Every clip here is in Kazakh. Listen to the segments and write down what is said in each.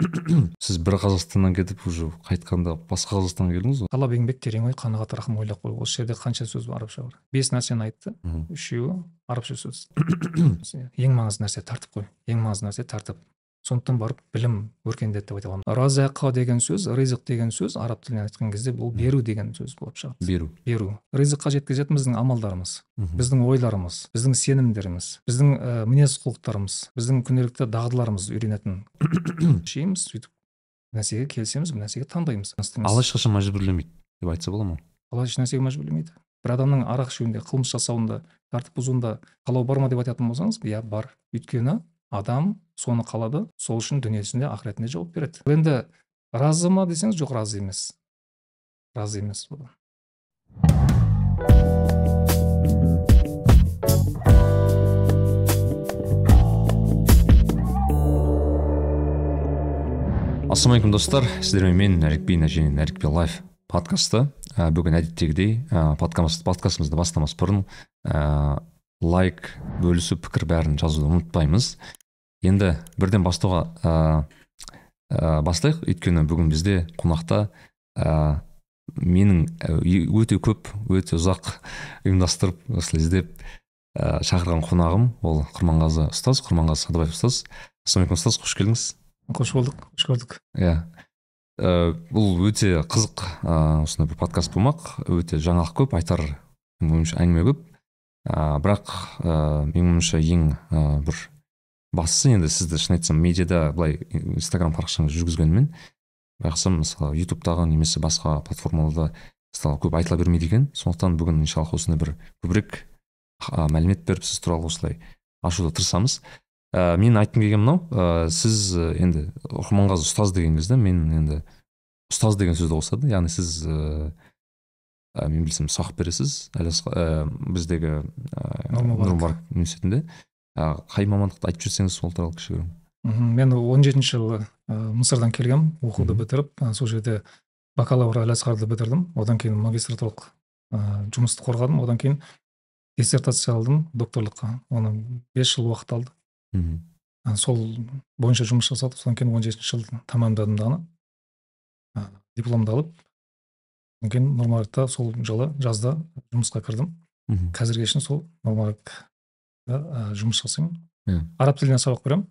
сіз бір қазақстаннан кетіп уже қайтқанда басқа қазақстанға келдіңіз ғой? Талап еңбек терең ой қанағат рахым ойлап қой. осы жерде қанша сөз бар арабша бар. Бес нәрсені айтты үшеуі арабша сөз. Ең маңызды нәрсе тәртіп қой. Ең маңызды нәрсе тәртіп. Сондықтан барып білім өркендеді деп айта аламын. Разақа деген сөз ризық деген сөз араб тілінен айтқан кезде бұл беру деген сөз болып шығады. Беру. Беру. Ризыққа жеткізетін біздің амалдарымыз біздің ойларымыз біздің сенімдеріміз біздің ә, мінез құлықтарымыз біздің күнделікті дағдыларымыз үйренетін шейміз сөйтіп нәрсеге келісеміз бір нәрсеге таңдаймыз. Алла ешқашан мәжбүрлемейді деп айтса бола ма? Алла еш нәрсеге мәжбүрлемейді. Бір адамның арақ ішуінде қылмыс жасауында тәртіп бұзуында қалау бар ма деп айтатын болсаңыз иә бар. Өйткені адам соны қалады сол үшін дүниесінде ақыретінде жауап береді. Енді разы ма десеңіз жоқ разы емес. Разы емес одан ассалаумағалейкум достар. Сіздермен мен нәрікби және нәрікби лайф подкасты. Ә, бүгін әдеттегідей ә, подкаст, подкастымызды бастамас бұрын ә, лайк бөлісу пікір бәрін жазуды ұмытпаймыз. Енді бірден бастауға ә, ә, бастайық. Өйткені бүгін бізде қонақта ә, менің өте көп өте ұзақ ұйымдастырып осылай іздеп ә, шақырған қонағым ол құрманғазы ұстаз құрманғазы садыбаев ұстаз. Ассалаумағалейкум ұстаз. Қош келдіңіз. Қош болдық қош көрдік. Иә. Ә, бұл өте қызық ә, осындай бір подкаст болмақ. Өте жаңалық көп айтар ойымша әңгіме көп. Ә, бірақ ә, менің ойымша ең ә, бір бастысы енді сізді шын айтсам медиада былай инстаграм парақшаңызды жүргізгенімен байқасам мысалы ютубтағы немесе басқа платформаларда мысалы көп айтыла бермейді екен. Сондықтан бүгін иншаллах осындай бір көбірек ә, мәлімет беріп сіз туралы осылай ашуға тырысамыз. Ә, мен айтқым келгені мынау ә, сіз енді құрманғазы ұстаз деген кезде мен енді ұстаз деген сөзді қосады. Яғни сіз ә, мен білсем сабақ бересіз? Әлиасқа ә, біздегі ә, университетінде. Ә, қай мамандықты айтып жіберсеңіз сол туралы кішігірім. Мхм мен он жетінші жылы ә, мысырдан келгенмін оқуды бітіріп ә, сол жерде бакалавр әл асқарды бітірдім. Одан кейін магистратуралық ә, жұмысты қорғадым. Одан кейін диссертация алдым докторлыққа. Оны бес жыл уақыт алды. Мхм ә, сол бойынша жұмыс жасадық. Содан кейін он жетінші жылы тәмамдадым дағыны ә, дипломды алып кейін нұрмаракта сол жылы жазда жұмысқа кірдім мхм қазірге шейін сол нұрмаракта ә, жұмыс жасаймын Иә. араб тілінен сабақ беремін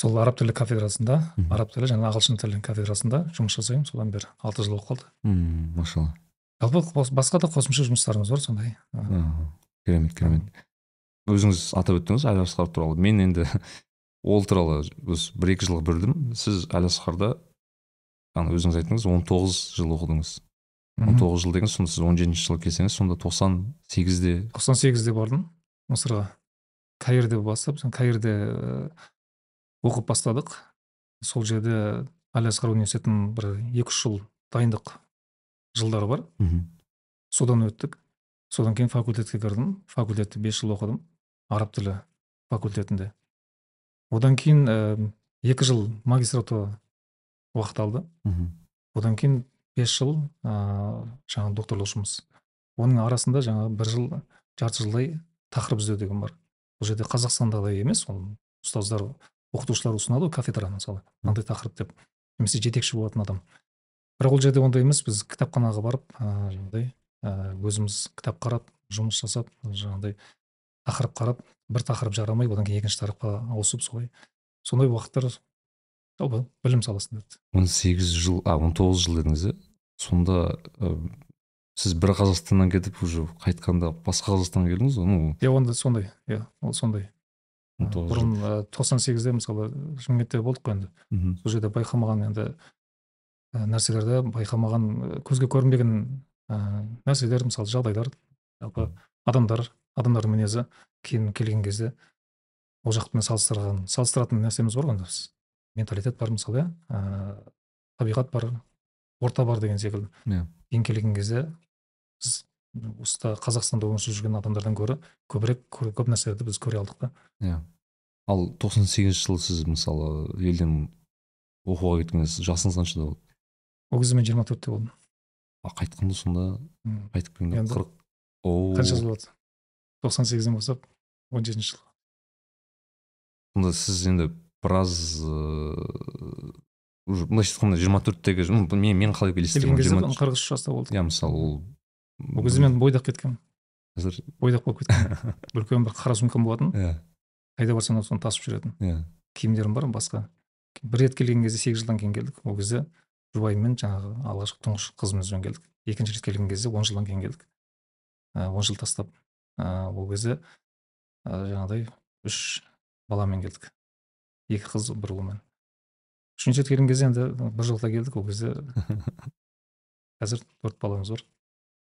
сол араб тілі кафедрасында араб тілі және ағылшын тілі кафедрасында жұмыс жасаймын содан бері алты жыл болып қалды мм машалла жалпы басқа да қосымша жұмыстарымыз бар сондай керемет керемет өзіңіз атап өттіңіз әл асқар туралы мен енді ол туралы осы бір екі жылға бөлдім сіз әл асқарда ана өзіңіз айттыңыз 19 жыл оқыдыңыз. Он мхм. тоғыз жыл деген сонда сіз он жетінші жылы келсеңіз сонда тоқсан сегізде тоқсан сегізде бардым мысырға. Каирде бастап сон каирде ә, оқып бастадық. Сол жерде әл асқар университетінің бір екі үш жыл дайындық жылдары бар. Содан өттік. Содан кейін факультетке кірдім. Факультетті бес жыл оқыдым араб тілі факультетінде. Одан кейін ә, екі жыл магистратура уақыт алды. Одан кейін бес жыл ә, жаңағы докторлық жұмыс оның арасында жаңағы бір жыл жарты жылдай тақырып іздеу деген бар. Бұл жерде қазақстандағыдай емес ол ұстаздар оқытушылар ұсынады ғой кафедраны мысалы мынандай тақырып деп. Немесе жетекші болатын адам. Бірақ ол жерде ондай емес біз кітапханаға барып ә, жаңағыдай ә, өзіміз кітап қарап жұмыс жасап жаңағыдай тақырып қарап бір тақырып жарамай одан кейін екінші тақырыпқа ауысып солай сондай уақыттар жалпы білім саласында он сегіз жыл а он тоғыз жыл дедіңіз иә сонда ә, сіз бір қазақстаннан кетіп уже қайтқанда басқа қазақстанға келдіңіз ғой ну? Иә онда сондай иә ол сондай бұрын ә, тоқсан сегізде мысалы шымкентте болдық қой енді. Сол жерде байқамаған енді ә, нәрселерді байқамаған ә, көзге көрінбеген ә, нәрселер мысалы жағдайлар жалпы адамдар адамдардың мінезі кейін келген кезде ол жақпен салыстырған салыстыратын нәрсеміз бар ғой енді біз. Менталитет бар мысалы иә. Ә, табиғат бар орта бар деген секілді. Иә. кейін келген кезде біз осы қазақстанда өмір сүріп жүрген адамдардан гөрі көбірек көп нәрселерді біз көре алдық та. Иә. Ал тоқсан сегізінші жылы сіз мысалы елден оқуға кеткен кезде жасыңыз қаншада болды? ол кезде мен жиырма төртте болдым. А қайтқанда сонда қайтып келгенде қырық қанша жыл болады тоқсан сегізден бастап он жетінші жыл. Сонда сіз енді біраз ыыы, уже былайша айтқанда жиырма төрттегі мен мен қалай жиырма қырық үш жаста болды иә мысалы ол ол кезде мен бойдақ кеткенмін. Қазір? Бойдақ болып кеткен үлкен бір қара сумкам болатын. Иә. Қайда барсам соны тасып жүретін. Иә. Киімдерім бар басқа. Бір рет келген кезде сегіз жылдан кейін келдік. Ол кезде жұбайыммен жаңағы алғашқы тұңғыш қызымызбен келдік. Екінші рет келген кезде он жылдан кейін келдік. Он жыл тастап. Ол кезде жаңағыдай үш баламен келдік. Екі қыз бір ұлмен үшінші рет келген кезде енді бір жылда келдік ол кезде. Қазір төрт баламыз бар.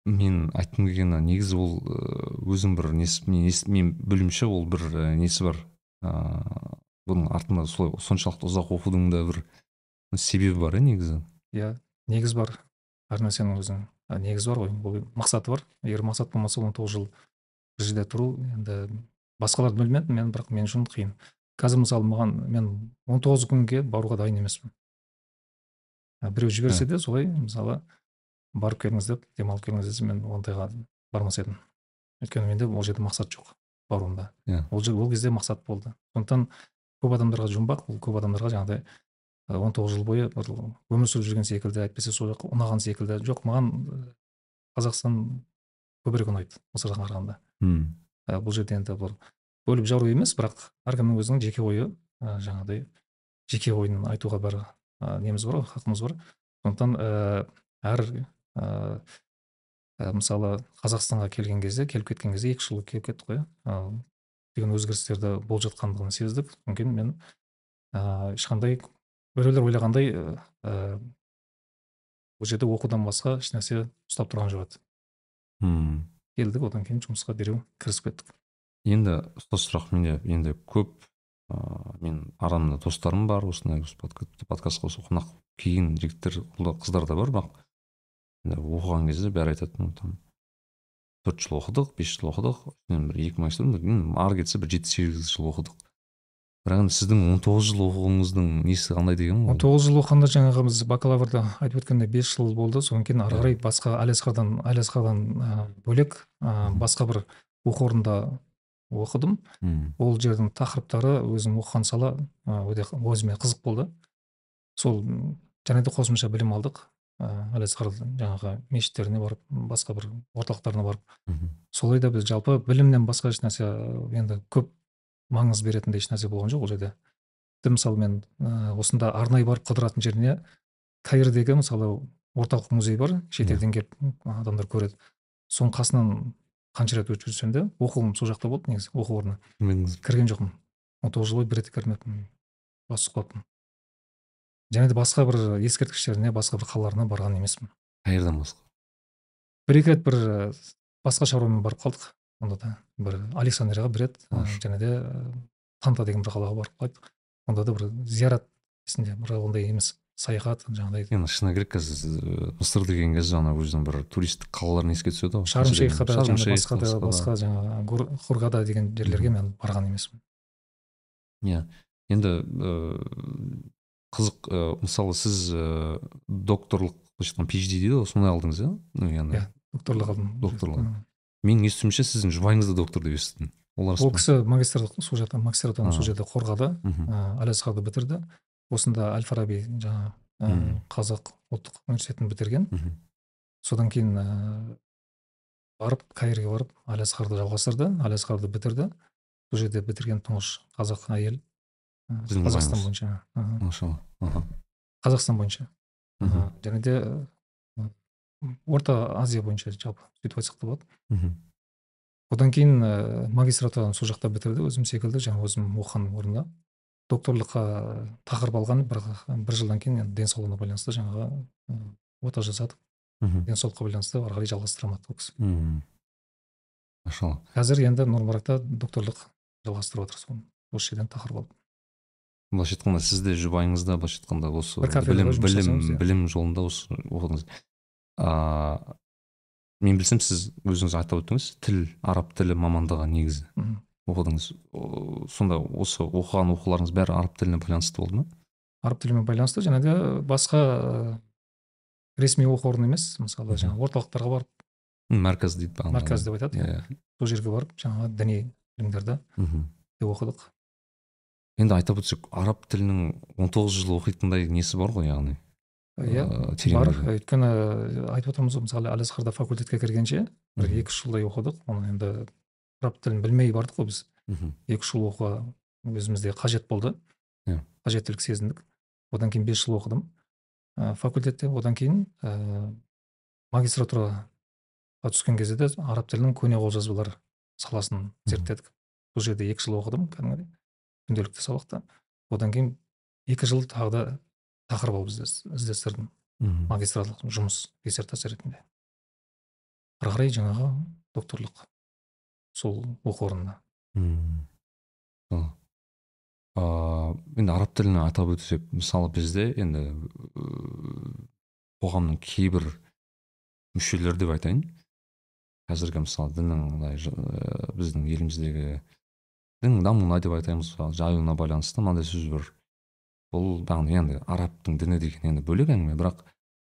Мен айтқым келгені негізі ол өзім бір несі мен, мен білуімше ол бір несі бар ыыы бұның артында солай соншалықты ұзақ оқудың да бір себебі бар иә негізі. Иә негіз бар. Әр нәрсенің өзінің. Негізі бар ғой ол мақсаты бар. Егер мақсат болмаса он тоғыз жыл бір жерде тұру енді басқаларды білмедім мен бірақ мен үшін қиын. Қазір мысалы маған мен он тоғыз күнге баруға дайын емеспін. Біреу жіберсе де солай мысалы барып келіңіз деп демалып келіңіз десе мен ондайға бармас едім. Өйткені менде ол жерде мақсат жоқ баруымда. Иә. Ол, ол кезде мақсат болды. Сондықтан көп адамдарға жұмбақ ол көп адамдарға жаңағыдай он тоғыз жыл бойы бір өмір сүріп жүрген секілді әйтпесе сол жақ ұнаған секілді. Жоқ маған қазақстан көбірек ұнайды мысырға қарағанда. Мм. Бұл жерде енді бір бөліп жару емес бірақ әркімнің өзінің жеке ойы ә, жаңағыдай жеке ойын айтуға бір ә, неміз бар ғой хақымыз бар. Сондықтан ә, әр ә, мысалы қазақстанға келген кезде келіп кеткен кезде екі жыл келіп кеттік қой иә деген өзгерістерді болып жатқандығын сездік. Содан кейін мен ә, ешқандай біреулер ойлағандай ә, бұл жерде оқудан басқа ешнәрсе ұстап тұрған жоқ еді. Келдік одан кейін жұмысқа дереу кірісіп кеттік. Енді ұстаз сұрақ менде енді көп ыыы мен арамда достарым бар осындай подкастқа осы қонақ келген жігіттер қыздар да бар бірақ енді оқыған кезде бәрі айтады там төрт жыл оқыдық бес жыл оқыдық бір екі магистр ары кетсе бір жеті сегіз жыл оқыдық. бірақ енді сіздің он тоғыз жыл оқуыңыздың несі қандай деген он тоғыз жыл оқығанда жаңағы біз бакалаврда айтып өткендей бес жыл болды содан кейін ары қарай басқа әлиасқардан әлиасқардан бөлек ә, басқа бір оқу орнында оқыдым. Ол жердің тақырыптары өзім оқыған сала өте өзіме қызық болды. Сол және де қосымша білім алдық. Ыыы жаңағы мешіттеріне барып басқа бір орталықтарына барып. Солай да біз жалпы білімнен басқа ешнәрсе енді көп маңыз беретіндей ешнәрсе болған жоқ ол жерде. Тіпті мысалы мен ә, осында арнайы барып қыдыратын жеріне каирдегі мысалы орталық музей бар шетелден келіп адамдар көреді. Соның қасынан қанша рет өтіп жүрсем де оқуым сол жақта болды негізі оқу орны. Кірген жоқпын. Он тоғыз жыл бойы бір рет кірмеппін бас сұқып қалыппын. Және де басқа бір ескерткіштеріне басқа бір қалаларына барған емеспін. Қайерден басқа? Бір екі рет бір басқа шаруамен барып қалдық. Онда да бір александрияға бір рет және де танта деген бір қалаға барып қайттық онда да бір зиярат есінде бір ондай емес. Саяхат жаңағыдай енді шыны керек қазір мысыр деген кезде жаңағы өзінің бір туристік қалаларын еске түседі ғой. Шарм шейхқа да басқа да басқа жаңағы хургада деген жерлерге мен барған емеспін. Иә. Енді қызық мысалы сіз докторлық былайша айтқанда phd дейді ғой соны алдыңыз иә? Яғни. Иә докторлық алдым. Докторлық. Менің естуімше сіздің жұбайыңыз да доктор деп естідім. Ол ол кісі магистрлық сол жақта магистратураны сол жерде қорғады әлиасқарды бітірді. Осында әл фараби жаңағы ә, қазақ ұлттық университетін бітірген. Содан кейін ә, барып каирге барып әлиасқарды жалғастырды әлиасқарды бітірді. Сол жерде бітірген тұңғыш қазақ әйел қазақстан бойынша. Машалла. Қазақстан бойынша. Және де орта азия бойынша жалпы сөйтіп айтсақ та болады. Одан кейін ә, магистратураны сол жақта бітірді өзім секілді жаңағы өзім оқыған орында. Докторлыққа тақырып алған бір, бір жылдан кейін енді денсаулығына байланысты жаңағы ота жасадық. Мхм. Денсаулыққа байланысты ары қарай жалғастыра алмады ол кісі. Машалла. Қазір енді нұрмаракта докторлық жалғастырып жатыр соны. Осы жерден тақырып алып былайша айтқанда сіз де жұбайыңыз да былайша айтқанда осы білім білім иә. білім жолында осы оқыдыңыз. Ыыы мен білсем сіз өзіңіз атап өттіңіз тіл араб тілі мамандығы негізі. Оқыдыңыз? Сонда осы оқыған оқуларыңыз бәрі араб тіліне байланысты болды ма? Араб тілімен байланысты және де басқа ресми оқу орны емес. Мысалы жаңағы орталықтарға барып. Мәрказ дейді мәрказ деп айтады. Иә сол жерге барып жаңағы діни білімдерді оқыдық. Енді айтып өтсек араб тілінің 19 жыл оқитындай несі бар ғой яғни? Иә Э, терең бар өйткені э, айтып отырмыз ғой мысалы әл асқарда факультетке кіргенше бір екі үш жылдай оқыдық. Оны енді араб тілін білмей бардық қой біз. Мхм. Екі үш жыл оқуға өзімізде қажет болды. Иә. қажеттілік сезіндік. Одан кейін бес жыл оқыдым. Ә, факультетте одан кейін ә, магистратураға түскен кезде де араб тілінің көне қолжазбалар саласын зерттедік. Бұл жерде екі жыл оқыдым кәдімгідей күнделікті сабақта. Одан кейін екі жыл тағы да тақырып алып іздес- іздестірдім. Мхм. Магистрлық жұмыс диссертация ретінде. Ары қарай жаңағы докторлық сол оқу орнында мм. Ыыы енді араб тілін атап өтсек мысалы бізде енді қоғамның кейбір мүшелері деп айтайын. Қазіргі мысалы діннің мындай біздің еліміздегі діннің дамуына деп айтаймыз жаюына байланысты мынандай сөз бар бұл яғни енді арабтың діні деген енді бөлек әңгіме бірақ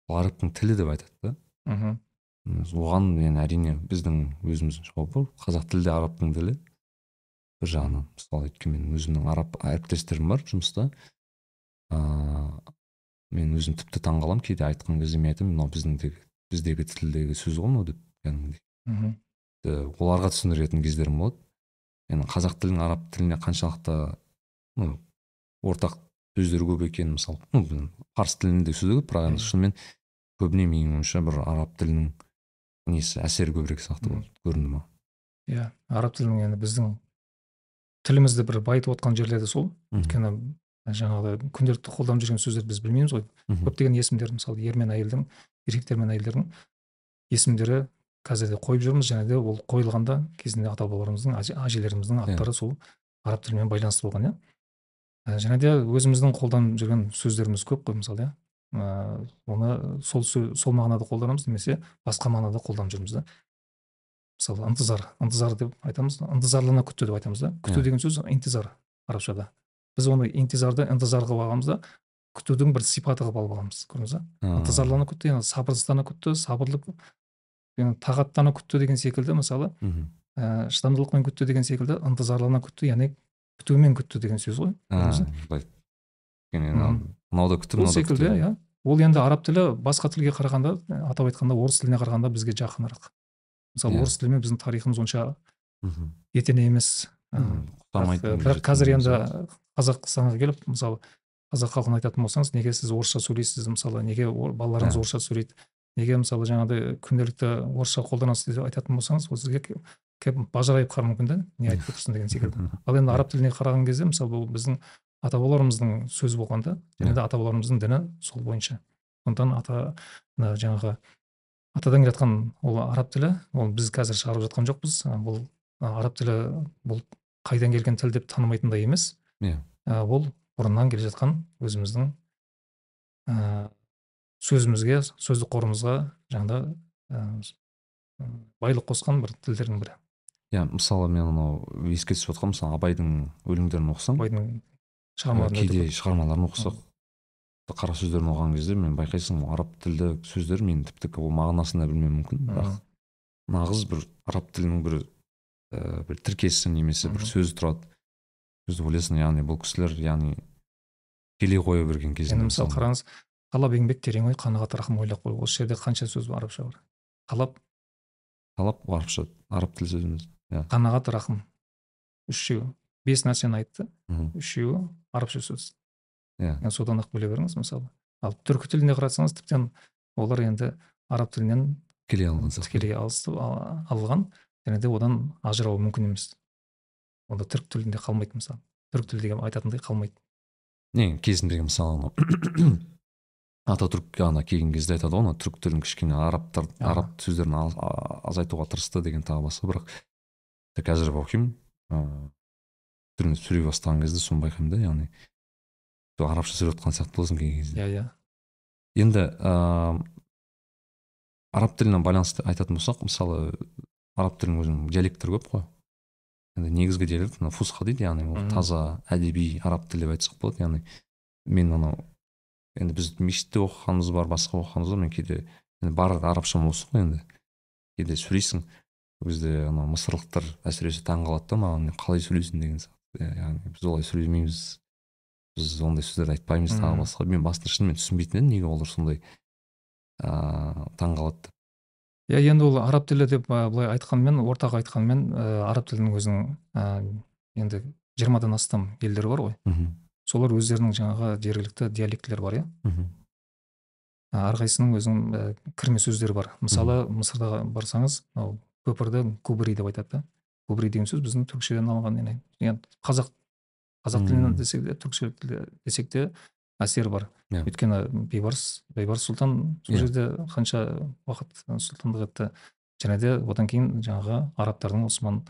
арабтың тілі деп айтады да. Мхм. Оған енді әрине біздің өзіміздің жауап бар қазақ тілі де арабтың тілі. Бір жағынан мысалы өйткені менің өзімнің араб әріптестерім бар жұмыста. Ыыы мен өзім тіпті таңқаламын кейде айтқан кезде мен айтамын мынау біздің біздегі тілдегі сөз ғой мынау деп кәдімгідей. Мхм. Оларға түсіндіретін кездерім болады. Енді қазақ тілінің араб тіліне қаншалықты ну ортақ сөздер көп екенін мысалы ну парсы тілінде де сөздер көп бірақ енді шынымен көбіне менің ойымша бір араб тілінің несі әсері көбірек сияқты болды көрінді ма иә араб тілінің енді біздің тілімізді бір байытып отқан жерлері сол. Мгм. өйткені жаңағыдай күнделікті қолданып жүрген сөздерді біз білмейміз ғой. Көптеген есімдер мысалы ер мен әйелдің еркектер мен әйелдердің есімдері қазір де қойып жүрміз. Және де ол қойылғанда кезінде ата бабаларымыздың әже- әжелеріміздің аттары сол араб тілімен байланысты болған иә. Ә, және де өзіміздің қолданып жүрген сөздеріміз көп қой мысалы иә. Ә, оны сол сө- сол мағынада қолданамыз немесе басқа мағынада қолданып жүрміз да. Мысалы ынтызар ынтызар деп айтамыз. Ынтызарлана күтті деп айтамыз да. Күту Иә. деген сөз интизар арабшада. Біз оны интизарды ынтызар қылып алғанбыз да күтудің бір сипаты қылып алып алғанбыз көрдіңіз ба? Ынтызарлана күтті яғни сабырсыздана күтті сабырлы яғни тағаттана күтті деген секілді мысалы. Ә, шыдамдылықпен күтті деген секілді ынтызарлана күтті яғни күтумен күтті деген сөз ғой былай. Мынау да сол мынау да секілді иә. Ол енді араб тілі басқа тілге қарағанда ә, атап айтқанда орыс тіліне қарағанда бізге жақынырақ. Мысалы Иә. орыс тілімен біздің тарихымыз онша мхм. етене емес. Ә, бірақ, қазір енді қазақстанға келіп мысалы қазақ халқына айтатын болсаңыз неге сіз орысша сөйлейсіз? мысалы неге балаларыңыз Иә. орысша сөйлейді? Неге мысалы жаңағыдай күнделікті орысша қолданасыз деп айтатын болсаңыз ол сізге бажырайып қалуы мүмкін да не айтып отырсың деген секілді. Ал енді араб тіліне қараған кезде мысалы бұл біздің ата бабаларымыздың сөзі болған да. Және де ата бабаларымыздың діні сол бойынша. Сондықтан ата мына жаңағы атадан келе жатқан ол араб тілі ол біз қазір шығарып жатқан жоқпыз. Бұл араб тілі бұл қайдан келген тіл деп танымайтындай емес. Иә. ол бұрыннан келе жатқан өзіміздің ә, сөзімізге сөздік қорымызға жаңағыда ә, байлық қосқан бір тілдердің бірі. Иә мысалы мен анау еске түсіп жатқан мысалы абайдың өлеңдерін оқысам. Абайдың шығармаларында өте кейде шығармаларын оқысақ қара сөздерін оқыған кезде мен байқайсың араб тілді сөздер мен тіпті ол мағынасын да білмеуім мүмкін бірақ нағыз бір араб тілінің бір ә, бір тіркесі немесе бір сөзі тұрады. Сөзді ойлайсың яғни бұл кісілер яғни келе қоя берген кезінде енді мысалы. қараңыз талап еңбек терең ой қанағат рахым ойлап қой. Осы жерде қанша сөз бар арабша бар? Талап? Талап арабша араб тілі сөзіміз иә. Қанағат рахым. Үшеуі бес нәрсені айтты. Үшеуі арабша сөз. Иә. Yani содан ақ біле беріңіз мысалы. Ал түркі тіліне қарасаңыз тіптен олар енді араб тілінен келе алған тікелей алған. Және де одан ажырау мүмкін емес. Онда түрік тілінде қалмайды мысалы. Түрік тілі деген айтатындай қалмайды. Не кезіндегі мысалы анау ататүрік ана келген кезде айтады ғой ана түрік тілін кішкене арабтар араб сөздерін азайтуға тырысты деген тағы басқа. Бірақ қазір оқимын. Ыыы түріне сөйлей бастаған кезде соны байқаймын да яғни сол арабша сөйлеп жатқан сияқты боласың кей кезде. Иә иә. Енді ыыы араб тіліне байланысты айтатын болсақ мысалы араб тілінің өзінің диалекттері көп қой. Енді негізгі диалект мына фусха дейді яғни ол таза әдеби араб тілі деп айтсақ болады. Яғни мен анау енді біз мешітте оқығанымыз бар басқа оқығанымыз бар мен кейде енді бар арабшам осы ғой енді. Кейде сөйлейсің ол кезде анау мысырлықтар әсіресе таң қалады да маған қалай сөйлейсің? деген сияқты яғни біз олай сөйлемейміз. Біз ондай сөздерді айтпаймыз. Тағы басқа мен басында шынымен түсінбейтін едім неге олар сондай ыыы таң қалады деп иә енді ол араб тілі деп былай айтқанмен ортақ айтқанмен ә, араб тілінің өзінің ә, енді жиырмадан астам елдері бар ғой. Мхм солар өздерінің жаңағы жергілікті диалектілері бар иә. Мхм әрқайсысының өзінің ә, кірме сөздері бар. Мысалы мысырда барсаңыз мынау көпірді кубри деп айтады да. Кубри деген сөз біздің түркшеден алынған яғни енді қазақ қазақ тілінен десек те түркше десек те әсері бар. Иә. өйткені бейбарыс бейбарыс сұлтан сол Иә. жерде қанша уақыт сұлтандық етті. Және де одан кейін жаңағы арабтардың осман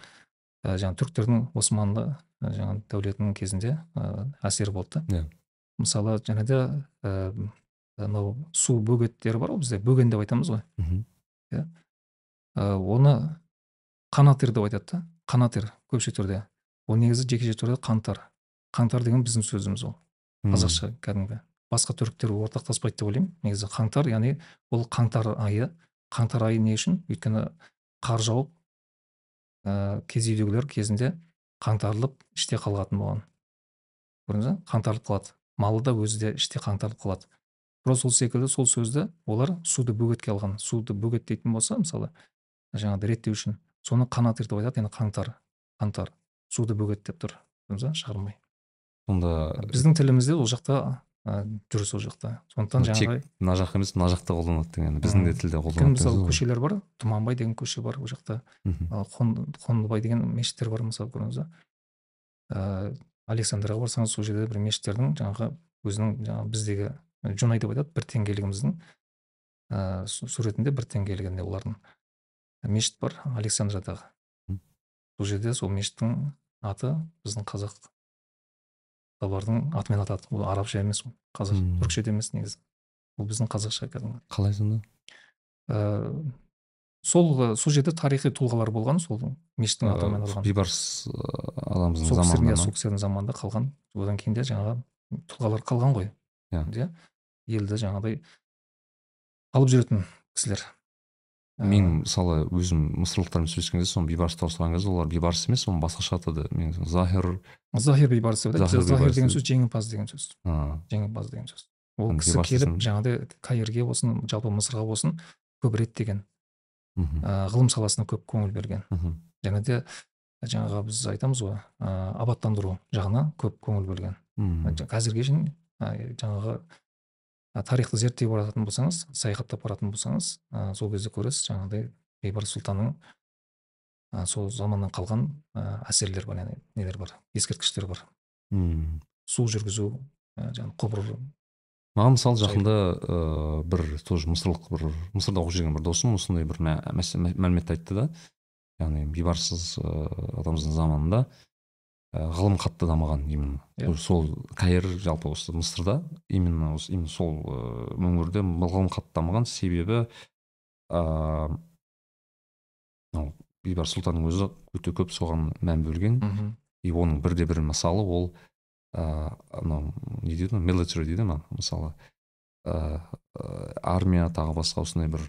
ә, жаңағы түріктердің османлы ә, жаңағы дәулетінің кезінде ә, әсері болды. Да Иә. мысалы және де ә, анау су бөгеттері бар ғой бізде бөген деп айтамыз ғой. Мхм. Ә, оны қанатыр деп айтады да. Қанатыр көпше түрде. Ол негізі жекеше түрде қаңтар қаңтар деген біздің сөзіміз ол. Қазақша кәдімгі. Басқа түріктер ортақтаспайды деп ойлаймын. Негізі қаңтар яғни ол қаңтар айы. Қаңтар айы не үшін? Өйткені қар жауып ә, киіз үйдегілер кезінде қаңтарылып іште қалатын болған. Көрдіңіз ба қаңтарылып қалады. Малы да өзі де іште қаңтарылып қалады. Тура сол секілді сол сөзді олар суды бөгетке алған. Суды бөгеттейтін болса мысалы жаңағыдай реттеу үшін соны қанатыр деп айтады яғни қаңтар қаңтар суды бөгеттеп тұр көрдіңіз ба шығармай. Сонда біздің тілімізде ол жақта ә, жүр сол жақта. Сондықтан тек жаңағы мына жақ емес мына жақта қолданады деген біздің де тілде қолданады мысалы көшелер бар тұманбай деген көше бар ол жақта. Қондыбай деген мешіттер бар мысалы көрдіңіз ба? Ә, александрияға барсаңыз сол жерде бір мешіттердің жаңағы өзінің жаңағы біздегі жунай деп айтады бір теңгелігіміздің су- суретінде бір теңгелігінде олардың. Мешіт бар александриядағы Мгм. сол жерде сол мешіттің аты біздің қазақ табардың атымен атады. Ол арабша емес ол қазақ Мм. түрікше де емес негізі. Ол біздің қазақша кәдімгі. Қалай сонда? Ә, сол ә, сол жерде тарихи тұлғалар болған сол мешіттің атымен Ыыы, аталған бейбарыс ағамыздың сол кісілердің заманында иә, ма сол кісілердің заманында қалған. Одан кейін де жаңағы тұлғалар қалған ғой. Иә. елді жаңағыдай алып жүретін кісілер. Мен мысалы өзім мысырлықтармен сөйлескен кезде соны бейбарыс туралы сұраған кезде олар бейбарыс емес оны басқаша атады мен захир захир бейбарыс деп айтады Захир деген сөз жеңімпаз деген сөз. Жеңімпаз деген сөз. Ол кісі келіп жаңағыдай каирге болсын жалпы мысырға болсын көп реттеген мхм, ә, ғылым саласына көп көңіл берген. Мхм, және де жаңағы біз айтамыз ғой ә, абаттандыру жағына көп көңіл бөлген. Мхм, қазірге шейін ә, жаңағы ә, тарихты зерттей баратын болсаңыз саяхаттап баратын болсаңыз ә, сол кезде көресіз жаңағыдай бейбарыс сұлтанның ә, сол заманнан қалған ә, әсерлер бар яғни нелер бар ескерткіштер бар мхм. су жүргізу ә, жаңағы құбыр маған мысалы жақында ыыы бір тоже мысырлық бір мысырда оқып жүрген бір досым осындай бір мәлімет айтты да яғни бейбарыс ыыы атамыздың заманында ә, ғылым қатты дамыған именно. Иә. сол каир жалпы осы мысырда именно осы именно сол ыыы өңірде ғылым қатты дамыған. Себебі ыыы мынау бейбарыс сұлтанның өзі өте көп соған мән бөлген. Мхм. И оның бірде бір мысалы ол ыыы анау не дейді ғой military дейді ма мысалы? Ыыы армия тағы басқа осындай бір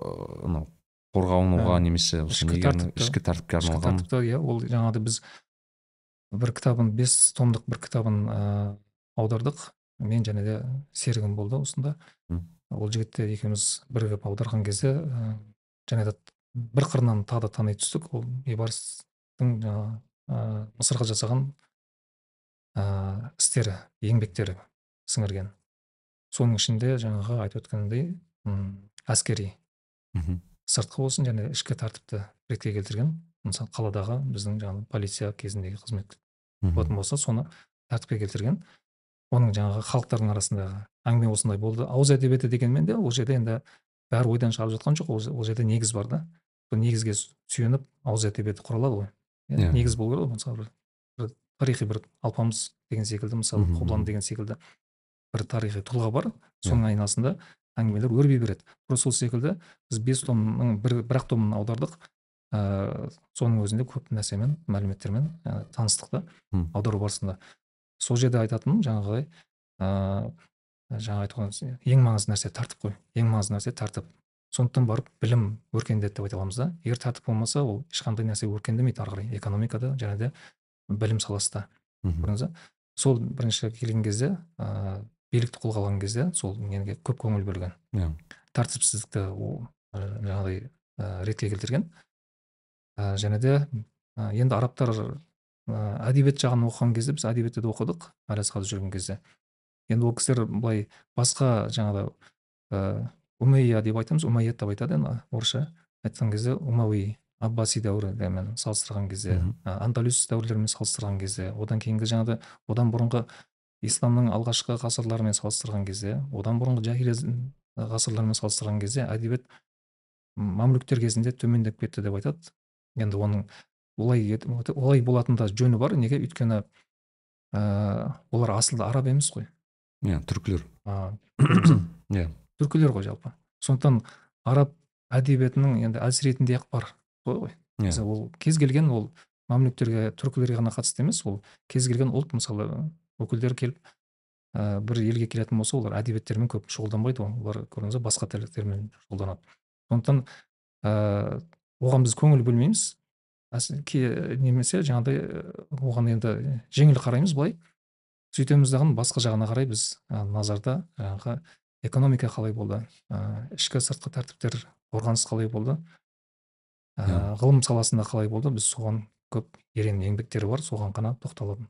ыыы анау қорғануға немесе осы ішкі тәртіпке. арналған. тәртіпті иә ол жаңағыдай біз бір кітабын бес томдық бір кітабын ә, аудардық. Мен және де серігім болды осында. Ол жігітте екеуміз бірігіп аударған кезде ә, және де бір қырынан тағы да тани түстік. Ол бейбарыстың жаңағы ә, мысырға жасаған ә, істері еңбектері сіңірген. Соның ішінде жаңағы айтып өткенімдей м, әскери мхм, сыртқы болсын және ішкі тәртіпті ретке келтірген. Мысалы қаладағы біздің жаңағы полиция кезіндегі қызмет болатын болса соны тәртіпке келтірген. Оның жаңағы халықтардың арасындағы әңгіме осындай болды. Ауыз әдебиеті дегенмен де ол жерде енді бәрі ойдан шығарып жатқан жоқ. Ол же- ол жерде негіз бар да. Сол негізге сүйеніп ауыз әдебиеті құралады ғой. Иә, Иә. негіз болу керек ғой мысалы бір, тарихи бір алпамыс деген секілді мысалы мхм. деген секілді бір тарихи тұлға бар. Соның айнасында әңгімелер өрби береді. Тура сол секілді біз бес томның бір бір ақ томын аудардық. Ыыы соның өзінде көп нәрсемен мәліметтермен ә, таныстық та аудару барысында. Сол жерде айтатыным жаңағыдай ыыы жаңа айтқан ең маңызды нәрсе тәртіп қой. Ең маңызды нәрсе тәртіп. Сондықтан барып білім өркендеді деп айта аламыз да. Егер тәртіп болмаса ол ешқандай нәрсе өркендемейді ары қарай экономикада және де білім саласында. Көрдіңіз ба сол бірінші келген кезде ә, билікті қолға алған кезде сол неге көп көңіл бөлген. Иә. Тәртіпсіздікті о- ә, жаңағыдай ә, ретке келтірген. Ә, және де ә, енді арабтар ә, әдебиет жағын оқыған кезде біз әдебиетті де оқыдық әлиасқарда жүрген кезде. Енді ол кісілер былай басқа жаңағы ә, умейя деп айтамыз умайят деп айтады енді орысша. Айтқан кезде умауи аббаси дәуірімен салыстырған кезде ә, андалюс дәуірлерімен салыстырған кезде одан кейінгі жаңағы одан бұрынғы исламның алғашқы ғасырларымен салыстырған кезде одан бұрынғы жахилия ғасырларымен салыстырған кезде әдебиет мамлюктер кезінде төмендеп кетті деп айтады. Енді оның олай олай болатын да жөні бар неге? Өйткені ә, олар асылда араб емес қой. Иә түркілер. Иә. түркілер ғой жалпы. Сондықтан араб әдебиетінің енді әлсірейтіндей ақ бар. Солай ғой. Иә. Ол кез келген ол мамлюктерге түркілерге ғана қатысты емес ол кез келген ұлт мысалы өкілдері келіп ә, бір елге келетін болса олар әдебиеттермен көп шұғылданбайды ғой олар көрдіңіз ба басқа тірліктермен шұғылданады. Сондықтан ә, оған біз көңіл бөлмейміз. Немесе жаңағыдай оған енді жеңіл қараймыз былай. Сөйтеміз дағы басқа жағына қарай біз ә, назарда жаңағы экономика қалай болды ә, ішкі сыртқы тәртіптер қорғаныс қалай болды ә, ғылым саласында қалай болды біз соған көп ерен еңбектері бар соған ғана тоқталып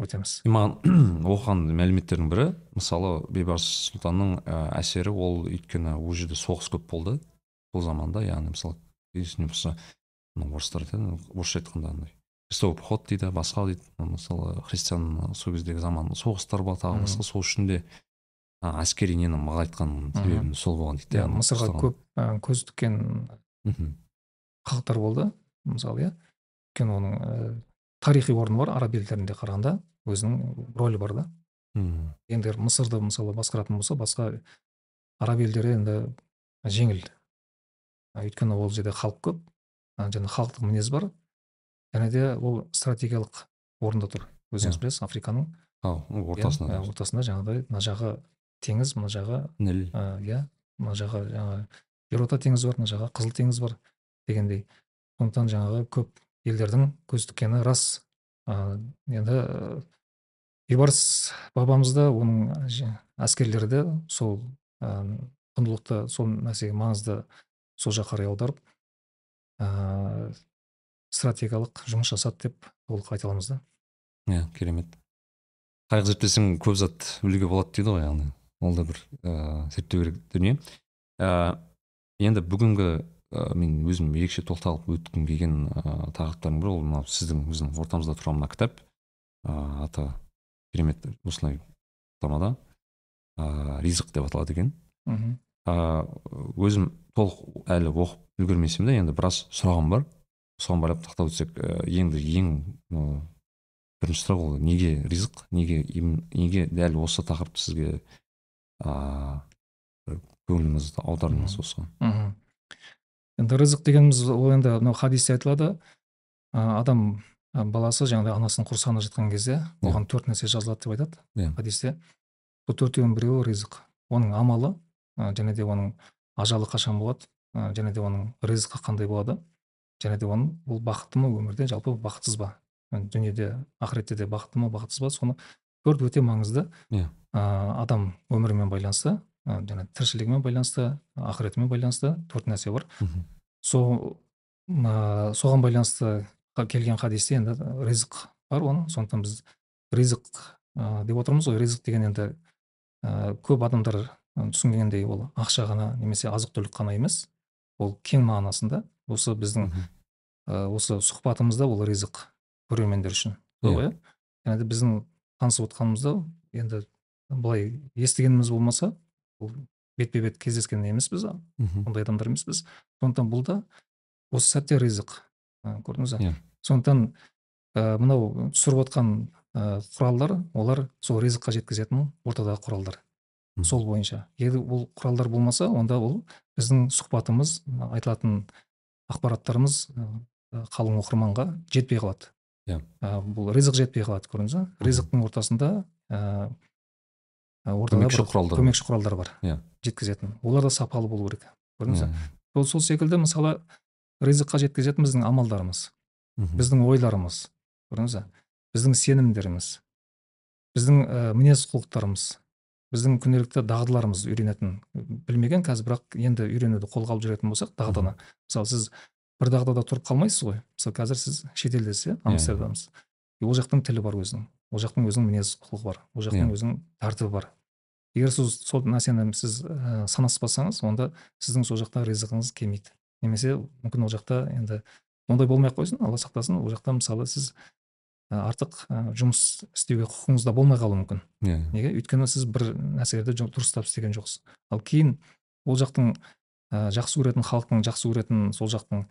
өтеміз. Маған оқыған мәліметтердің бірі мысалы бейбарыс сұлтанның әсері ол өйткені ол жерде соғыс көп болды. Сол заманда яғни мысалы есіне болса орыстар айтады орысша айтқанда андай крестовый поход дейді басқа дейді. Мысалы христиан сол кездегі заман соғыстар бар тағы басқа. Сол үшін де әскери нені нығайтқан себебім сол болған дейді иә мысырға көп көз тіккен халықтар болды мысалы иә. Өйткені оның тарихи орны бар араб елдерінде қарағанда өзінің рөлі бар да. Мхм енді мысырды мысалы басқаратын болса басқа араб елдері енді жеңіл өйткені ол жерде халық көп және халықтық мінез бар. Және де ол стратегиялық орында тұр. Өзіңіз Иә. білесіз африканың иә, ортасында ә, ортасында жаңағыдай мына жағы теңіз мына жағы ніл. иә мына жағы жаңағы еуропа теңізі бар мына жағы қызыл теңіз бар дегендей. Сондықтан жаңағы көп елдердің көз тіккені рас. Енді бейбарыс бабамыз да оның әскерлері де сол құндылықты сол нәрсеге маңызды сол жаққа қарай аударып ә, стратегиялық жұмыс жасады деп толық айта аламыз да. Иә керемет. Қайғы зерттесең көп зат білуге болады дейді ғой яғни ол да бір ыыы зерттеу керек дүние. Ә, енді бүгінгі ә, мен өзім ерекше тоқталып өткім келген ә, тақырыптардың бірі ол мынау сіздің біздің ортамызда тұрған мына кітап. Ә, аты керемет осылай тамада ә, ризық деп аталады екен. Мхм. Өзім толық әлі оқып үлгермесем де енді біраз сұрағым бар. Соған байлап тақтап өтсек ә, енді ең ә, бірінші сұрақ ол неге ризық неге им- неге дәл осы тақырыпты сізге ыыы көңіліңізді аудардыңыз осыған? Мхм енді рызық дегеніміз ол енді мынау хадисте айтылады. Ә, адам баласы жаңағыдай анасының құрсағында жатқан кезде Иә. оған төрт нәрсе жазылады деп айтады Иә. хадисте. Бұл төртеуінің біреуі ризық оның амалы және де оның ажалы қашан болады ә, және де оның ризқы қандай болады және де оның бұл бақытты ма өмірде жалпы бақытсыз ба? Ә, дүниеде ақыретте де бақытты ма бақытсыз ба? Соны төрт өте маңызды Иә. ә, адам өмірімен байланысты ә, және тіршілігімен байланысты ақыретімен байланысты төрт нәрсе бар. Сол ма- соған байланысты келген хадисте енді ризық бар оның. Сондықтан біз ризық ә, деп отырмыз ғой. Ризық деген енді ә, көп адамдар ә, түсінгендей ол ақша ғана немесе азық түлік қана емес ол кең мағынасында. Осы біздің ә, осы сұхбатымызда ол ризық көрермендер үшін. Иә. ғой иә? Және де біздің танысып отқанымызда енді былай естігеніміз болмаса бұл бетпе бет кездескен емеспіз ондай адамдар емеспіз. Сондықтан бұл да осы сәтте ризық ә, көрдіңіз ба Иә. сондықтан ә, мынау түсіріп отқан ә, құралдар олар сол ризыққа жеткізетін ортадағы құралдар. Сол бойынша. егер бұл құралдар болмаса онда ол біздің сұхбатымыз айтылатын ақпараттарымыз қалың оқырманға жетпей қалады. Иә. ә, бұл ризық жетпей қалады көрдіңіз ба? Ризықтың ортасында ә, ортада Көмекші құралдар көмекші құралдар бар Иә. жеткізетін. Олар да сапалы болу керек көрдіңіз ба? Иә. сол сол секілді мысалы ризыққа жеткізетін біздің амалдарымыз Мгм. біздің ойларымыз көрдіңіз ба? Біздің сенімдеріміз біздің ә, мінез құлықтарымыз біздің күнделікті дағдыларымыз үйренетін білмеген қазір бірақ енді үйренуді қолға алып жүретін болсақ дағдыны. Мысалы сіз бір дағдыда тұрып қалмайсыз ғой. Мысалы қазір сіз шетелдесіз иә амстердамсыз. Ол жақтың тілі бар өзінің. Ол жақтың өзінің мінез құлқы бар. Ол жақтың өзінің тәртібі бар. Егер сіз сол нәрсені сіз ә, санаспасаңыз онда сіздің сол жақта ризығыңыз келмейді. Немесе мүмкін ол жақта енді ондай болмай ақ қойсын алла сақтасын. Ол жақта мысалы сіз артық жұмыс істеуге құқығыңыз да болмай қалуы мүмкін. Иә. Yeah. неге? Өйткені сіз бір нәрселерді дұрыстап істеген жоқсыз. Ал кейін ол жақтың ә, жақсы көретін халықтың жақсы көретін сол жақтың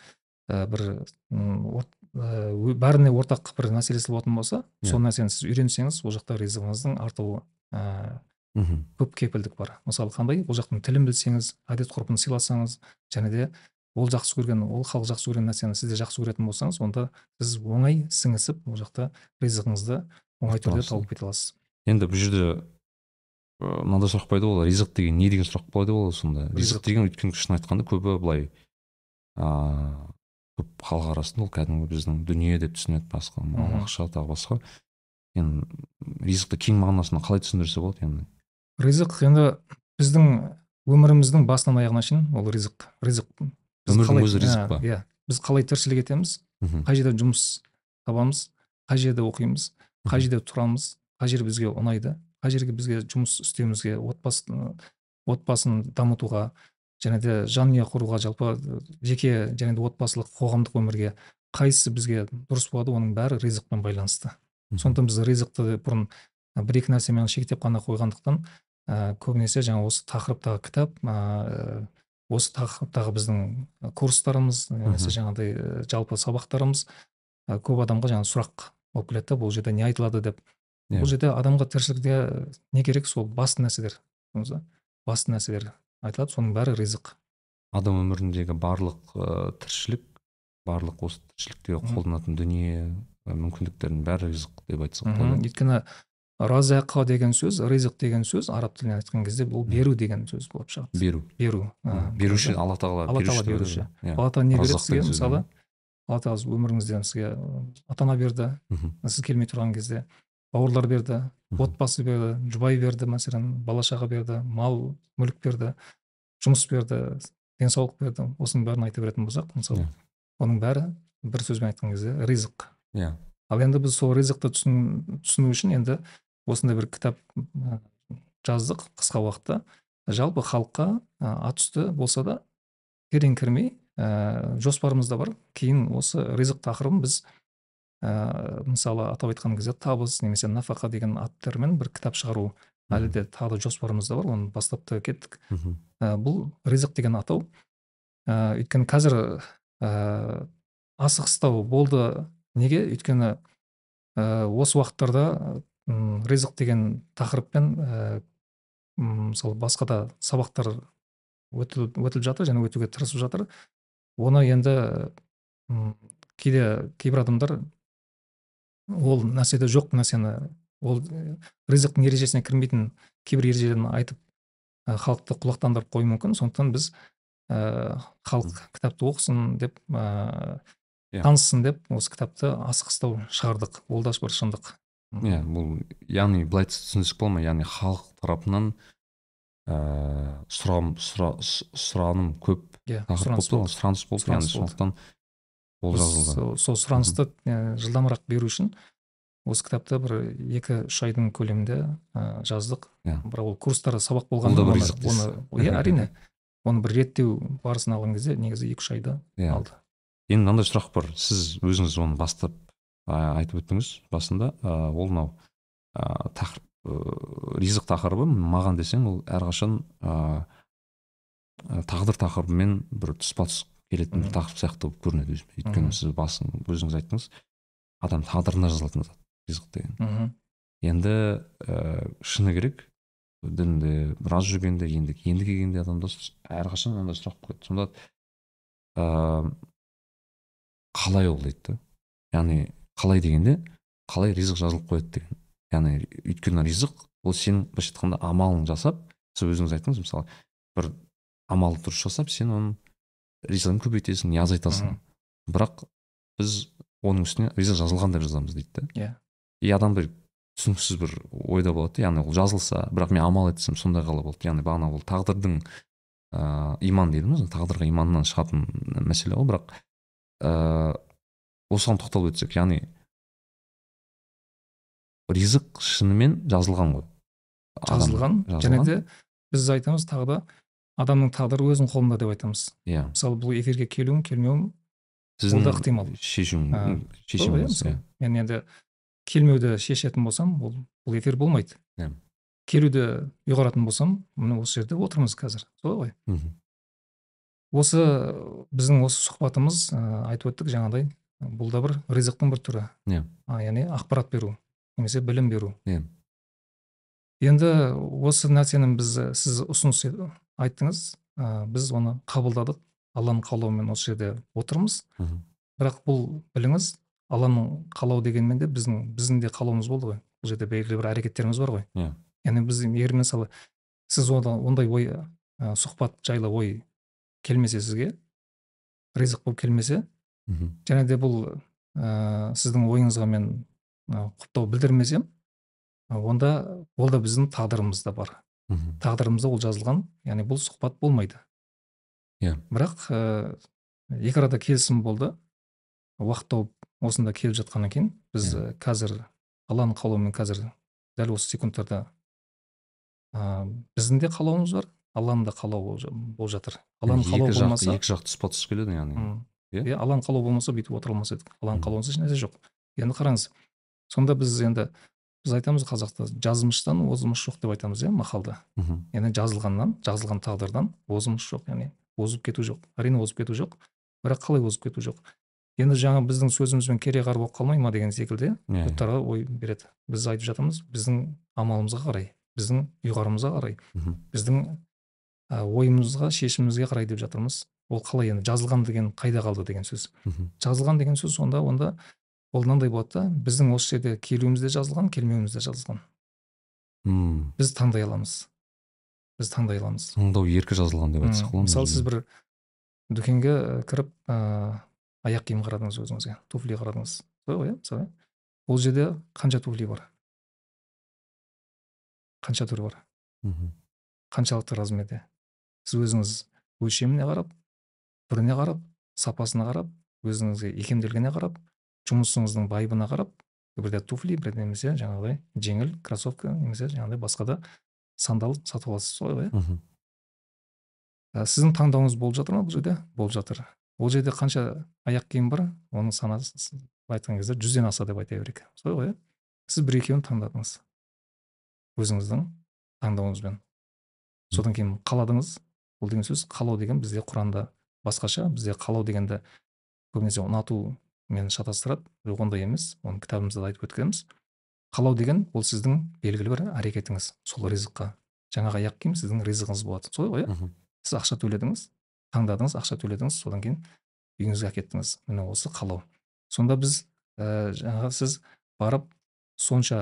ә, бір ә, бәріне ортақ бір мәселесі болатын болса yeah. сол нәрсені сіз үйренсеңіз ол жақта ризығыңыздың артуы ә, мхм. көп кепілдік бар. Мысалы қандай? Ол жақтың тілін білсеңіз әдет ғұрпын сыйласаңыз және де ол жақсы көрген ол халық жақсы көрген нәрсені сіз де жақсы көретін болсаңыз онда сіз оңай сіңісіп ол жақта ризығыңызды оңай түрде тауып кете аласыз. Енді бұл жерде мынандай сұрақ пайда болады. Ризық деген не деген сұрақ пайда болады сонда? Ризық. Деген өйткені шын айтқанда көбі былай ыыы көп халық арасында ол кәдімгі біздің дүние деп түсінеді басқа мал ақша тағы басқа. Енді ризықты кең мағынасында қалай түсіндірсе болады енді? Ризық енді біздің өміріміздің басынан аяғына шейін ол ризық. Ризық өмірдің өзі ризық па? иә. Біз қалай тіршілік етеміз? Қай жерде жұмыс табамыз? Қай жерде оқимыз? Қай жерде тұрамыз? Қай жер бізге ұнайды? Қай жерге бізге жұмыс істеуімізге отбасы отбасын дамытуға және де жанұя құруға жалпы жеке және де отбасылық қоғамдық өмірге қайсысы бізге дұрыс болады оның бәрі ризықпен байланысты. Сондықтан біз ризықты бұрын бір екі нәрсемен шектеп қана қойғандықтан ә, көбінесе жаңа осы тақырыптағы кітап ә, осы тақырыптағы біздің курстарымыз немесе жаңағыдай жалпы сабақтарымыз көп адамға жаңа сұрақ болып келеді да бұл жерде не айтылады? деп. Yeah. бұл жерде адамға тіршілікте не керек сол? Басты нәрселер. Басты нәрселер айтылады соның бәрі ризық. Адам өміріндегі барлық ә, тіршілік барлық осы тіршіліктегі қолданатын дүние мүмкіндіктердің бәрі ризық деп айтсақ болады. Өйткені разақа деген сөз ризық деген сөз араб тілінен айтқан кезде бұл беру деген сөз болып шығады. Беру. Беру беруші алла тағала алла тағала беруші. Алла тағала не береді сізге мысалы? алла тағала өміріңізде сізге ата ана берді сіз келмей тұрған кезде бауырлар берді отбасы берді жұбай берді мәселен бала шаға берді мал мүлік берді жұмыс берді денсаулық берді. Осының бәрін айта беретін болсақ мысалы оның бәрі бір сөзбен айтқан кезде ризық. Иә. Ал енді біз сол ризықты түсіну үшін енді осындай бір кітап жаздық қысқа уақытта. Жалпы халыққа ат үсті болса да терең кірмей ә, жоспарымызда бар. Кейін осы ризық тақырыбын біз ә, мысалы атап айтқан кезде табыс немесе нафақа деген аттармен бір кітап шығару әлі де тағы да жоспарымызда бар. Оны бастап та кеттік. Ә, бұл ризық деген атау. Ә, өйткені қазір ә, асығыстау болды. Неге? Өйткені ә, осы уақыттарда ризық деген тақырыппен ә, мысалы басқа да сабақтар өтіліп, өтіліп жатыр және өтуге тырысып жатыр. Оны енді кейде кейбір адамдар ол нәрседе жоқ нәрсені ол ризықтың ережесіне кірмейтін кейбір ережелерін айтып ә, халықты құлақтандырып қоюы мүмкін. Сондықтан біз ә, халық кітапты оқысын деп ә, yeah. таныссын деп осы кітапты асығыстау шығардық. Ол да бір шындық иә бұл яғни былай түсіндірсек бола ма яғни халық тарапынан ыыы сұра, сұраным көп иә сұраныс болды сұраныс болды яғни сондықтан ол жазылды. сол сұранысты жылдамырақ беру үшін осы кітапты бір екі үш айдың көлемінде ә, жаздық. Иә. Бірақ ол курстар сабақ болған ол да оны иә әрине оны бір реттеу барысын алған кезде негізі екі үш айды yeah. алды. Енді мынандай сұрақ бар. Сіз өзіңіз оны бастап айтып өттіңіз басында ә, ол мынау ә, тақырып ә, ризық тақырыбы маған десең ол әрқашан ә, тағдыр тақырыбымен бір тұспа тұс келетін бір тақырып сияқты болып көрінеді өзіме. Өйткені сіз басын өзіңіз айттыңыз адам тағдырына жазылатын зат ризық деген. Енді ә, шыны керек дінді біраз жүргенде енді енді келгенде адамда әрқашан мынандай сұрақ қояды. Сонда ыыы қалай ол дейді да? Яғни қалай дегенде қалай ризық жазылып қояды деген. Яғни өйткені ризық ол сенің былайша айтқанда амалың жасап сіз өзіңіз айттыңыз мысалы бір амалды дұрыс жасап сен оның ризығын көбейтесің не азайтасың бірақ біз оның үстіне ризық жазылған деп жазамыз дейді да иә. И адам бір түсініксіз бір ойда болады яғни ол жазылса бірақ мен амал етсем сондай қалай болады яғни бағана ол тағдырдың ыыы иман дейміз тағдырға иманнан шығатын мәселе ғой бірақ ыыы осыған тоқталып өтсек яғни ризық шынымен жазылған ғой. Жазылған. және де біз айтамыз тағы да адамның тағдыры өзінің қолында деп айтамыз. Иә. Мысалы бұл эфирге келуім келмеуім сіздің ол да ықтимал. шешуің ә, шешіміңіз иә. Мен енді келмеуді шешетін болсам ол бұл эфир болмайды. Иә. Келуді ұйғаратын болсам міне осы жерде отырмыз қазір. Солай ғой. Мхм. Осы біздің осы сұхбатымыз ә, айтып өттік жаңағыдай. Бұл да бір ризықтың бір түрі. Иә. А, яғни ақпарат беру немесе білім беру. Иә. Енді осы нәрсені біз сіз ұсыныс айттыңыз. Ә, біз оны қабылдадық. Алланың қалауымен осы жерде отырмыз. Мхм. Бірақ бұл біліңіз алланың қалауы дегенмен де біздің біздің де қалауымыз болды ғой. Бұл жерде белгілі бір әрекеттеріміз бар ғой. Иә. Яғни біз егер мысалы сіз ода ондай ой ә, сұхбат жайлы ой келмесе сізге ризық болып келмесе мхм. Және де бұл ә, сіздің ойыңызға мен құптау білдірмесем онда ол да біздің тағдырымызда бар. Мхм. Тағдырымызда ол жазылған яғни бұл сұхбат болмайды. Иә. бірақ ә, екі арада келісім болды. Уақыт тауып осында келіп жатқаннан кейін біз Иә. ә, қазір алланың қалауымен қазір дәл осы секундтарда ә, біздің де қалауымыз бар алланың да қалауы болып жа- болып жатыр. Алланың қалауы болмаса екі жақ тұспа тұс келеді яғни. Иә? иә алланың қалауы болмаса бүйтіп отыра алмас едік. Алланың Мгм. қалауынсыз ешнәрсе жоқ. Енді қараңыз сонда біз енді біз айтамыз қазақта жазмыштан озмыш жоқ деп айтамыз иә мақалда. Мхм яғни жазылғаннан жазылған тағдырдан озмыш жоқ яғни озып кету жоқ. Әрине озып кету жоқ бірақ қалай озып кету жоқ? Енді жаңа біздің сөзімізбен кереғар болып қалмай ма деген секілді иә иә. бұлттарға ой береді. Біз айтып жатырмыз біздің амалымызға қарай біздің ұйғарымымызға қарай мхм біздің ә, ойымызға шешімімізге қарай деп жатырмыз. Ол қалай енді жазылған деген қайда қалды деген сөз. Жазылған деген сөз сонда онда ол мынандай болады да біздің осы жерде келуіміз де жазылған келмеуіміз де жазылған. М, біз таңдай аламыз. Біз таңдай аламыз. Таңдау еркі жазылған деп айтсақ болады мысалы сіз бір дүкенге кіріп ә, аяқ киім қарадыңыз өзіңізге туфли қарадыңыз. Солай ғой иә мысалы ол жерде қанша туфли бар? Қанша түрі бар? Мхм. Қаншалықты размерде? Сіз өзіңіз өлшеміне қарап түріне қарап сапасына қарап өзіңізге икемделгеніне қарап жұмысыңыздың байыбына қарап бірде туфли бірде немесе жаңағыдай жеңіл кроссовка немесе жаңағыдай басқа да сандал сатып аласыз солай ғой иә? Ә, сіздің таңдауыңыз болып жатыр ма бұл жерде? Болып жатыр. Ол жерде қанша аяқ киім бар? Оның санасы айтқан кезде жүзден аса деп айта берейік солай ғой иә? Сіз бір екеуін таңдадыңыз. Өзіңіздің таңдауыңызбен. Содан кейін қаладыңыз. Бұл деген сөз қалау деген бізде құранда басқаша бізде қалау дегенді көбінесе ұнатумен шатастырады. Жоқ ондай емес. Оны кітабымызда да айтып өткенбіз қалау деген ол сіздің белгілі бір әрекетіңіз. Сол ризыққа жаңағы аяқ киім сіздің ризығыңыз болады солай ғой иә? Сіз ақша төледіңіз таңдадыңыз ақша төледіңіз содан кейін үйіңізге әкеттіңіз. Міне осы қалау. Сонда біз ә, жаңағы сіз барып сонша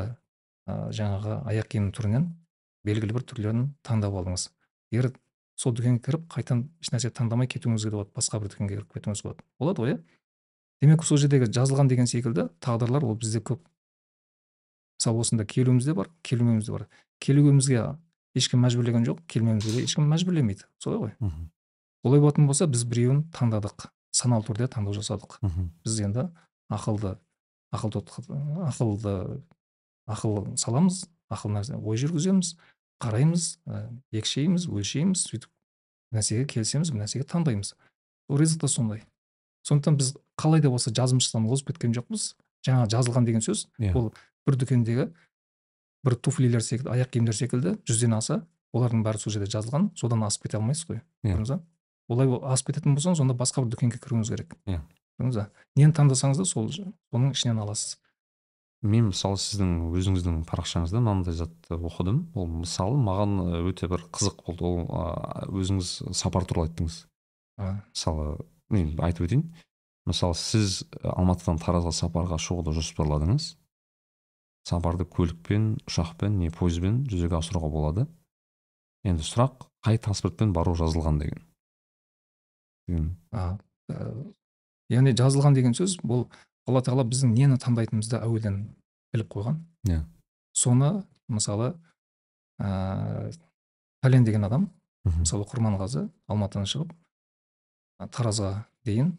ә, жаңағы аяқ киімнің түрінен белгілі бір түрлерін таңдап алдыңыз. Егер сол дүкенге кіріп қайтадан ешнәрсе таңдамай кетуіңізге де болады басқа бір дүкенге кіріп кетуіңізге болады. Болады ғой иә? Демек сол жердегі жазылған деген секілді тағдырлар ол бізде көп. Мысалы осында келуіміз де бар келмеуіміз де бар. Келуімізге ешкім мәжбүрлеген жоқ келмеуімізге де ешкім мәжбүрлемейді солай ғой. Мхм. Олай болатын болса біз біреуін таңдадық саналы түрде таңдау жасадық. Мхм. Біз енді ақылды ақыл ақылды ақыл саламыз ақыл нәрсе ой жүргіземіз қараймыз ә, екшейміз өлшейміз сөйтіп нәрсеге келісеміз бір нәрсеге таңдаймыз. Ол ризық та сондай. Сондықтан біз қалай да болса жазмыштан озып кеткен жоқпыз. Жаңа жазылған деген сөз иә. ол бір дүкендегі бір туфлилер секілді аяқ киімдер секілді жүзден аса олардың бәрі сол жерде жазылған. Содан асып кете алмайсыз ғой Иә. көрдіңіз ба? Олай асып кететін болсаңыз онда басқа бір дүкенге кіруіңіз керек. Иә. көрдіңіз ба? Нені таңдасаңыз да сол соның ішінен аласыз. Мен мысалы сіздің өзіңіздің парақшаңызда мынандай затты оқыдым. Ол мысалы маған өте бір қызық болды. Ол өзіңіз сапар туралы айттыңыз. А, мысалы мен айтып өтейін. Мысалы сіз алматыдан таразға сапарға шығуды жоспарладыңыз. Сапарды көлікпен ұшақпен не пойызбен жүзеге асыруға болады. Енді сұрақ қай транспортпен бару жазылған деген. Ә, яғни жазылған деген сөз бұл алла тағала біздің нені таңдайтынымызды әуелден біліп қойған Иә. соны мысалы ә, пәлен деген адам мхм. мысалы құрманғазы алматыдан шығып таразға дейін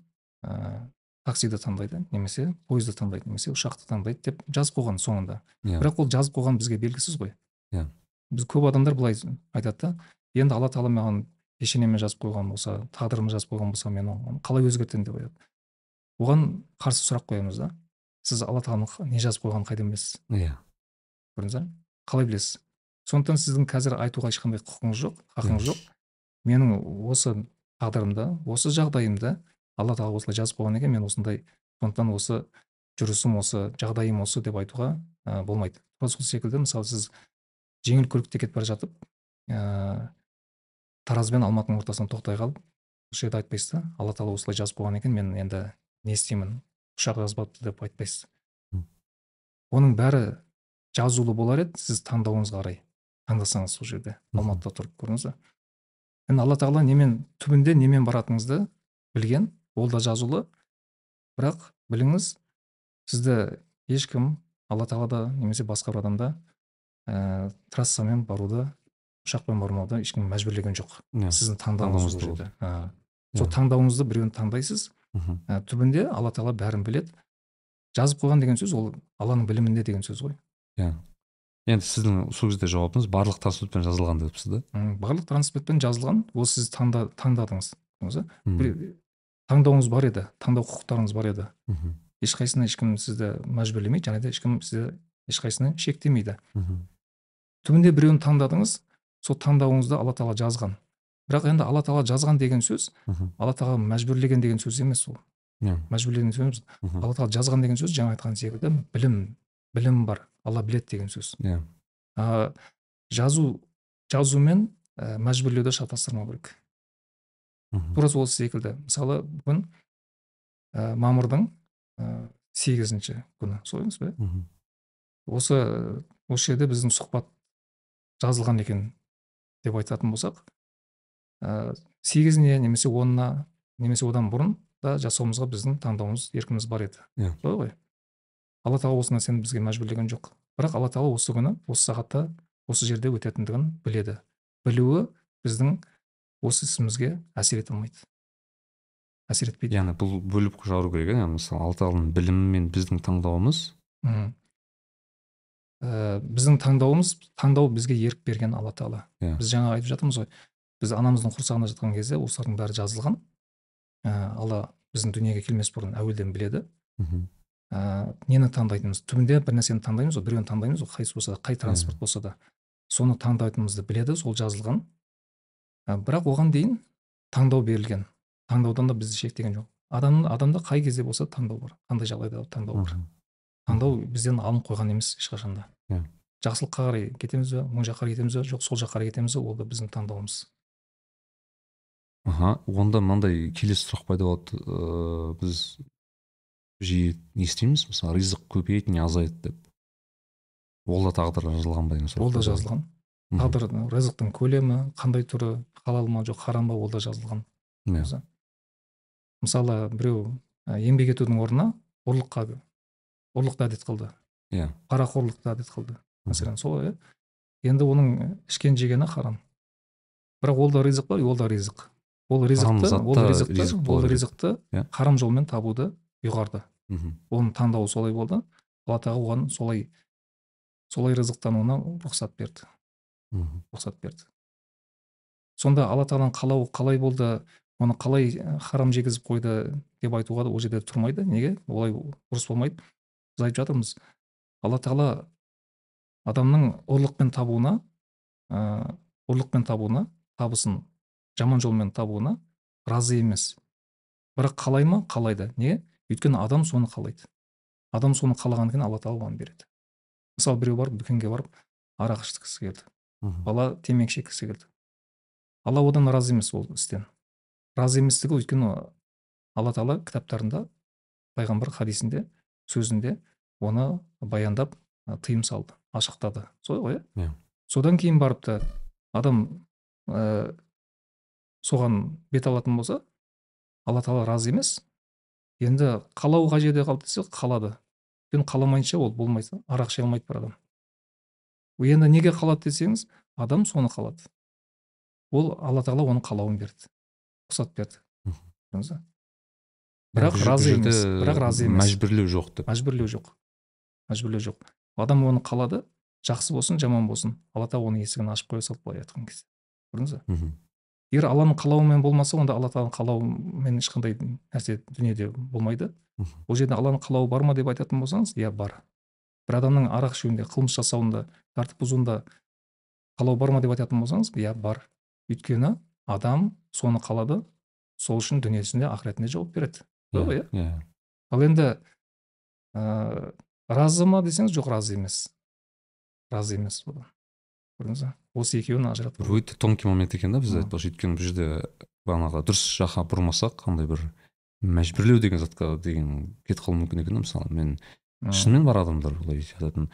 ә, таксиді таңдайды немесе пойызды таңдайды немесе ұшақты таңдайды деп жазып қойған соңында Иә. бірақ ол жазып қойған бізге белгісіз ғой Иә. біз көп адамдар былай айтады да енді алла тағала маған пешенеме жазып қойған болса тағдырыма жазып қойған болса мен оны қалай өзгертемін деп айтады оған қарсы сұрақ қоямыз да. Сіз алла тағаланың не жазып қойғанын қайдан білесіз? Иә. Көрдіңіз ба? Қалай білесіз? Сондықтан сіздің қазір айтуға ешқандай құқыңыз жоқ хақыңыз жоқ. Менің осы тағдырымда осы жағдайымда алла тағала осылай жазып қойған екен мен осындай сондықтан осы жүрісім осы жағдайым осы деп айтуға ә, болмайды. Тура сол секілді мысалы сіз жеңіл көлікте кетіп бара жатып ә, тараз бен алматының ортасынан тоқтай қалып осы жерде айтпайсыз да алла тағала осылай жазып қойған екен мен енді не істеймін. Ұшақ жазбапты деп айтпайсыз. Оның бәрі жазулы болар еді сіз таңдауыңызға қарай таңдасаңыз сол жерде алматыда тұрып көрдіңіз ба енді алла тағала немен түбінде немен баратыныңызды білген ол да жазулы. Бірақ біліңіз сізді ешкім алла тағала да немесе басқа бір адамда ә, трассамен баруды ұшақпен бармауды ешкім мәжбүрлеген жоқ. Иә сіздің таңдауыңыз сол жерде. Сол Иә. таңдауыңызды біреуін таңдайсыз. Ә, түбінде алла тағала бәрін біледі. Жазып қойған деген сөз ол алланың білімінде деген сөз ғой. Иә. Енді сіздің сол кезде жауабыңыз барлық транспортпен жазылған депсіз да? Барлық транспортпен жазылған. Ол сіз таңда, таңдадыңыз. Таңдауыңыз бар еді таңдау құқықтарыңыз бар еді. Мхм. ешқайсысына ешкім сізді мәжбүрлемейді және де ешкім сізді ешқайсысына шектемейді. Мхм. түбінде біреуін таңдадыңыз сол таңдауыңызды алла тағала жазған. Бірақ енді алла тағала жазған деген сөз алла тағала мәжбүрлеген деген сөз емес ол. Иә. Мәжбүрлеген сөз алла тағала жазған деген сөз жаңа айтқан секілді білім білім бар. Алла біледі деген сөз. Иә. Жазу жазу мен ә, мәжбүрлеуді шатастырмау керек. Тура сол секілді. Мысалы бүгін ә, мамырдың ә, сегізінші күні. Солай емес пе? Осы осы жерде біздің сұхбат жазылған екен деп айтатын болсақ ә, сегізіне немесе онына немесе одан бұрын да жасауымызға біздің таңдауымыз еркіміз бар еді. Иә. солай ғой. Алла тағала осы нәрсені бізге мәжбүрлеген жоқ. Бірақ алла тағала осы күні осы сағатта осы жерде өтетіндігін біледі. Білуі біздің осы ісімізге әсер ете алмайды. Әсер етпейді. Яғни бұл бөліп жару керек иә мысалы алла тағаланың білімі мен біздің таңдауымыз. Мхм. ә, біздің таңдауымыз таңдау бізге ерік берген алла тағала. Иә. біз жаңа айтып жатырмыз ғой. Біз анамыздың құрсағында жатқан кезде осылардың бәрі жазылған. Ә, алла біздің дүниеге келмес бұрын әуелден біледі. Мхм. ә, нені таңдайтынымыз? түбінде бір нәрсені таңдаймыз ғой біреуін таңдаймыз ғой қайсы болса да қай транспорт болса да. Соны таңдайтынымызды біледі сол жазылған. Ә, бірақ оған дейін таңдау берілген. Таңдаудан да бізді шектеген жоқ. Адам адамда қай кезде болса да таңдау бар. Қандай жағдайда да таңдау бар. Таңдау бізден алынып қойған емес ешқашан да Иә. жақсылыққа қарай кетеміз бе оң жаққа қарай кетеміз бе жоқ сол жаққа қарай кетеміз бе ол да біздің таңдауымыз. Аха онда мынандай келесі сұрақ пайда болады. Ыыы біз жиі не естиміз мысалы ризық көбейеді не азаяды деп. Ол да тағдырға жазылған ба деген сұрақ ол да жазылған. Тағдыр рызықтың көлемі қандай түрі халал ма жоқ харам ба ол да жазылған мысалы біреу еңбек етудің орнына ұрлыққа ұрлықты әдет қылды. Иә. Парақорлықты әдет қылды. Мәселен солай иә. Енді оның ішкен жегені харам. Бірақ ол да ризық па? Ол да ризық. Ол ризықты ол ризықты ризық ол ризықты Иә. харам жолмен табуды ұйғарды мхм. оның таңдауы солай болды. Алла тағала оған солай солай ризықтануына рұқсат берді. Мхм. рұқсат берді. Сонда алла тағаланың қалауы қалай болды? Оны қалай ә, харам жегізіп қойды деп айтуға да ол жерде тұрмайды. Неге? Олай дұрыс болмайды. Біз айтып жатырмыз. Алла тағала адамның ұрлықпен табуына ә, ұрлықпен табуына табысын жаман жолмен табуына разы емес. Бірақ қалай ма? Қалайды неге өйткені адам соны қалайды. Адам соны қалағаннан кейін алла тағала оған береді. Мысалы біреу барып дүкенге барып арақ ішкісі келді. Бала темекі шеккісі келді. Алла одан разы емес ол істен. Разы еместігі өйткені алла тағала кітаптарында пайғамбар хадисінде сөзінде оны баяндап тыйым салды ашықтады. Солай ғой Иә. содан кейін барып та адам ә, соған бет алатын болса алла тағала разы емес. Енді қалау қай жерде қалды десе қалады. Сүтпен қаламайынша ол болмайды. Арақ іше алмайды бір адам. Енді неге қалады десеңіз адам соны қалады. Ол алла тағала оның қалауын берді рұқсат берді. Көрдіңіз бірақ разы емес бірақ разы емес. мәжбүрлеу жоқ деп. Мәжбүрлеу жоқ. Мәжбүрлеу жоқ. Адам оны қалады жақсы болсын жаман болсын. Алла тағала оның есігін ашып қоя салды былай айтқан кезде. Көрдіңіз ба егер алланың қалауымен болмаса онда алла тағаланың қалауымен ешқандай нәрсе дүниеде болмайды. Ол жерде алланың қалауы бар ма деп айтатын болсаңыз иә бар. бір адамның арақ ішуінде қылмыс жасауында тәртіп бұзуында қалау бар ма деп айтатын болсаңыз иә бар. Өйткені адам соны қалады сол үшін дүниесінде ақыретінде жауап береді. Иә иә? ал енді ә, разы ма десеңіз жоқ разы емес. Разы емес бұдан. Көрдіңіз ба? Осы екеуін ажыратып өте тонкий момент екен да біз айтпақшы өйткені бұл жерде бағанағы дұрыс жаққа бұрмасақ андай бір мәжбүрлеу деген затқа деген кетіп қалуы мүмкін екен да мысалы. Мен шынымен бар адамдар былай айтатын.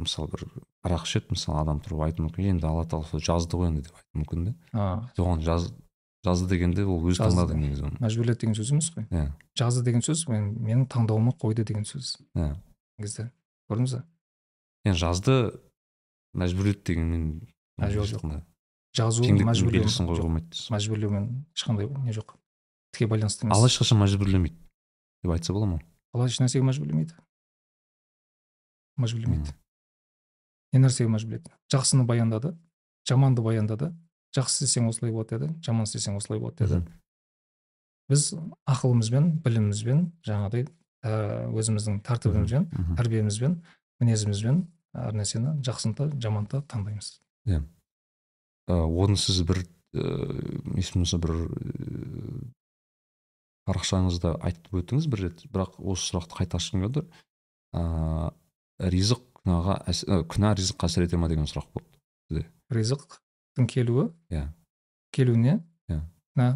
Мысалы бір арақ ішеді мысалы адам тұрып айтуы мүмкін. Енді алла тағала жазды ғой енді деп айтуы мүмкін да. Оған жаз жазды дегенде ол өзі таңдады негізі оны. Мәжбүрледі деген сөз емес қой. Иә. Жазды деген сөз мен, менің таңдауыма қойды деген сөз. Иә. негізі. Көрдіңіз ба? Енді жазды мәжбүрледі дегенмен жоқ жазу мәжбүрлеу мәжбүрлеумен ешқандай не жоқ. Тіке байланысты емес. Алла ешқашан мәжбүрлемейді деп айтса бола ма? Алла ешнәрсеге мәжбүрлемейді? Мәжбүрлемейді. Не нәрсеге мәжбүрлейді жақсыны баяндады жаманды баяндады. Жақсы істесең осылай болады деді жаман істесең осылай болады деді. Біз ақылымызбен білімімізбен жаңағыдай өзіміздің тәртібімізбен тәрбиемізбен мінезімізбен әр нәрсені жақсыны да жаманды да таңдаймыз. Иә. Оны сіз бір есімде болса бір парақшаңызда айтып өттіңіз бір рет. Бірақ осы сұрақты қайта ашқым келді. Ыыы ризық күнәға күнә ризыққа әсер ете ма деген сұрақ болды ризық келуі? Иә. Келуіне? Иә. Күнә?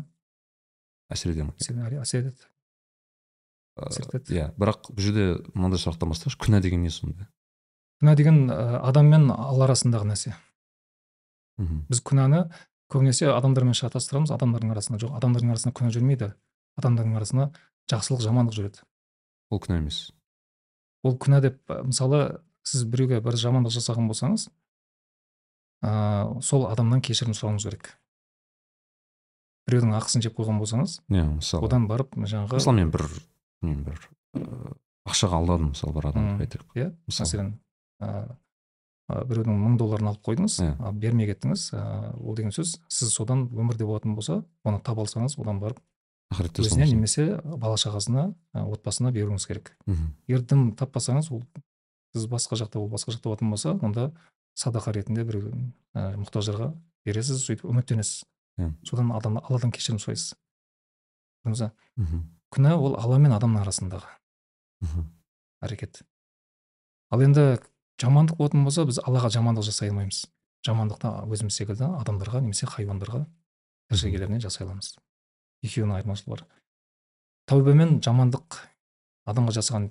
Әсер ете ма? Әсер етеді әсер етеді иә бірақ бұл жерде мынандай сұрақтан бастайықшы. Күнә деген не сонда? Күнә деген адам мен алла арасындағы нәрсе. Мхм. Біз күнәні көбінесе адамдармен шатастырамыз адамдардың арасында жоқ. Адамдардың арасында күнә жүрмейді адамдардың арасында жақсылық жамандық жүреді. Ол күнә емес. Ол күнә деп мысалы сіз біреуге бір жамандық жасаған болсаңыз ә, сол адамнан кешірім сұрауыңыз керек. Біреудің ақысын жеп қойған болсаңыз иә мысалы. одан барып жаңағы мысалы мен бір мен бір ақшаға алдадым мысалы бір адамды айтайық иә мәселен біреудің мың долларын алып қойдыңыз иә. ал бермей кеттіңіз. Ыыы ол деген сөз сіз содан өмірде болатын болса оны таба алсаңыз одан барып ақыретте өзіне немесе бала шағасына отбасына беруіңіз керек. Мхм. Егер дым таппасаңыз ол сіз басқа жақта ол басқа жақта болатын болса онда садақа ретінде бір ә, мұқтаждарға бересіз сөйтіп үміттенесіз. Иә. Содан адам алладан кешірім сұрайсыз. Көрдіңіз ба? Мхм. Күнә ол алла мен адамның арасындағы мхм. әрекет. Ал енді жамандық болатын болса біз аллаға жамандық жасай алмаймыз. Жамандықты өзіміз секілді адамдарға немесе хайуандарға тіршілік жасай аламыз. Екеуінің айырмашылығы бар. Тәубе мен жамандық адамға жасаған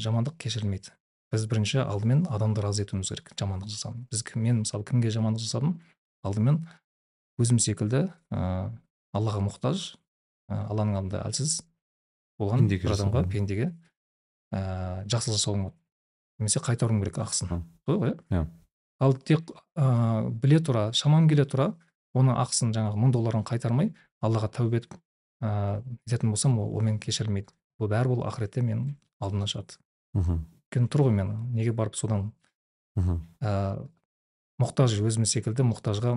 жамандық кешірілмейді. Біз бірінші алдымен адамды разы етуіміз керек жамандық жасаған біз мен мысалы кімге жамандық жасадым? Алдымен өзім секілді ә, аллаға мұқтаж ә, алланың алдында әлсіз болған бір адамға пендеге ә, жақсылық жасауым немесе қайтаруым керек ақысын. Солай ғой иә. Ал тек ә, біле тұра шамам келе тұра оның ақысын жаңағы мың долларын қайтармай аллаға тәубе етіп ә, ететін болсам ол мен кешірілмейді ол бәрі ол ақыретте менің алдымнан шығады. Мхм. Өйткені тұр ғой мен. Неге барып содан мхм. ә, мұқтаж өзім секілді мұқтажға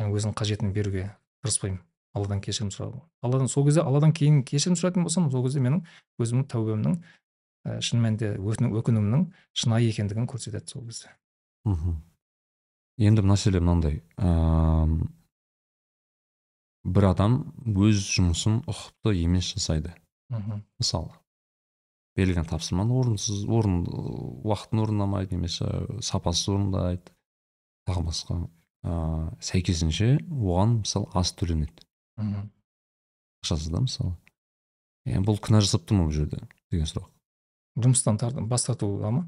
өзінің қажетін беруге тырыспаймын. Алладан кешірім сұрау. Алладан сол кезде алладан кейін кешірім сұрайтын болсам сол кезде менің өзімнің тәубемнің шын мәнінде өкінуімнің шынайы екендігін көрсетеді сол кезде. Мхм. Енді мәселе мынандай ыыы бір адам өз жұмысын ұқыпты емес жасайды. Мхм. Мысалы берілген тапсырманы орынсыз орын уақытын орындамайды немесе сапасыз орындайды тағы басқа ыыы сәйкесінше оған мысалы аз төленеді. Мхм. Ақшасыз да мысалы енді бұл күнә жасап тұр ма бұл жерде? деген сұрақ. Жұмыстан бас тартуға ма?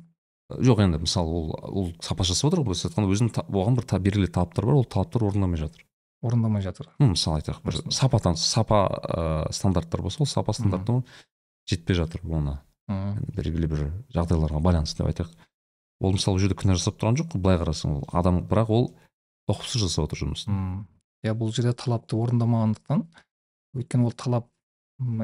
Жоқ енді мысалы ол ол сапа жасап отыр ғой былайша айтқанда өзінің оған бір белгілі талаптар бар ол талаптар орындамай жатыр. Орындамай жатыр. Мысалы айтайық бір сапа сапа ыыы стандарттар болса ол сапа стандарты жетпей жатыр оны. Белгілі бір жағдайларға байланысты деп айтайық. Ол мысалы ол жерде күнә жасап тұрған жоқ қой былай қарасаң ол адам бірақ ол ұқыпсыз жасап отыр жұмысын. Иә бұл жерде талапты орындамағандықтан өйткені ол талап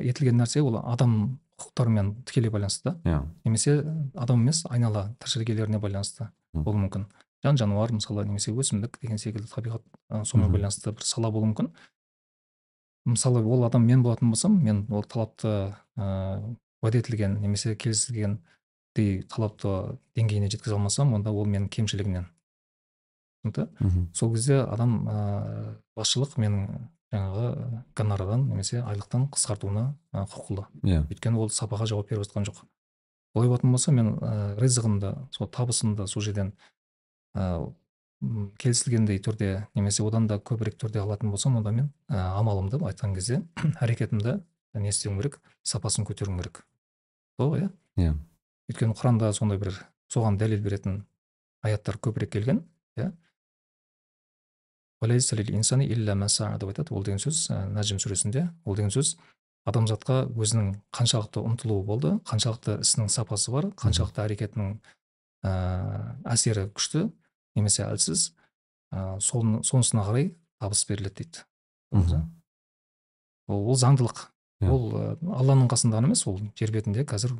етілген нәрсе ол адам құқықтарымен тікелей байланысты. Да иә. Немесе адам емес айнала тіршілік иелеріне байланысты Мгм. болуы мүмкін. Жан жануар мысалы немесе өсімдік деген секілді табиғат ы, сонымен Мгм. байланысты бір сала болуы мүмкін. Мысалы ол адам мен болатын болсам мен ол талапты ыыы уәде етілген немесе келісілгендей талапты деңгейіне жеткізе алмасам онда ол менің кемшілігімнен. түсінікті? Сол кезде адам ыыы басшылық менің жаңағы гонорадан немесе айлықтан қысқартуына құқылы иә. Өйткені ол сапаға жауап беріп жатқан жоқ. Олай болатын болса мен ә, ризығымды сол табысымды сол жерден ә, келісілгендей түрде немесе одан да көбірек түрде алатын болсам онда мен ә, амалымды айтқан кезде әрекетімді не істеуім керек сапасын көтеруім керек. Сол ғой иә? Иә. Өйткені құранда сондай бір соған дәлел беретін аяттар көбірек келген иә? Айтады ол деген сөз ә, нәжім сүресінде ол деген сөз. Адамзатқа өзінің қаншалықты ұмтылуы болды қаншалықты ісінің сапасы бар қаншалықты әрекетінің ә, әсері күшті немесе әлсіз ә, соны- сонысына қарай табыс беріледі дейді ол, ол заңдылық. Иә. ол ә, алланың қасында ғана емес ол жер бетінде қазір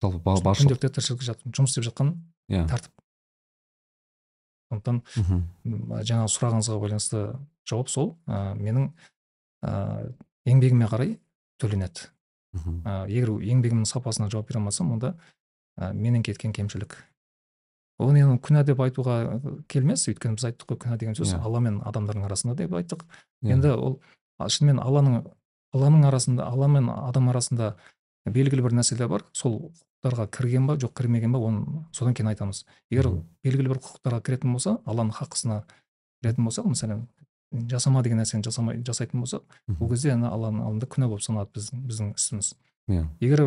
жалпы күнделікті тіршілік жұмыс істеп жатқан иә. тәртіп. Сондықтан жаңағы сұрағыңызға байланысты жауап сол. Ә, менің ә, еңбегіме қарай төленеді. Мхм. ә, егер еңбегімнің сапасына жауап бере алмасам онда ә, менен кеткен кемшілік. Оны енді күнә деп айтуға келмес. Өйткені біз айттық қой күнә деген сөз Иә. алла мен адамдардың арасында деп айттық. Иә. енді ол шынымен алланың алланың арасында алла мен адам арасында белгілі бір нәрселер бар. Сол құқықтарға кірген ба жоқ кірмеген ба оны содан кейін айтамыз. егер белгілі бір құқықтарға кіретін болса алланың хаққысына кіретін болсақ мысалы жасама деген нәрсені жасамай жасайтын болсақ Мхм. ол кезде ана алланың алдында күнә болып саналады біздің біздің ісіміз. Иә. егер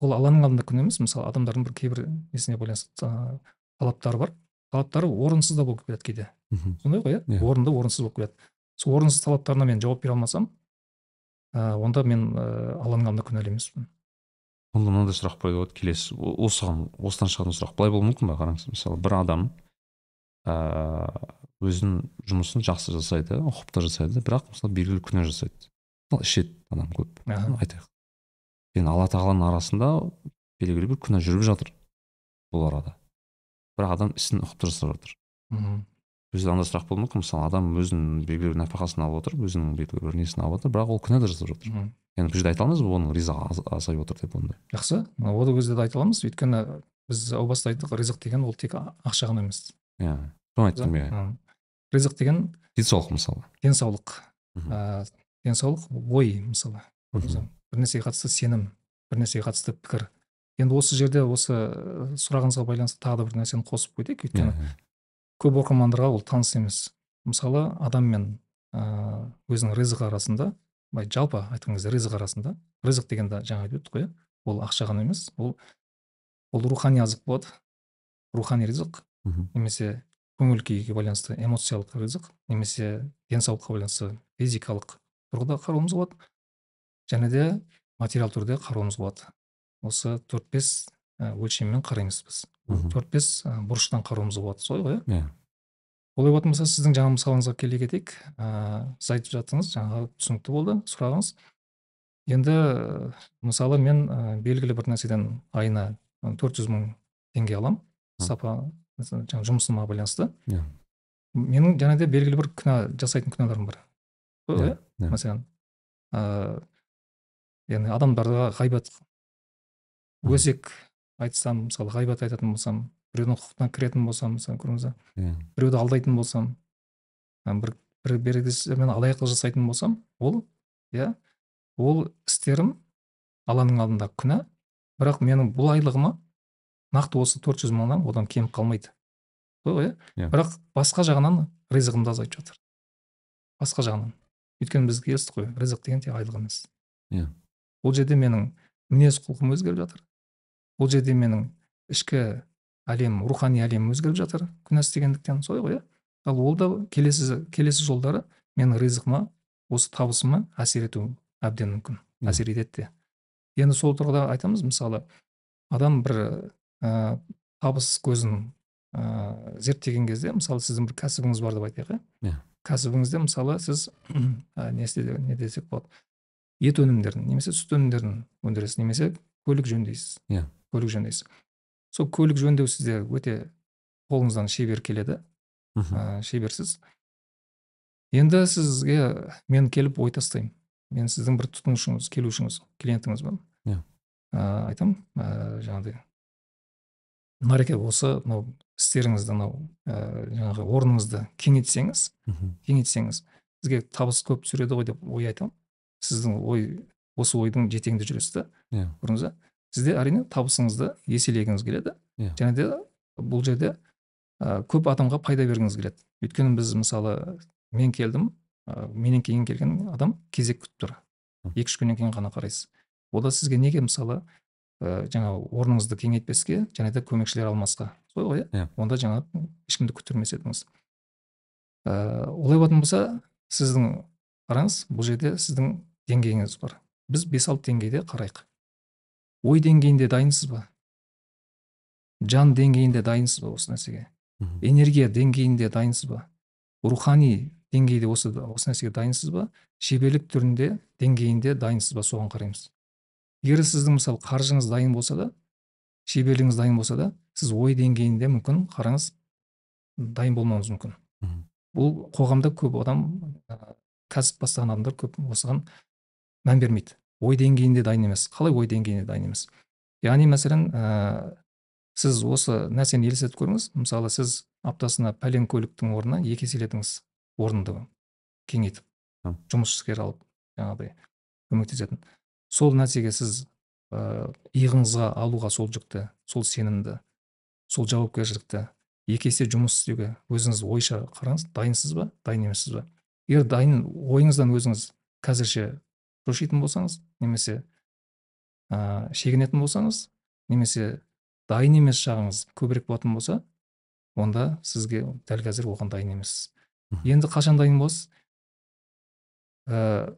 ол алланың алдында күнә емес мысалы адамдардың бір кейбір несіне байланысты талаптары бар. Талаптары орынсыз да болып келеді кейде. Сондай ғой иә? Иә. орынды орынсыз болып келеді. Сол орынсыз талаптарына мен жауап бере алмасам ә, онда мен ә, алланың алдында күнәлі емеспін. Онда мынандай сұрақ қоюға болады келесі осыған осыдан шығатын сұрақ былай болуы мүмкін ба қараңыз мысалы бір адам ыыы өзінің жұмысын жақсы жасайды ұқыпты жасайды бірақ мысалы белгілі күнә жасайды. Мысалы ішеді адам көп айтайық. Пен алла тағаланың арасында белгілі бір күнә жүріп жатыр бұл арада. Бірақ адам ісін ұқыпты жасап жатыр. Мхм. Бұл жерде андай сұрақ болуы мүмкін. Мысалы адам өзінің белгілі бір нәпақасын алып отыр өзінің белгілі бір несін алып отыр бірақ ол күнә да жасап жатыр енді бұл жерде айта алмаймыз ба оның ризығы аз- азайып отыр деп ондай жақсы. Ол кезде де айта аламыз. Өйткені біз әу баста айттық ризық деген ол тек ақша ғана емес. Иә. Соны айттым иә ризық деген денсаулық мысалы. денсаулық. Мхм. ә, денсаулық ой мысалы. Бір нәрсеге қатысты сенім бір нәрсеге қатысты пікір. Енді осы жерде осы сұрағыңызға байланысты тағы да бір нәрсені қосып Иә, өйткені. Көп оқырмандарға ол таныс емес. Мысалы адам мен ә, өзінің ризығы арасында былай жалпы айтқан кезде ризық арасында ризық дегенде жаңа айтып өттік қой иә? Ол ақша ғана емес ол ол рухани азық болады. Рухани ризық немесе көңіл күйге байланысты эмоциялық ризық немесе денсаулыққа байланысты физикалық тұрғыда қарауымыз болады. Және де материал түрде қарауымыз болады. Осы төрт бес өлшеммен қараймыз біз. Төрт бес ә, бұрыштан қарауымызға болады солай ғой. Иә. Иә олай болатын болса сіздің жаңа мысалыңызға келе кетейік. Ә, сіз айтып жаттыңыз жаңағы түсінікті болды сұрағыңыз. Енді мысалы мен белгілі бір нәрседен айына төрт жүз мың теңге аламын сапа жаңағы жұмысыма байланысты. Иә. менің және де белгілі бір күнә жасайтын күнәларым бар. Ғой, Иә, иә. мәселен ә, яғни адамдарға ғайбат. Өсек айтсам мысалы ғайбат айтатын болсам біреудің құқығына кіретін болсам мысалы көрдіңіз ба иә. біреуді алдайтын болсам бір бір берекесімен алаяқтық жасайтын болсам ол иә ол істерім алланың алдында күнә бірақ менің бұл айлығыма нақты осы төрт жүз мыңнан одан кем қалмайды. Ғой Иә. иә. Бірақ басқа жағынан ризығымды азайтып жатыр. Басқа жағынан. Өйткені біз келістік қой ризық деген тек айлық емес. Иә. ол жерде менің мінез құлқым өзгеріп жатыр. Ол жерде менің ішкі әлем рухани әлемім өзгеріп жатыр күнә істегендіктен солай ғой иә. Ал ол да келесі келесі жолдары менің ризығыма осы табысыма әсер етуі әбден мүмкін әсер етеді де. Енді сол тұрғыда айтамыз мысалы адам бір ә, табыс көзін ә, зерттеген кезде мысалы сіздің бір кәсібіңіз бар деп айтайық иә. Иә. кәсібіңізде мысалы сіз ә, не, істе- не десек болады? Ет өнімдерін немесе сүт өнімдерін өндіресіз немесе көлік жөндейсіз. Иә. Көлік жөндейсіз сол көлік жөндеу сізде өте қолыңыздан шебер келеді ә, шеберсіз. Енді сізге мен келіп ой тастаймын. Мен сіздің бір тұтынушыңыз келушіңіз клиентіңізбін Иә. ә, айтамын ә, жаңағыдай. Нареке осы мынау істеріңізді мынау ә, жаңағы орныңызды кеңейтсеңіз кеңейтсеңіз сізге табыс көп түсіреді ғой деп ой айтамын. Сіздің ой осы ойдың жетегінде жүресіз да иә. көрдіңіз ба сізде әрине табысыңызды еселегіңіз келеді. Иә. және де бұл жерде ә, көп адамға пайда бергіңіз келеді. Өйткені біз мысалы мен келдім ә, менен кейін келген адам кезек күтіп тұр. Екі үш күннен кейін ғана қарайсыз. Ода сізге неге мысалы ә, жаңағы орныңызды кеңейтпеске және де көмекшілер алмасқа? Солай ғой иә? Иә. онда жаңағы ешкімді күттірмес едіңіз. Ә, олай болатын болса сіздің қараңыз бұл жерде сіздің деңгейіңіз бар. Біз бес алты деңгейде қарайық. Ой деңгейінде дайынсыз ба жан деңгейінде дайынсыз ба осы нәрсеге энергия деңгейінде дайынсыз ба рухани деңгейде осы осы нәрсеге дайынсыз ба шеберлік түрінде деңгейінде дайынсыз ба соған қараймыз егер сіздің мысалы қаржыңыз дайын болса да шеберлігіңіз дайын болса да сіз ой деңгейінде мүмкін қараңыз дайын болмауыңыз мүмкін бұл қоғамда көп адам ә, кәсіп бастаған адамдар көп осыған мән бермейді ой деңгейінде дайын емес қалай ой деңгейінде дайын емес? Яғни мәселен ә, сіз осы нәрсені елестетіп көріңіз мысалы сіз аптасына пәлен көліктің орнына екі еселедіңіз орынды кеңейтіп Мгм. жұмыскер алып жаңағыдай көмектесетін. Сол нәрсеге сіз ә, иығыңызға алуға сол жүкті сол сенімді сол жауапкершілікті екі есе жұмыс істеуге өзіңіз ойша қараңыз дайынсыз ба дайын емессіз ба? Егер дайын ойыңыздан өзіңіз қазірше шошитын болсаңыз немесе ә, шегінетін болсаңыз немесе дайын емес жағыңыз көбірек болатын болса онда сізге дәл қазір оған дайын емессіз Мгм. енді қашан дайын боласыз ә,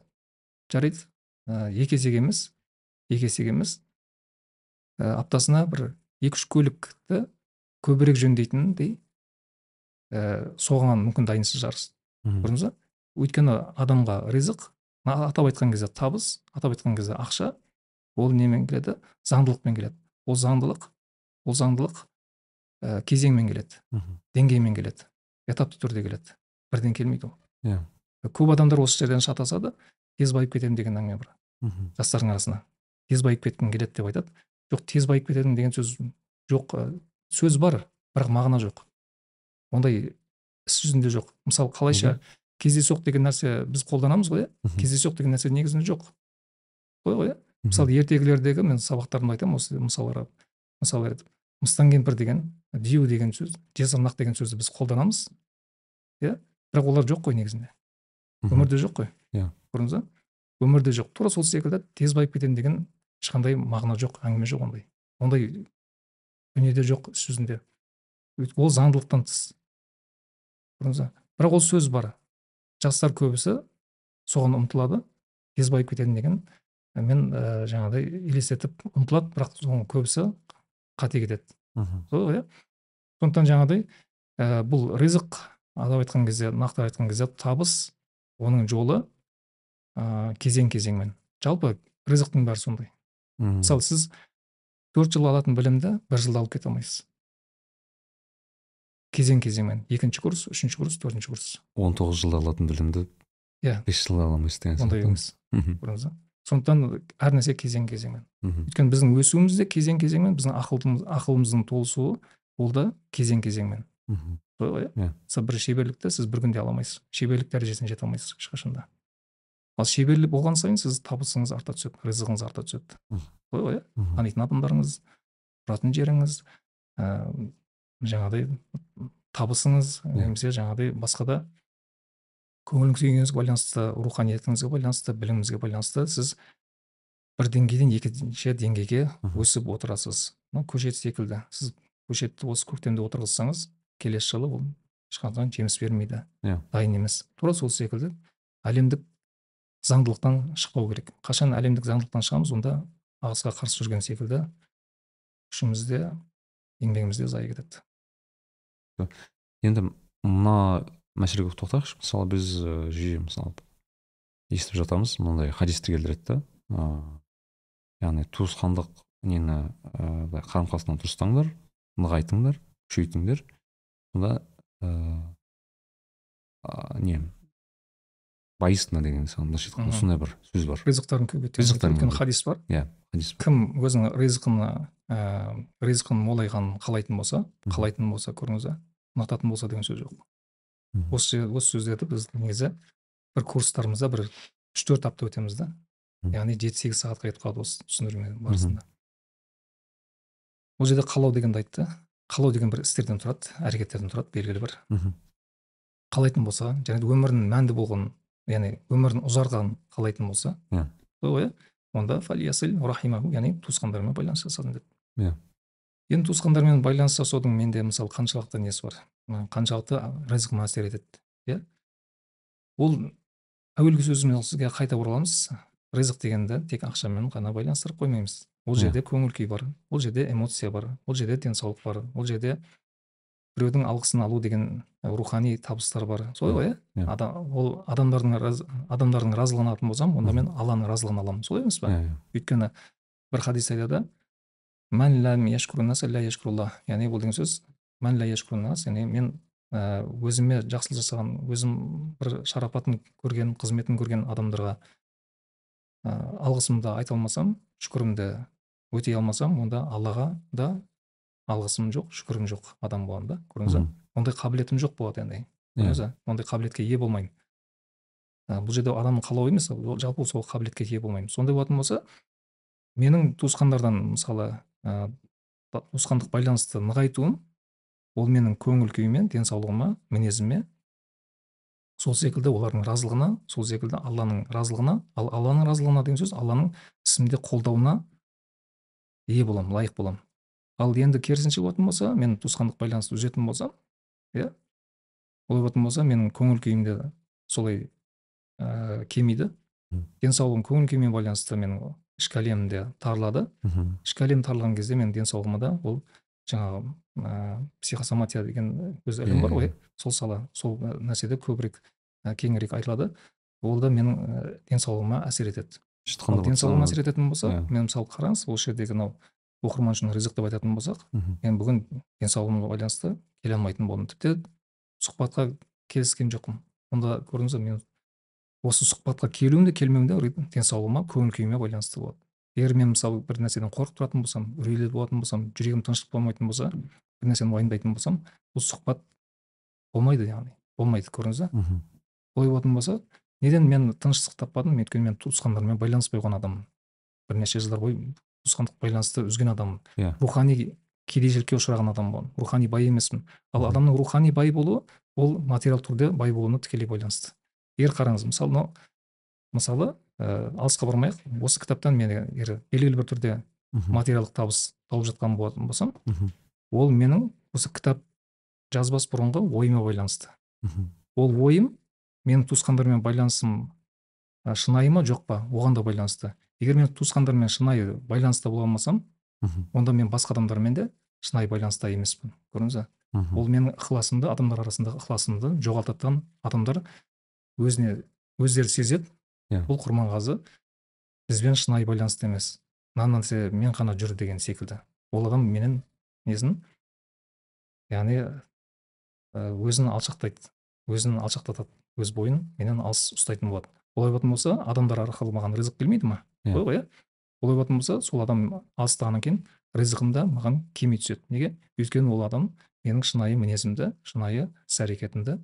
жарайды. Ә, екі есеге емес екі есеге емес. Ә, аптасына бір екі үш көлікті көбірек жөндейтіндей ә, соған мүмкін дайынсыз шығарсыз көрдіңіз ба? Өйткені адамға ризық атап айтқан кезде табыс атап айтқан кезде ақша ол немен келеді? Заңдылықпен келеді. Ол заңдылық ол заңдылық ә, кезеңмен келеді. Мхм, деңгеймен келеді. Этапты түрде келеді. Бірден келмейді ол. Иә. Көп адамдар осы жерден шатасады. Тез байып кетемін деген әңгіме бар. Мхм, жастардың арасында. Тез байып кеткім келеді деп айтады. Жоқ тез байып кетемін деген сөз жоқ ә, сөз бар бірақ мағына жоқ. Ондай іс жүзінде жоқ. Мысалы қалайша кездейсоқ деген нәрсе біз қолданамыз ғой иә? Кездейсоқ деген нәрсе негізінде жоқ. Солай ғой иә? Мысалы ертегілердегі мен сабақтарымда айтамын осы мысалдар мысал ретіп. Мыстан кемпір деген дию деген сөз жезырнақ деген сөзді біз қолданамыз иә? Бірақ олар жоқ қой негізінде. Өмірде жоқ қой. Иә. көрдіңіз ба? Өмірде жоқ. Тура сол секілді тез байып кетемін деген ешқандай мағына жоқ әңгіме жоқ ондай. Ондай дүниеде жоқ іс жүзінде ол заңдылықтан тыс. Көрдіңіз ба? Бірақ ол сөз бар. Жастар көбісі соған ұмтылады. Тез байып кетемін деген. Ә, мен ә, жаңағыдай елестетіп ұмтылады бірақ соның көбісі қате кетеді. Мхм, иә. Сондықтан жаңағыдай ә, бұл ризық атап айтқан кезде нақты айтқан кезде табыс оның жолы ә, кезең кезеңмен жалпы ризықтың бәрі сондай. Мхм, мысалы сіз төрт жыл алатын білімді бір жылда алып кете алмайсыз. Кезең кезеңмен. Екінші курс үшінші курс төртінші курс. Он тоғыз жылда алатын білімді. Иә. бес жылда ала алмайсыз деген ондай емес. Көрдіңіз ба? Сондықтан әр нәрсе кезең кезеңмен. Мхм, өйткені біздің өсуіміз де кезең кезеңмен біздің ақылымыз, ақылымыздың толысуы ол да кезең кезеңмен. Мхм, солай ғой иә? Иә. мысалы бір шеберлікті сіз бір күнде ала алмайсыз шеберлік дәрежесіне жете алмайсыз ешқашан да ал шеберлі болған сайын сіз табысыңыз арта түседі ризығыңыз арта түседі. Солай ғой иә? Танитын адамдарыңыз тұратын жеріңіз ә, жаңағыдай табысыңыз немесе жаңағыдай басқа да көңіл күйіңізге байланысты руханиятыңызға байланысты біліміңізге байланысты сіз бір деңгейден екінші деңгейге өсіп отырасыз. Мына көшет секілді. Сіз көшетті осы көктемде отырғызсаңыз келесі жылы ол ешқашан жеміс бермейді. Иә. дайын емес. Тура сол секілді. Әлемдік заңдылықтан шықпау керек. Қашан әлемдік заңдылықтан шығамыз онда ағысқа қарсы жүрген секілді. Күшіміз де еңбегіміз де зая кетеді. Енді мына мәселеге тоқтайықшы мысалы біз ә, жиі мысалы естіп жатамыз мынандай хадисті келтіреді да яғни туысқандық нені ыыы былай қарым қатынасты дұрыстаңдар нығайтыңдар күшейтіңдер сонда ыыы не байысыңдар деген былайша айтқанда сондай бір сөз бар. Ризықтарын көбейткен хадис бар. Иә хадис кім өзінің ризқына ыыы ризқын молайғанын қалайтын болса қалайтын болса көрдіңіз ба ұнататын болса деген сөз жоқ. Осы осы сөздерді біз негізі бір курстарымызда бір үш төрт апта өтеміз да. Яғни жеті сегіз сағатқа кетіп қалады осы түсіндірме барысында. Ол жерде қалау дегенді айтты. Қалау деген бір істерден тұрады әрекеттерден тұрады белгілі бір. Қалайтын болса және өмірінің мәнді болған яғни өмірін ұзартқанын қалайтын болса иә. ғой иә онда яғни туысқандармен байланыс жасасын деді иә. Енді туысқандармен байланыс жасаудың менде мысалы қаншалықты несі бар? Қаншалықты ризқыма әсер етеді иә? Ол әуелгі сөзіме сізге қайта ораламыз. Ризық дегенді тек ақшамен ғана байланыстырып қоймаймыз. Ол иә. жерде көңіл күй бар ол жерде эмоция бар ол жерде денсаулық бар ол жерде біреудің алғысын алу деген рухани табыстар бар. Солай ғой иә, иә. ол адамдардың адамдардың разылығын алатын болсам онда мен алланың разылығын аламын. Солай емес па иә, өйткені бір хадис айтады яғни бұл деген сөз яғни мен ә, өзіме жақсылық жасаған өзім бір шарапатын көрген қызметін көрген адамдарға ә, алғысымды айта алмасам шүкірімді өтей алмасам онда аллаға да алғысым жоқ шүкірім жоқ адам боламын да көрдіңіз ба? Ондай қабілетім жоқ болады яғни көрдіңіз ба? Ондай қабілетке ие болмаймын. Ә, бұл жерде адамның қалауы емес жалпы сол қабілетке ие болмаймын. Сондай болатын болса менің туысқандардан мысалы ә, туысқандық байланысты нығайтуым ол менің көңіл күйіме денсаулығыма мінезіме. Сол секілді олардың разылығына сол секілді алланың разылығына ал алланың разылығына деген сөз алланың ісімде қолдауына ие боламын лайық боламын. Ал енді керісінше болатын болса мен туысқандық байланысты үзетін болсам иә олай болатын болса менің көңіл күйім де солай ә, кемиді. Денсаулығым көңіл күйімен байланысты менің ішкі әлемім де тарылады ішкі әлем тарылған кезде менің денсаулығыма да ол жаңағы ә, психосоматия деген өз ілім бар ғой. Сол сала сол нәрседе көбірек ә, кеңірек айтылады ол да менің ә, денсаулығыма әсер етеді. Денсаулығыма әсер ететін болса yeah. мен мысалы қараңыз осы жердегі мынау оқырман үшін ризық деп айтатын болсақ мен бүгін денсаулығыма байланысты келе алмайтын болдым. Тіпті сұхбатқа келіскен жоқпын. Онда көрдіңіз ба мен осы сұхбатқа келуім де келмеуім де денсаулығыма көңіл күйіме байланысты болады. Егер мен мысалы бір нәрседен қорқып тұратын болсам үрейлі болатын болсам жүрегім тыныштық болмайтын болса бір нәрсені уайымдайтын болсам бұл сұхбат болмайды яғни болмайды көрдіңіз ба олай болатын болса неден мен тыныштық таппадым? Өйткені мен туысқандармен байланыспай қойған адаммын. Бірнеше жылдар бойы туысқандық байланысты үзген адаммын. Иә. Рухани кедейшілікке ұшыраған адаммын рухани бай емеспін. Ал адамның рухани бай болуы ол материал түрде бай болуына тікелей байланысты. Егер қараңыз мысалы мынау мысалы ә, алысқа бармайық осы кітаптан мен егер белгілі бір түрде материалдық табыс тауып жатқан болатын болсам ол менің осы кітап жазбас бұрынғы ойыма байланысты. Ол ойым менің туысқандармен байланысым шынайы ма? Жоқ па? Оған да байланысты. Егер мен туысқандармен шынайы байланыста бола алмасам онда мен басқа адамдармен де шынайы байланыста емеспін. Көрдіңіз ба ол менің ықыласымды адамдар арасындағы ықыласымды жоғалтатын адамдар өзіне өздері сезеді. Иә. Бұл құрманғазы бізбен шынайы байланысты емес. Мына нәрсе мен ғана жүр деген секілді. Ол адам менен несін яғни өзін алшақтайды өзін алшақтатады өз бойын менен алыс ұстайтын болады. Олай болатын болса адамдар арқылы маған ризық келмейді ма? Иә. Ғой иә. Олай болатын болса сол адам алыстағаннан кейін ризығым да маған кеми түседі. Неге? Өйткені ол адам менің шынайы мінезімді шынайы іс әрекетімді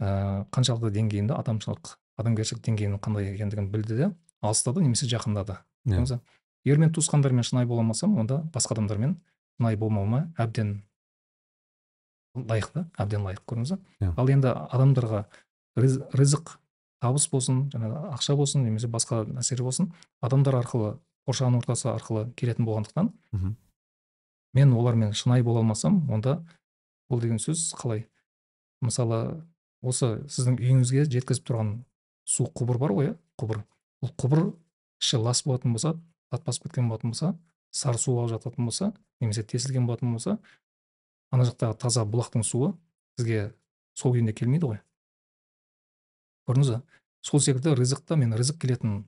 ә, қаншалықты деңгейімді адамшылық адамгершілік деңгейінің қандай екендігін білді де алыстады немесе жақындады иә. Егер мен туысқандармен шынайы бола алмасам онда басқа адамдармен шынайы болмауыма әбден лайық та әбден лайық көрдіңіз ба иә. Ал енді адамдарға ризық табыс болсын жаңағы ақша болсын немесе басқа нәрселер болсын адамдар арқылы қоршаған ортасы арқылы келетін болғандықтан мхм мен олармен шынайы бола алмасам онда ол деген сөз қалай? Мысалы осы сіздің үйіңізге жеткізіп тұрған су құбыр бар ғой иә? құбыр. Бұл құбыр іші лас болатын болса зат басып кеткен болатын болса сары су алып жататын болса немесе тесілген болатын болса ана жақтағы таза бұлақтың суы сізге сол күйінде келмейді ғой. Көрдіңіз ба сол секілді ризықта мен ризық келетін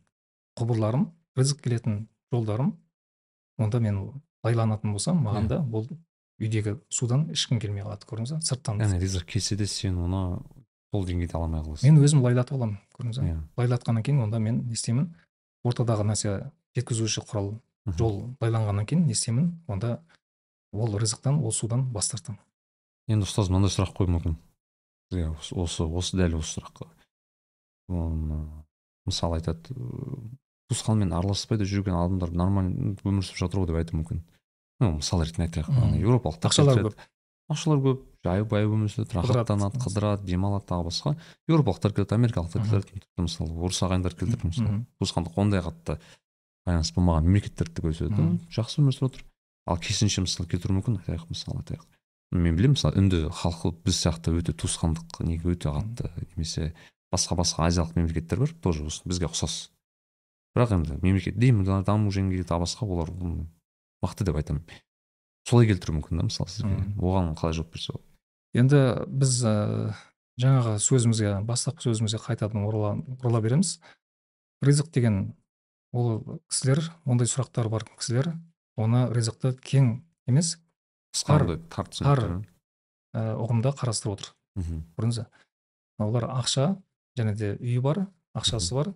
құбырларым ризық келетін жолдарым онда мен лайланатын болсам маған да ол үйдегі судан ішкім келмей қалады көрдіңіз ба сырттан яғни ризық келсе де сен оны сол деңгейде ала алмай қаласың мен өзім лайлатып аламын көрдіңіз ба иә. Лайлатқаннан кейін онда мен не істеймін? ортадағы нәрсе жеткізуші құрал жол лайланғаннан кейін не істеймін? онда ол ризықтан ол судан бас тартамын. Енді ұстаз мынандай сұрақ қоюы мүмкін. Сізге осы осы, дәл осы сұраққа мысалы айтады туысқанмен араласпай да жүрген адамдар нормально өмір сүріп жатыр ғой деп айтуы мүмкін. Ну мысал ретінде айтайық еуропалықтар ақшалары келтіреді. Ақшалары көп жай бай өмір сүреді рахаттанады қыдырады демалады тағы басқа. Еуропалықтар келеді америкалықтар келеді мысалы орыс ағайындар келтірді мысалы туысқандық ондай қатты байланыс болмаған мемлекеттерді көрсетеді. Мхм. жақсы өмір сүріп отыр. Ал керісінше мысалы келтіруі мүмкін айтайық мысалы айтайық. Мен білемін мысалы үнді халқы біз сияқты өте туысқандық неге өте қатты немесе басқа басқа азиялық мемлекеттер бар тоже осы бізге ұқсас. Бірақ енді мемлекет деймін даму жөнінде тағы басқа олар мықты деп айтамын солай келтіруі мүмкін да мысалы сізге. Оған қалай жауап берсе болады енді біз ә, жаңағы сөзімізге бастапқы сөзімізге қайтадан орала, орала береміз. Ризық деген ол кісілер ондай сұрақтары бар кісілер оны ризықты кең емес қысқа Тар- ұғымда қарастырып отыр. Мхм. көрдіңіз ба олар ақша және де үйі бар ақшасы бар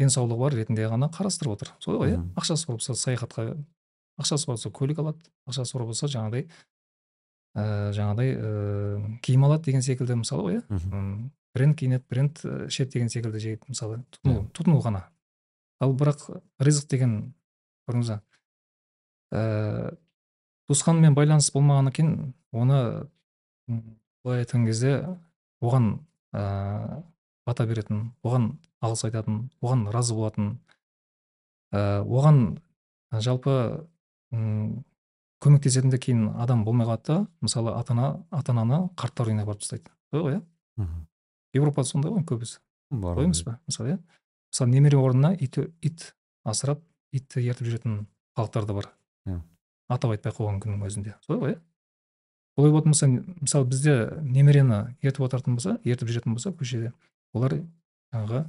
денсаулығы бар ретінде ғана қарастырып отыр. Солай ғой иә? Ақшасы бар болса саяхатқа ақшасы бар болса көлік алады ақшасы бар болса жаңағыдай ә, жаңағыдай ә, киім алады деген секілді мысалы ғой иә? Бренд киінеді бренд ішеді деген секілді жегеді мысалы. Тұтыну тұтыну ғана. Ал бірақ ризық деген көрдіңіз ба ә, туысқанмен байланыс болмағаннан кейін оны былай айтқан кезде оған ә, бата беретін оған алғыс айтатын оған разы болатын ә, оған жалпы м, көмектесетін де кейін адам болмай қалады да мысалы ата ана ата ананы қарттар үйіне апарып тастайды. Солай ғой иә европада сондай ғой көбісі. Бар солай емес па мысалы иә? Мысалы немере орнына ит, ит асырап итті ертіп жүретін халықтар да бар. Иә. атап айтпай ақ қойған күннің өзінде. Солай ғой иә? Олай болатын болса мысалы бізде немерені ертіп отыратын болса ертіп жүретін болса көшеде олар жаңағы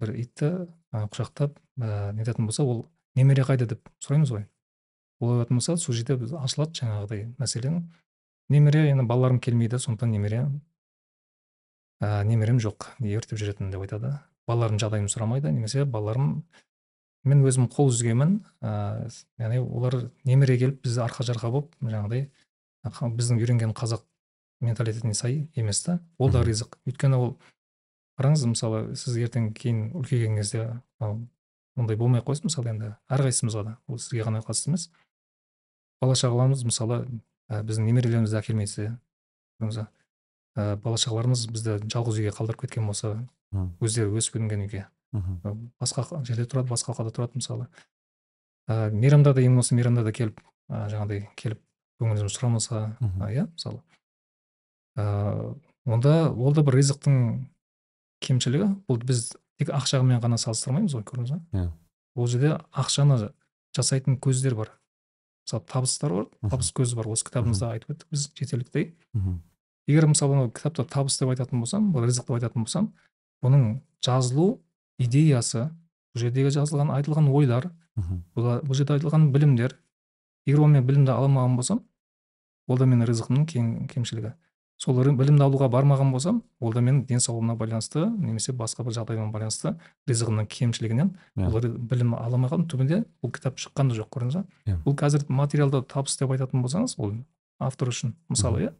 бір итті құшақтап ә, нететін болса ол немере қайда деп сұраймыз ғой. Болатын болса сол жерде біз ашылады жаңағыдай мәселен. Немере енді балаларым келмейді сондықтан немере ә, немерем жоқ ертіп жүретін деп айтады. Балаларымның жағдайын сұрамайды немесе балаларым мен өзім қол үзгенмін. Ә, яғни олар немере келіп бізді арқа жарқа болып жаңағыдай біздің үйренген қазақ менталитетіне сай емес та ол да ризық. Өйткені ол қараңыз мысалы сіз ертең кейін үлкейген кезде ондай болмай ақ қойсын мысалы енді әрқайсымызға да ол сізге ғана қатысты емес. Бала шағаларымыз мысалы ә, біздің немерелерімізді әкелмесе ә, бала шағаларымыз бізді жалғыз үйге қалдырып кеткен болса өздері өсіп өнген үйге. Мхм. басқа жерде тұрады басқа қалада тұрады мысалы. Ә, мейрамдарда ең болмаса мейрамдарда келіп ә, жаңағыдай келіп көңілімізді сұрамаса иә мысалы. Ә, онда ол да бір ризықтың кемшілігі. Бұл біз тек ақшамен ғана салыстырмаймыз ғой көрдіңіз ба? Иә. ол жерде ақшаны жасайтын көздер бар. Мысалы табыстар бар табыс көзі бар. Осы кітабымызда айтып өттік біз жетерліктей егер мысалы кітапта табыс деп айтатын болсам ризық деп айтатын болсам бұның жазылу идеясы бұл жердегі жазылған айтылған ойлар мхм. бұл бұл жерде айтылған білімдер егер ол мен білімді ала алмаған болсам ол да менің ризығымның кем, кемшілігі. Сол білімді алуға бармаған болсам ол да менің денсаулығыма байланысты немесе басқа бір жағдайға байланысты ризығымның кемшілігінен Иә. ол ри- білім ала алмай қалдым түбінде бұл кітап шыққан да жоқ көрдіңіз ба Иә. бұл қазір материалды табыс деп айтатын болсаңыз ол автор үшін мысалы иә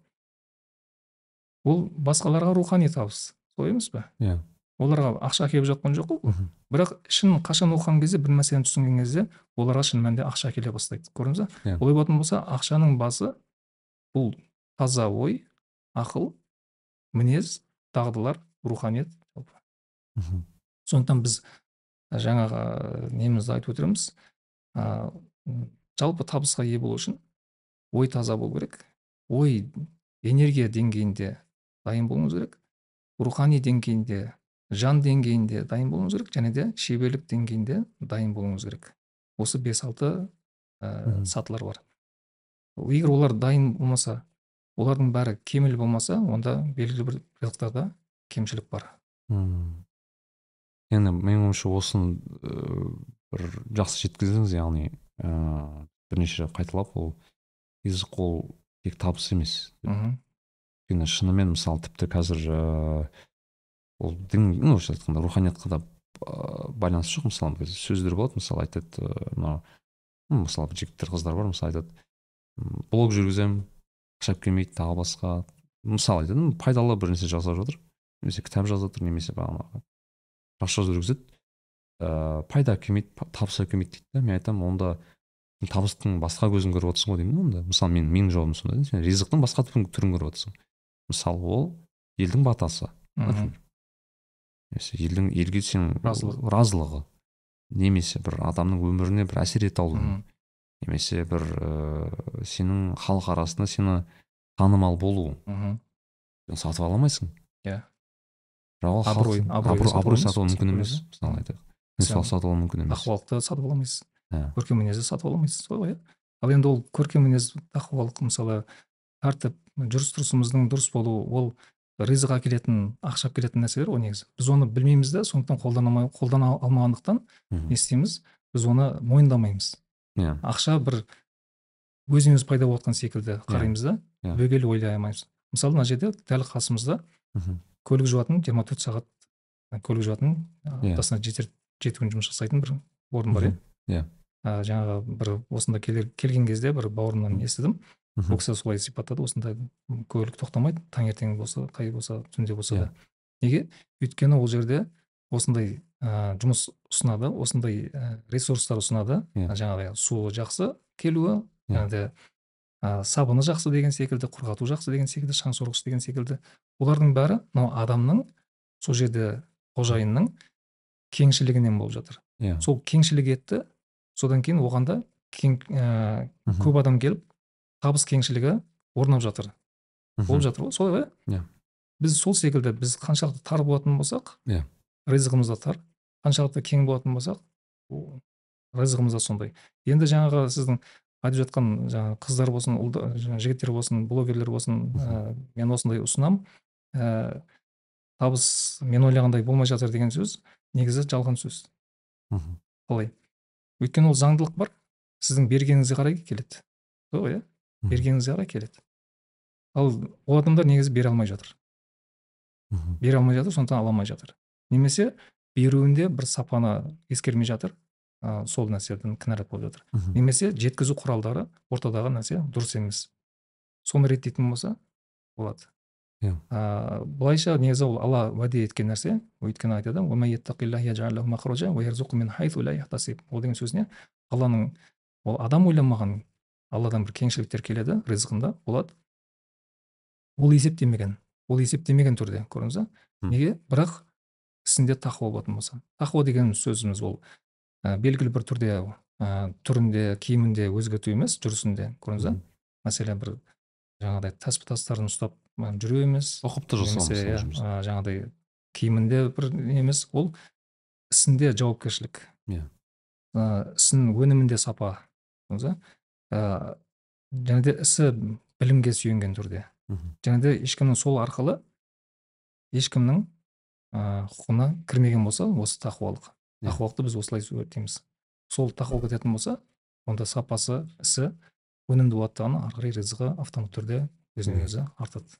ол басқаларға рухани табыс солай емес пе Иә. оларға ақша әкеліп жатқан жоқ қой Мхм. бірақ шын қашан оқыған кезде бір мәселені түсінген кезде оларға шын мәнінде ақша әкеле бастайды көрдіңіз ба Иә. олай болатын болса ақшаның басы бұл таза ой ақыл мінез дағдылар руханият жалпы. Сондықтан біз жаңағы немізді айтып отырмыз. Ә, жалпы табысқа ие болу үшін ой таза болу керек. Ой энергия деңгейінде дайын болуыңыз керек. Рухани деңгейінде жан деңгейінде дайын болуыңыз керек және де шеберлік деңгейінде дайын болуыңыз керек. Осы бес алты ә, сатылар бар. Егер олар дайын болмаса олардың бәрі кемел болмаса онда белгілі бір ризықтарда кемшілік бар. Мм. енді менің ойымша осыны бір жақсы жеткіздіңіз яғни ыыы бірнеше рет қайталап ол ризық ол тек табыс емес. Өйткені шынымен мысалы тіпті қазір ыыы ол дін ну орысша айтқанда руханиятқа да байланысы жоқ. Мысалы сөздер болады. Мысалы айтады мынау мысалы жігіттер қыздар бар. Мысалы айтады блог жүргіземін ақша келмейді тағы басқа. Мысалы айтады пайдалы бір нәрсе жасап жатыр. Немесе кітап жазып жатыр немесе бағанағы ақша жүргізеді. Ыыы пайда келмейді па- табыс әкелмейді дейді да мен айтамын онда табыстың басқа көзін көріп отырсың ғой деймін да онда. Мысалы мен менің жауабым сондай да. Сен ризықтың басқа түрін көріп отырсың. Мысалы ол елдің батасы. Немесе елдің елге сен Разылығы. немесе бір адамның өміріне бір әсер ете алу. Мхм немесе бір ыыы сенің халық арасында сені танымал болу. Мхм сен сатып ала алмайсың. Иә. бірақ Абырой- абырой сатып алу мүмкін емес мысалы айтайық. Денсаулық сатып алу мүмкін емес. тақуалықты сатып ала алмайсыз Иә. көркем мінезді сатып ала алмайсыз солай ғой иә. Ал енді ол көркем мінез тақуалық мысалы тәртіп жүріс тұрысымыздың дұрыс болуы ол ризық әкелетін ақша әкелетін нәрселер ғой негізі. Біз оны білмейміз да сондықтан қолдана қолдана алмағандықтан не істейміз? Біз оны мойындамаймыз. Иә ақша бір өзінен өзі пайда болып жатқан секілді қараймыз да Иә. түбегейлі ойлай алмаймыз мысалы мына жерде дәл қасымызда Мгм. көлік жуатын жиырма төрт сағат көлік жуатын Иә. аптасына жеті жеті күн жұмыс жасайтын бір орын бар иә. Иә. жаңағы бір осында келер- келген кезде бір бауырымнан естідім Мхм. ол кісі солай сипаттады осындай көлік тоқтамайды таңертең болса қай болса түнде болса Иә. да неге өйткені ол жерде осындай ә, жұмыс ұсынады осындай ә, ресурстар ұсынады. Иә. жаңағыдай суы жақсы келуі Иә. жаңағыдай ә, сабыны жақсы деген секілді құрғату жақсы деген секілді шаң сорғыш деген секілді. Олардың бәрі мынау адамның сол жерде қожайынның кеңшілігінен болып жатыр. Иә. Сол кеңшілік етті. Содан кейін оған да кең, ә, көп адам келіп табыс кеңшілігі орнап жатыр. Болып жатыр ғой солай ғой? Иә. біз сол секілді біз қаншалықты тар болатын болсақ Иә. Ризығымыз да тар. Қаншалықты кең болатын болсақ ол ризығымыз да сондай. Енді жаңағы сіздің айтып жатқан жаңағы қыздар болсын ұлда- жаңағы жігіттер болсын блогерлер болсын ә, мен осындай ұсынамын. Ә, табыс мен ойлағандай болмай жатыр деген сөз негізі жалған сөз. Мгм. қалай? Өйткені ол заңдылық бар. Сіздің бергеніңізге қарай келеді. Сол ғой иә бергеніңізге қарай келеді. Ал ол адамдар негізі бере алмай жатыр. Бере алмай жатыр сондықтан ала алмай жатыр немесе беруінде бір сапаны ескермей жатыр ә, сол нәрседен кінәрат болып жатыр. Немесе жеткізу құралдары ортадағы нәрсе дұрыс емес. Соны реттейтін болса болады. Иә. Yeah. ә, былайша негізі ол алла уәде еткен нәрсе. Өйткені айтады ол деген сөзіне алланың ол адам ойламаған алладан бір кеңшіліктер келеді ризығында болады. Ол есептемеген ол есептемеген түрде көрдіңіз ба неге? Бірақ ісінде тақуа болатын болса. Тақуа деген сөзіміз ол ә, белгілі бір түрде ә, түрінде киімінде өзгерту емес жүрісінде көрдіңіз ба? Мәселен бір жаңағыдай тәспі тастарын ұстап жүру емес ұқыпты жасау жаңағыдай киімінде бір емес ол ісінде жауапкершілік. Иә. ә, ісін өнімінде сапа көрдіңіз ба? Ә, және де ісі білімге сүйенген түрде. Және де ешкімнің сол арқылы ешкімнің құқығына кірмеген болса осы тақуалық Иә. тақуалықты біз осылай суреттейміз сол тақуа кететін болса онда сапасы ісі өнімді болады дағыны ары қарай ризығы автоматты түрде өзінен өзі артады.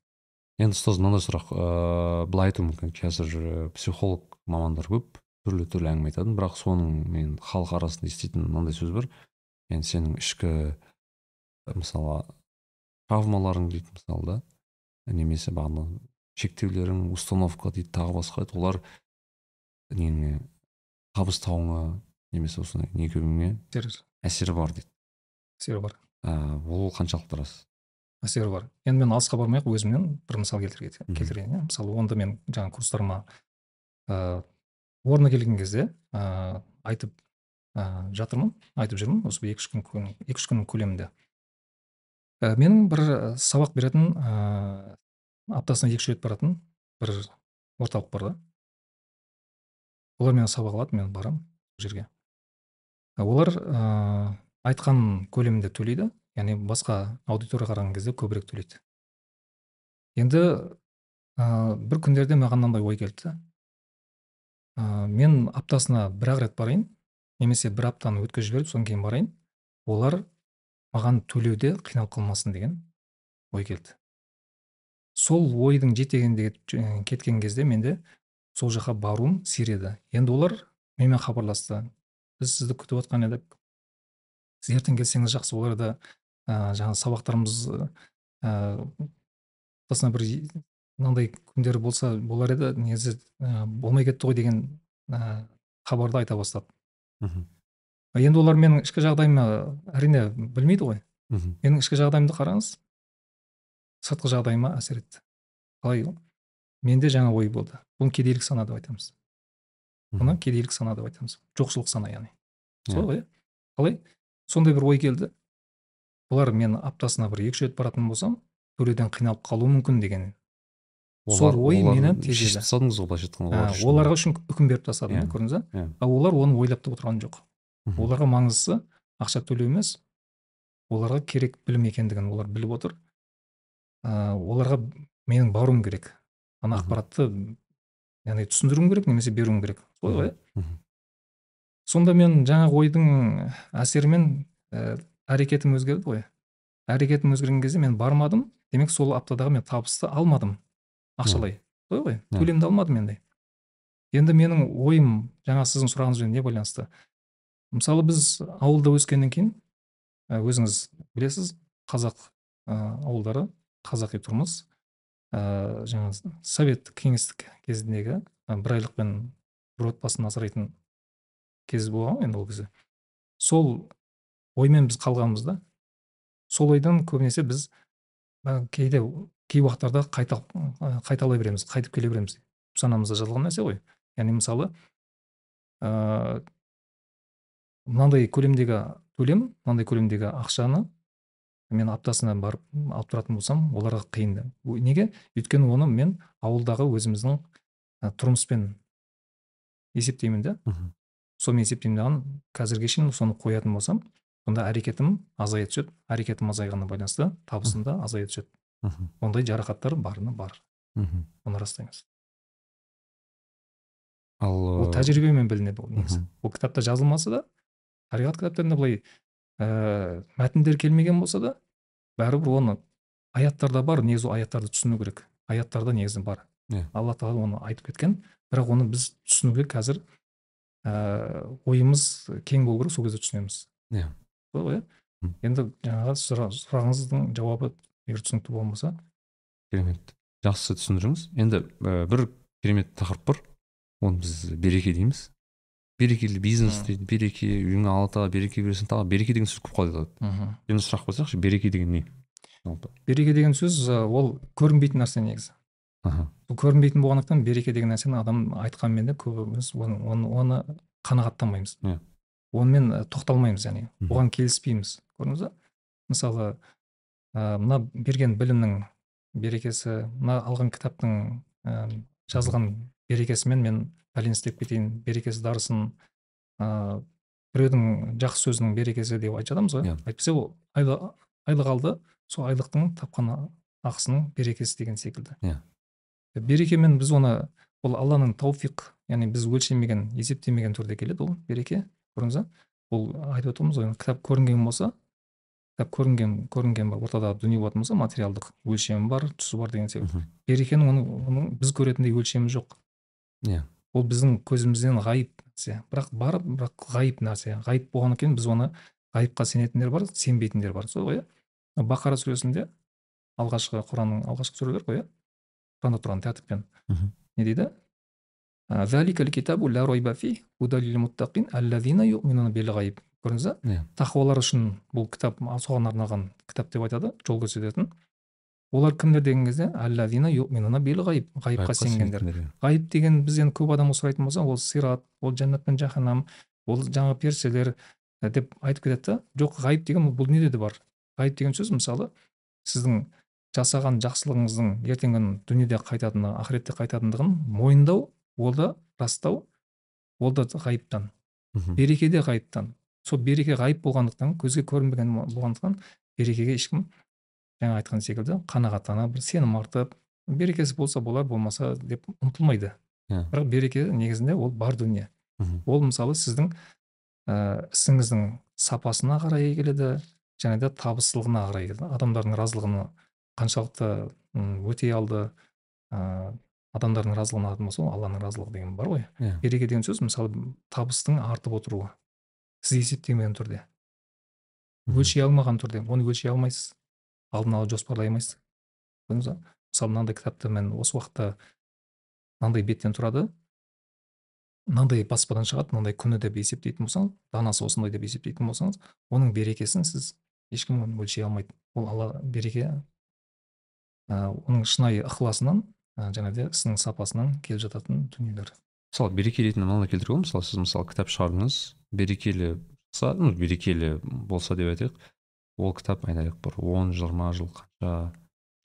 Енді ұстаз мынандай сұрақ ыыы былай айтуы мүмкін. Қазір ә, психолог мамандар көп түрлі түрлі әңгіме айтады бірақ соның мен халық арасында еститін мынандай сөз бар. Енді сенің ішкі ә, мысалы травмаларың дейді мысалы да немесе бағана шектеулерің установка дейді тағы басқа дейді олар неңе табыстауыңа немесе осындай некеуіңе әсері бар дейді. Әсері бар. Ә, ол қаншалықты рас? Әсері бар. Енді мен алысқа бармай ақ өзімнен бір мысал келтірейін иә. Мысалы онда мен жаңағы курстарыма ыыы орны келген кезде ыыы айтып ыыы жатырмын айтып жүрмін. Осы екі үш күн екі үш күннің көлемінде. Ә, менің бір ә, сабақ беретін ыыы аптасына екі үш рет баратын бір орталық бар да. Олар менен сабақ алады мен барамын сол жерге. Олар ыыы айтқан көлемінде төлейді яғни басқа аудиторияға қараған кезде көбірек төлейді. Енді ә, бір күндерде маған мынандай ой келді ә, мен аптасына бір ақ рет барайын немесе бір аптаны өткізіп жіберіп содан кейін барайын. Олар маған төлеуде қиналып қалмасын деген ой келді. Сол ойдың жетегінде кеткен кезде менде сол жаққа баруым сиреді енді олар менімен хабарласты. Біз сізді күтіп отқан едік. Сіз ертең келсеңіз жақсы олар да ә, жаңағы сабақтарымыз ә, бір мынандай күндер болса болар еді. Негізі ә, болмай кетті ғой деген ә, хабарды айта бастады мхм. Енді олар менің ішкі жағдайымды әрине білмейді ғой. Мхм. Менің ішкі жағдайымды қараңыз. Сыртқы жағдайыма әсер етті. Қалай менде жаңа ой болды. Бұны кедейлік сана деп айтамыз. Бұны кедейлік сана деп айтамыз. Жоқшылық сана яғни. Солай ғой иә. Қалай? Сондай бір ой келді. Бұлар мен аптасына бір екі үш рет баратын болсам төлеуден қиналып қалуы мүмкін деген. Сол ой мені шешіп тастадыңыз ғой былайша айтқанда оларға үшін үкім беріп тастадым да көрдіңіз ба? Ал олар оны ойлап та отырған жоқ. Оларға маңыздысы ақша төлеу емес оларға керек білім екендігін олар біліп отыр. Ә, оларға менің баруым керек. Ана ақпаратты яғни түсіндіруім керек немесе беруім керек. Солай ғой. Иә сонда мен жаңа ойдың әсерімен ә, әрекетім өзгерді ғой. Әрекетім өзгерген кезде мен бармадым. Демек сол аптадағы мен табысты алмадым. Ақшалай. Солай ғой. Төлемді алмадым енді енді менің ойым жаңа сіздің сұрағыңызбен не байланысты. Мысалы біз ауылда өскеннен кейін өзіңіз білесіз қазақ ауылдары. Қазақи тұрмыс. Ә, жаңа совет кеңестік кезіндегі бір айлықпен бір отбасын асырайтын кез болған енді ол кезде сол оймен біз қалғанбыз да. Сол ойдан көбінесе біз кейде кей уақыттарда қайта қайталай береміз қайтып келе береміз. Санамызда жазылған нәрсе ғой. Яғни мысалы ыыы мынандай көлемдегі төлем мынандай көлемдегі ақшаны мен аптасына барып алып тұратын болсам оларға қиын неге? Өйткені оны мен ауылдағы өзіміздің тұрмыспен есептеймін да. Сонымен есептеймін қазірге шейін соны қоятын болсам сонда әрекетім азая түседі. Әрекетім азайғанына байланысты табысым да азая түседі. Мхм ондай жарақаттар барыны бар. Мхм оны растаймыз. Ал ол тәжірибемен білінеді ол негізі. Ол кітапта жазылмаса да шариғат кітаптарында былай ә, мәтіндер келмеген болса да бәрібір оны аяттарда бар негізі ол аяттарды түсіну керек аяттарда негізі бар иә алла тағала оны айтып кеткен бірақ оны біз түсінуге қазір ә, ойымыз кең болу керек сол кезде түсінеміз иә ғой иә енді жаңағы сұрағыңыздың жауабы егер түсінікті болмаса керемет жақсы түсіндіріңіз енді ә, бір керемет тақырып бар оны біз береке дейміз берекелі бизнес дейді береке үйіңе алла тағала береке берсін тағы береке деген сөз көп қолданылады енді сұрақ қойсақшы береке деген не береке деген сөз ол көрінбейтін нәрсе негізі бұл көрінбейтін болғандықтан береке деген нәрсені адам айтқанмен де көбіміз оны, оны, оны қанағаттанбаймыз yeah. онымен тоқталмаймыз яғни оған келіспейміз көрдіңіз ба мысалы ә, мына берген білімнің берекесі мына алған кітаптың ә, жазылған берекесімен мен пәлен істеп кетейін берекесі дарысын ә, біреудің жақсы сөзінің берекесі деп айтып жатамыз ғой yeah. Иә. әйтпесе ол айлық алды сол айлықтың тапқан ақысының берекесі деген секілді иә yeah. берекемен біз оны ол алланың тауфиқ яғни біз өлшемеген есептемеген түрде келеді ол береке көрдіңіз ба ол айтып отырмыз ғой кітап көрінген болса кітап көрінген көрінген бар ортадағы дүние болатын болса материалдық өлшемі бар түсі бар деген секілді берекенің оның, оның біз көретіндей өлшемі жоқ иә. Ол біздің көзімізден ғайып нәрсе. Бірақ бар бірақ ғайып нәрсе. Ғайып болғаннан кейін біз оны ғайыпқа сенетіндер бар сенбейтіндер бар. Сол ғой иә. Бақара сүресінде алғашқы құранның алғашқы сүрелер ғой иә. Құранда тұрған тәртіппен. Не дейді? Көрдіңіз ба? Иә. Тақуалар үшін бұл кітап соған арналған кітап деп айтады жол көрсететін. Олар кімдер деген кезде ғайып ғайыпқа сенгендер ғайып деген біз енді көп адамға сұрайтын болсақ ол сират ол жәннат пен жаһаннам ол жаңағы періштелер деп айтып кетеді да. Жоқ ғайып деген бұл неде де бар. Ғайып деген сөз мысалы сіздің жасаған жақсылығыңыздың ертеңгі күні дүниеде қайтатыны ақыретте қайтатындығын мойындау ол да растау ол да ғайыптан. Береке де ғайыптан. Сол береке ғайып болғандықтан көзге көрінбеген болғандықтан берекеге ешкім жаңа айтқан секілді қанағаттана бір сенім артып берекесі болса болар болмаса деп ұмтылмайды иә. бірақ береке негізінде ол бар дүние. Мхм. ол мысалы сіздің ә, ісіңіздің сапасына қарай келеді және де табыстылығына қарай келеді. Адамдардың разылығына қаншалықты өтей алды ә, адамдардың разылығына алатын болса ол алланың разылығы деген бар ғой. Иә. Береке деген сөз мысалы табыстың артып отыруы. Сіз есептемеген түрде. Өлшей алмаған түрде. Оны өлшей алмайсыз. Алдын ала жоспарлай алмайсыз? Мысалы мынандай кітапты мен осы уақытта мынандай беттен тұрады. Мынандай баспадан шығады мынандай күні деп есептейтін болсаңыз данасы осындай деп есептейтін болсаңыз оның берекесін сіз ешкім оны өлшей алмайды ол алла береке ә, оның шынайы ықыласынан ә, және де ісінің сапасынан келіп жататын дүниелер. Мысалы береке ретінде мынаны келтіруге мысалы сіз мысалы кітап шығардыңыз берекелі ну берекелі болса деп айтайық. Ол кітап айтайық бір он жиырма жыл қанша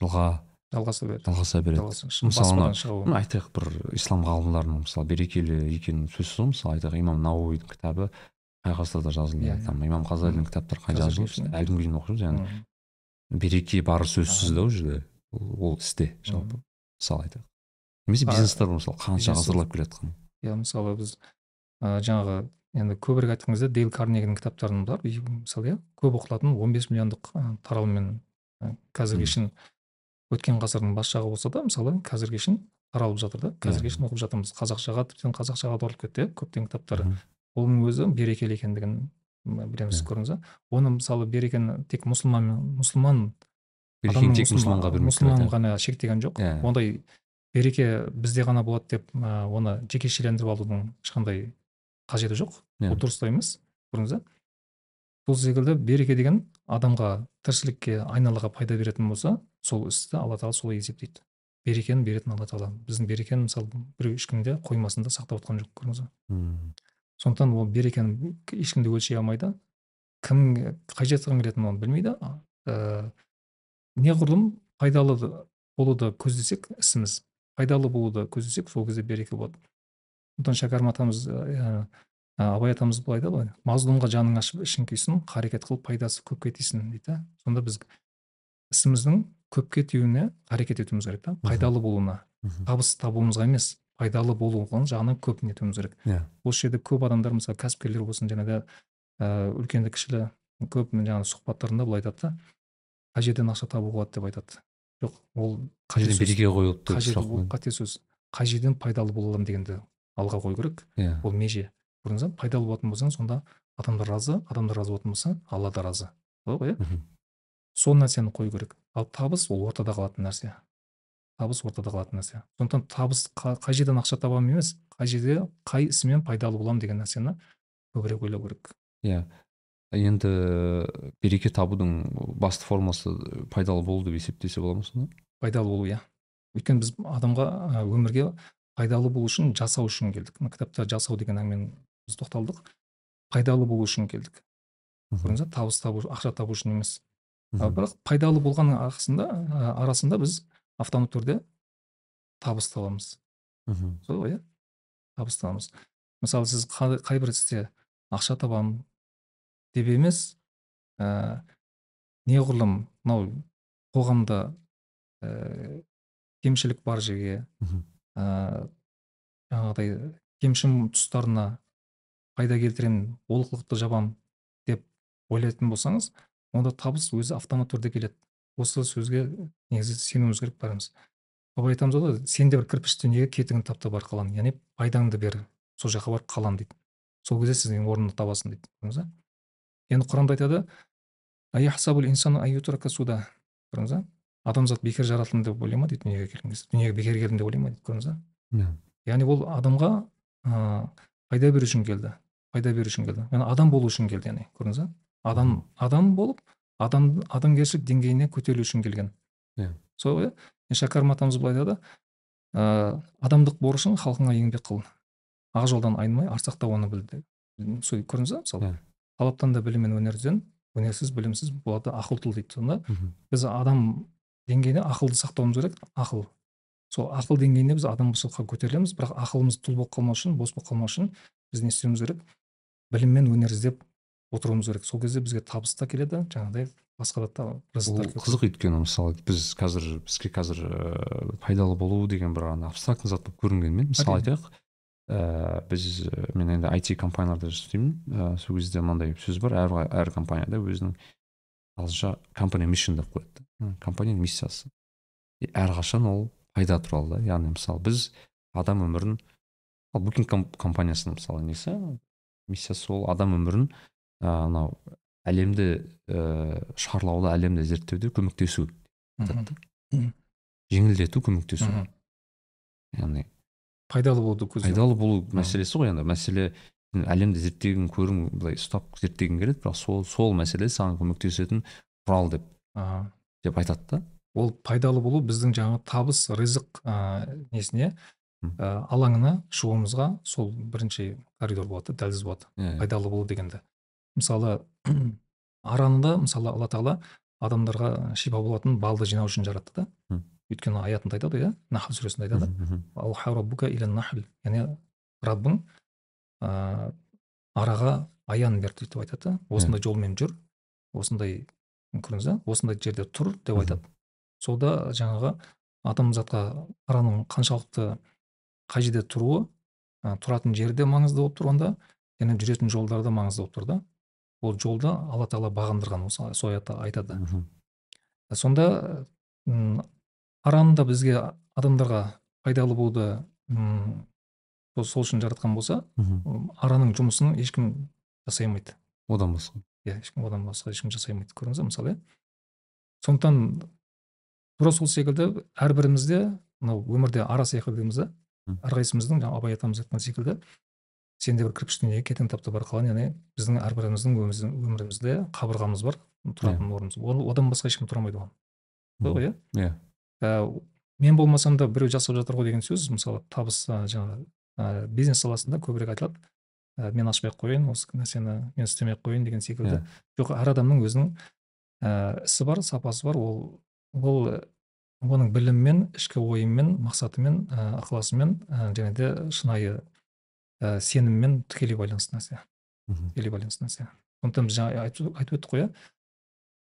жылға жалғаса береді. жалғаса береді. Мысалы айтайық бір ислам ғалымдарының мысалы берекелі екенін сөзсіз ғой мысалы айтайық имам науидің кітабы қай ғасырда жазылды иә. там имам ғазалидің кітаптары қай жазылды? Әлі күнге дейін оқып жүрміз яғни береке бары сөзсіз да ол жерде. Ол, істе жалпы. Мысалы айтайық. Немесе бизнестер мысалы қанша ғасырлап келе жатқан иә мысалы біз жаңағы енді көбірек айтқан кезде дейл карнегінің кітаптарын бар и мысалы иә көп оқылатын 15 миллиондық таралыммен қазірге шейін өткен ғасырдың бас жағы болса да мысалы қазірге шейін таралып жатыр да. Қазірге шейін оқып жатырмыз. Қазақшаға тіптен қазақшаға аударылып кетті иә көптеген кітаптары оның өзі берекелі екендігін білеміз көрдіңіз ба оны мысалы берекені тек мұсылман мұсылман берекені тек мұсылман- мұсылманға бермек мұсылман ғана шектеген жоқ. Иә. ондай береке бізде ғана болады деп оны жекешелендіріп алудың ешқандай қажеті жоқ. Иә. ол дұрыс та емес көрдіңіз ба сол секілді береке деген адамға тіршілікке айналаға пайда беретін болса сол істі алла тағала солай есептейді. Берекені беретін алла тағала. Біздің берекені мысалы біреу ешкім де қоймасында сақтап отқан жоқ көрдіңіз ба Мм. сондықтан ол берекені ешкім де өлшей алмайды. Кім қай жеткім келетінін оны білмейді ә, неғұрлым пайдалы болуды көздесек ісіміз пайдалы болуды көздесек сол кезде береке болады. Сондықтан шәкәрім атамыз ә, абай атамыз былай айтады ғой мазлумға жаның ашып ішің күйсін қарекет қылып пайдасы көпке тисін дейді да. Сонда біз ісіміздің көпке тиюіне қарекет етуіміз керек та пайдалы болуына. Табыс табуымызға емес пайдалы болуған жағынан көп нетуіміз керек. Иә. осы жерде көп адамдар мысалы кәсіпкерлер болсын және де ә, үлкенді кішілі көп жаңағы сұхбаттарында былай айтады да қай жерден ақша табуға болады? деп айтады. Жоқ ол қай жерден береке қойылды қате сөз қай жерден пайдалы бола аламын? дегенді алға қою керек. Иә. Ол меже көрдіңіз ба пайдалы болатын болсаң сонда адамдар разы адамдар разы болатын болса алла да разы. Солай ғой иә? Сол нәрсені қою керек. Ал табыс ол ортада қалатын нәрсе. Табыс ортада қалатын нәрсе. Сондықтан табыс қа- қай жерден ақша табамын емес қай жерде қай ісімен пайдалы боламын деген нәрсені көбірек ойлау керек. Иә. Енді береке табудың басты формасы пайдалы болу деп есептесе бола ма сонда? Пайдалы болу иә. Өйткені біз адамға ә, өмірге пайдалы болу үшін жасау үшін келдік. Мына кітапта жасау деген әңгімені біз тоқталдық. Пайдалы болу үшін келдік. Көрдіңіз ба табыс табу ақша табу үшін емес. Бірақ пайдалы болғанның арасында ә, арасында біз автоматты түрде табыс табамыз. Мгм. солай ғой иә? Табыс табамыз. Мысалы сіз қай, қай бір істе ақша табамын деп емес ә, неғұрлым мынау қоғамда ә, кемшілік бар жерге Мгм. ә, жаңағыдай кемшін тұстарына пайда келтіремін олқылықты жабамын деп ойлайтын болсаңыз онда табыс өзі автомат түрде келеді. Осы сөзге негізі сенуіміз керек бәріміз. Абай айтамыз ғой сен де бір кірпіш дүниеге кетігін тап та бар қалан яғни пайдаңды бер сол жаққа барып қалам дейді. Сол кезде сіздің орныңды табасың дейді көрдіңіз ба енді құранда айтады көрдіңіз адамзат бекер жаратылды деп ойлай ма дейді дүниеге келген кезде дүниеге бекер келдім деп ойлай ма дейді көрдіңіз ба Иә. яғни ол адамға ә, пайда беру үшін келді пайда беру үшін келді. Яғни адам болу үшін келді яғни көрдіңіз ба адам адам болып адам адамгершілік деңгейіне көтерілу үшін келген. Иә. солай ғой иә шәкәрім атамыз былай айтады ә, адамдық борышың халқыңа еңбек қыл. Ақ жолдан айнымай арсақта оны біл деп. Сол көрдіңіз ба мысалы? Талаптан да білім мен өнерден өнерсіз білімсіз болады ақыл тұл дейді сонда. Біз адам деңгейінде ақылды сақтауымыз керек ақыл. Сол ақыл деңгейінде біз адамшылыққа көтерілеміз бірақ ақылымыз тұл болып қалмау үшін бос болып қалмау үшін біз не істеуіміз керек? Білім мен өнер іздеп отыруымыз керек. Сол кезде бізге табыс та келеді жаңағыдай басқа да ол қызық өйткені мысалы біз қазір бізге қазір ыыы пайдалы болу деген бір ана абстрактный зат болып көрінгенмен мысалы айтайық ііі біз і мен енді IT компанияларда жұмыс істеймін. Ііі сол кезде мынандай сөз бар әр, әр компанияда өзінің ағылшынша компания миссион деп қояды компанияның миссиясы. И әрқашан ол пайда туралы да. Яғни мысалы біз адам өмірін ал букинг компаниясының мысалы несі? Миссиясы ол адам өмірін анау әлемді ііі шарлауда әлемді зерттеуде көмектесу жеңілдету көмектесу. Яғни пайдалы болуды көздеу пайдалы болу мәселесі ғой енді. Мәселе әлемді зерттегің көргің былай ұстап зерттегің келеді бірақ сол сол мәселе саған көмектесетін құрал деп Аха. деп айтады да. Ол пайдалы болу біздің жаңағы табыс ризық ә, несіне? Ә, алаңына шығуымызға сол бірінші коридор болады дәліз болады. Иә. пайдалы болу дегенді. Мысалы аранды мысалы алла тағала адамдарға шипа болатын балды жинау үшін жаратты да. Өйткені аятында айтады иә нахл сүресінде айтады. Яғни раббың ә, араға аян берді деп айтады. Да осындай жолмен жүр осындай көрдіңіз ба осындай жерде тұр деп айтады. Сонда жаңағы адамзатқа араның қаншалықты қай жерде тұруы ә, тұратын жері де маңызды болып тұр онда және жүретін жолдары да маңызды болып тұр да. Ол жолды алла тағала бағындырған сол айтады. Мхм. сонда м, араны да бізге адамдарға пайдалы болуды сол- сол үшін жаратқан болса араның жұмысын ешкім жасай алмайды. Одан басқа. Иә ешкім одан басқа ешкім жасай алмайды көрдіңіз ба мысалы иә? Сондықтан тура сол секілді әрбірімізде мынау өмірде ара сияқты дейміз да әрқайсымыздың жаңа абай атамыз айтқан секілді сенде бір кірпіш дүниеге кетің тапты бар қалған яғни біздің әрбіріміздің өмірімізде қабырғамыз бар тұратын орнымыз. Ол- одан басқа ешкім тұра алмайды оған сол ғой иә? Иә. Ә, мен болмасам да біреу жасап жатыр ғой деген сөз мысалы табыс жаңағы ә, бизнес саласында көбірек айтылады. Ә, мен ашпай ақ қояйын осы нәрсені мен істемей ақ қояйын деген секілді. Иә. жоқ әр адамның өзінің ә, ісі бар сапасы бар. Ол ол оның білімімен ішкі ойымен мақсатымен ә, ықыласымен ә, және де шынайы ә, сеніммен тікелей байланысты нәрсе. Тікелей байланысты нәрсе. Сондықтан біз жаңа айтып айтып өттік қой иә.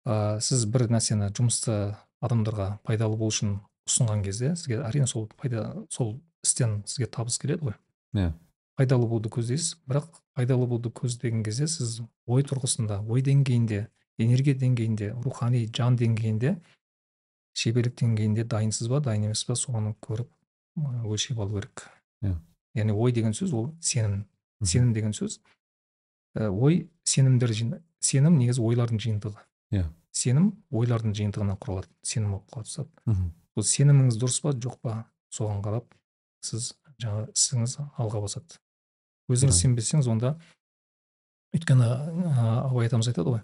Ә, сіз бір нәрсені жұмысты адамдарға пайдалы болу үшін ұсынған кезде сізге әрине сол пайда сол істен сізге табыс келеді ғой иә пайдалы болуды көздейсіз бірақ пайдалы болуды көздеген кезде сіз ой тұрғысында ой деңгейінде энергия деңгейінде рухани жан деңгейінде шеберлік деңгейінде дайынсыз ба дайын емес па соны көріп өлшеп алу керек Иә. яғни ой деген сөз ол сенім Мгм. сенім деген сөз ә, ой сенімдер жина- сенім негізі ойлардың жиынтығы Иә. сенім ойлардың жиынтығынан құралады сенім болып қалыптасады Мгм. бұл сеніміңіз дұрыс па жоқ па соған қарап сіз жаңағы ісіңіз алға басады. Өзіңіз сенбесеңіз онда өйткені ә, абай атамыз айтады ғой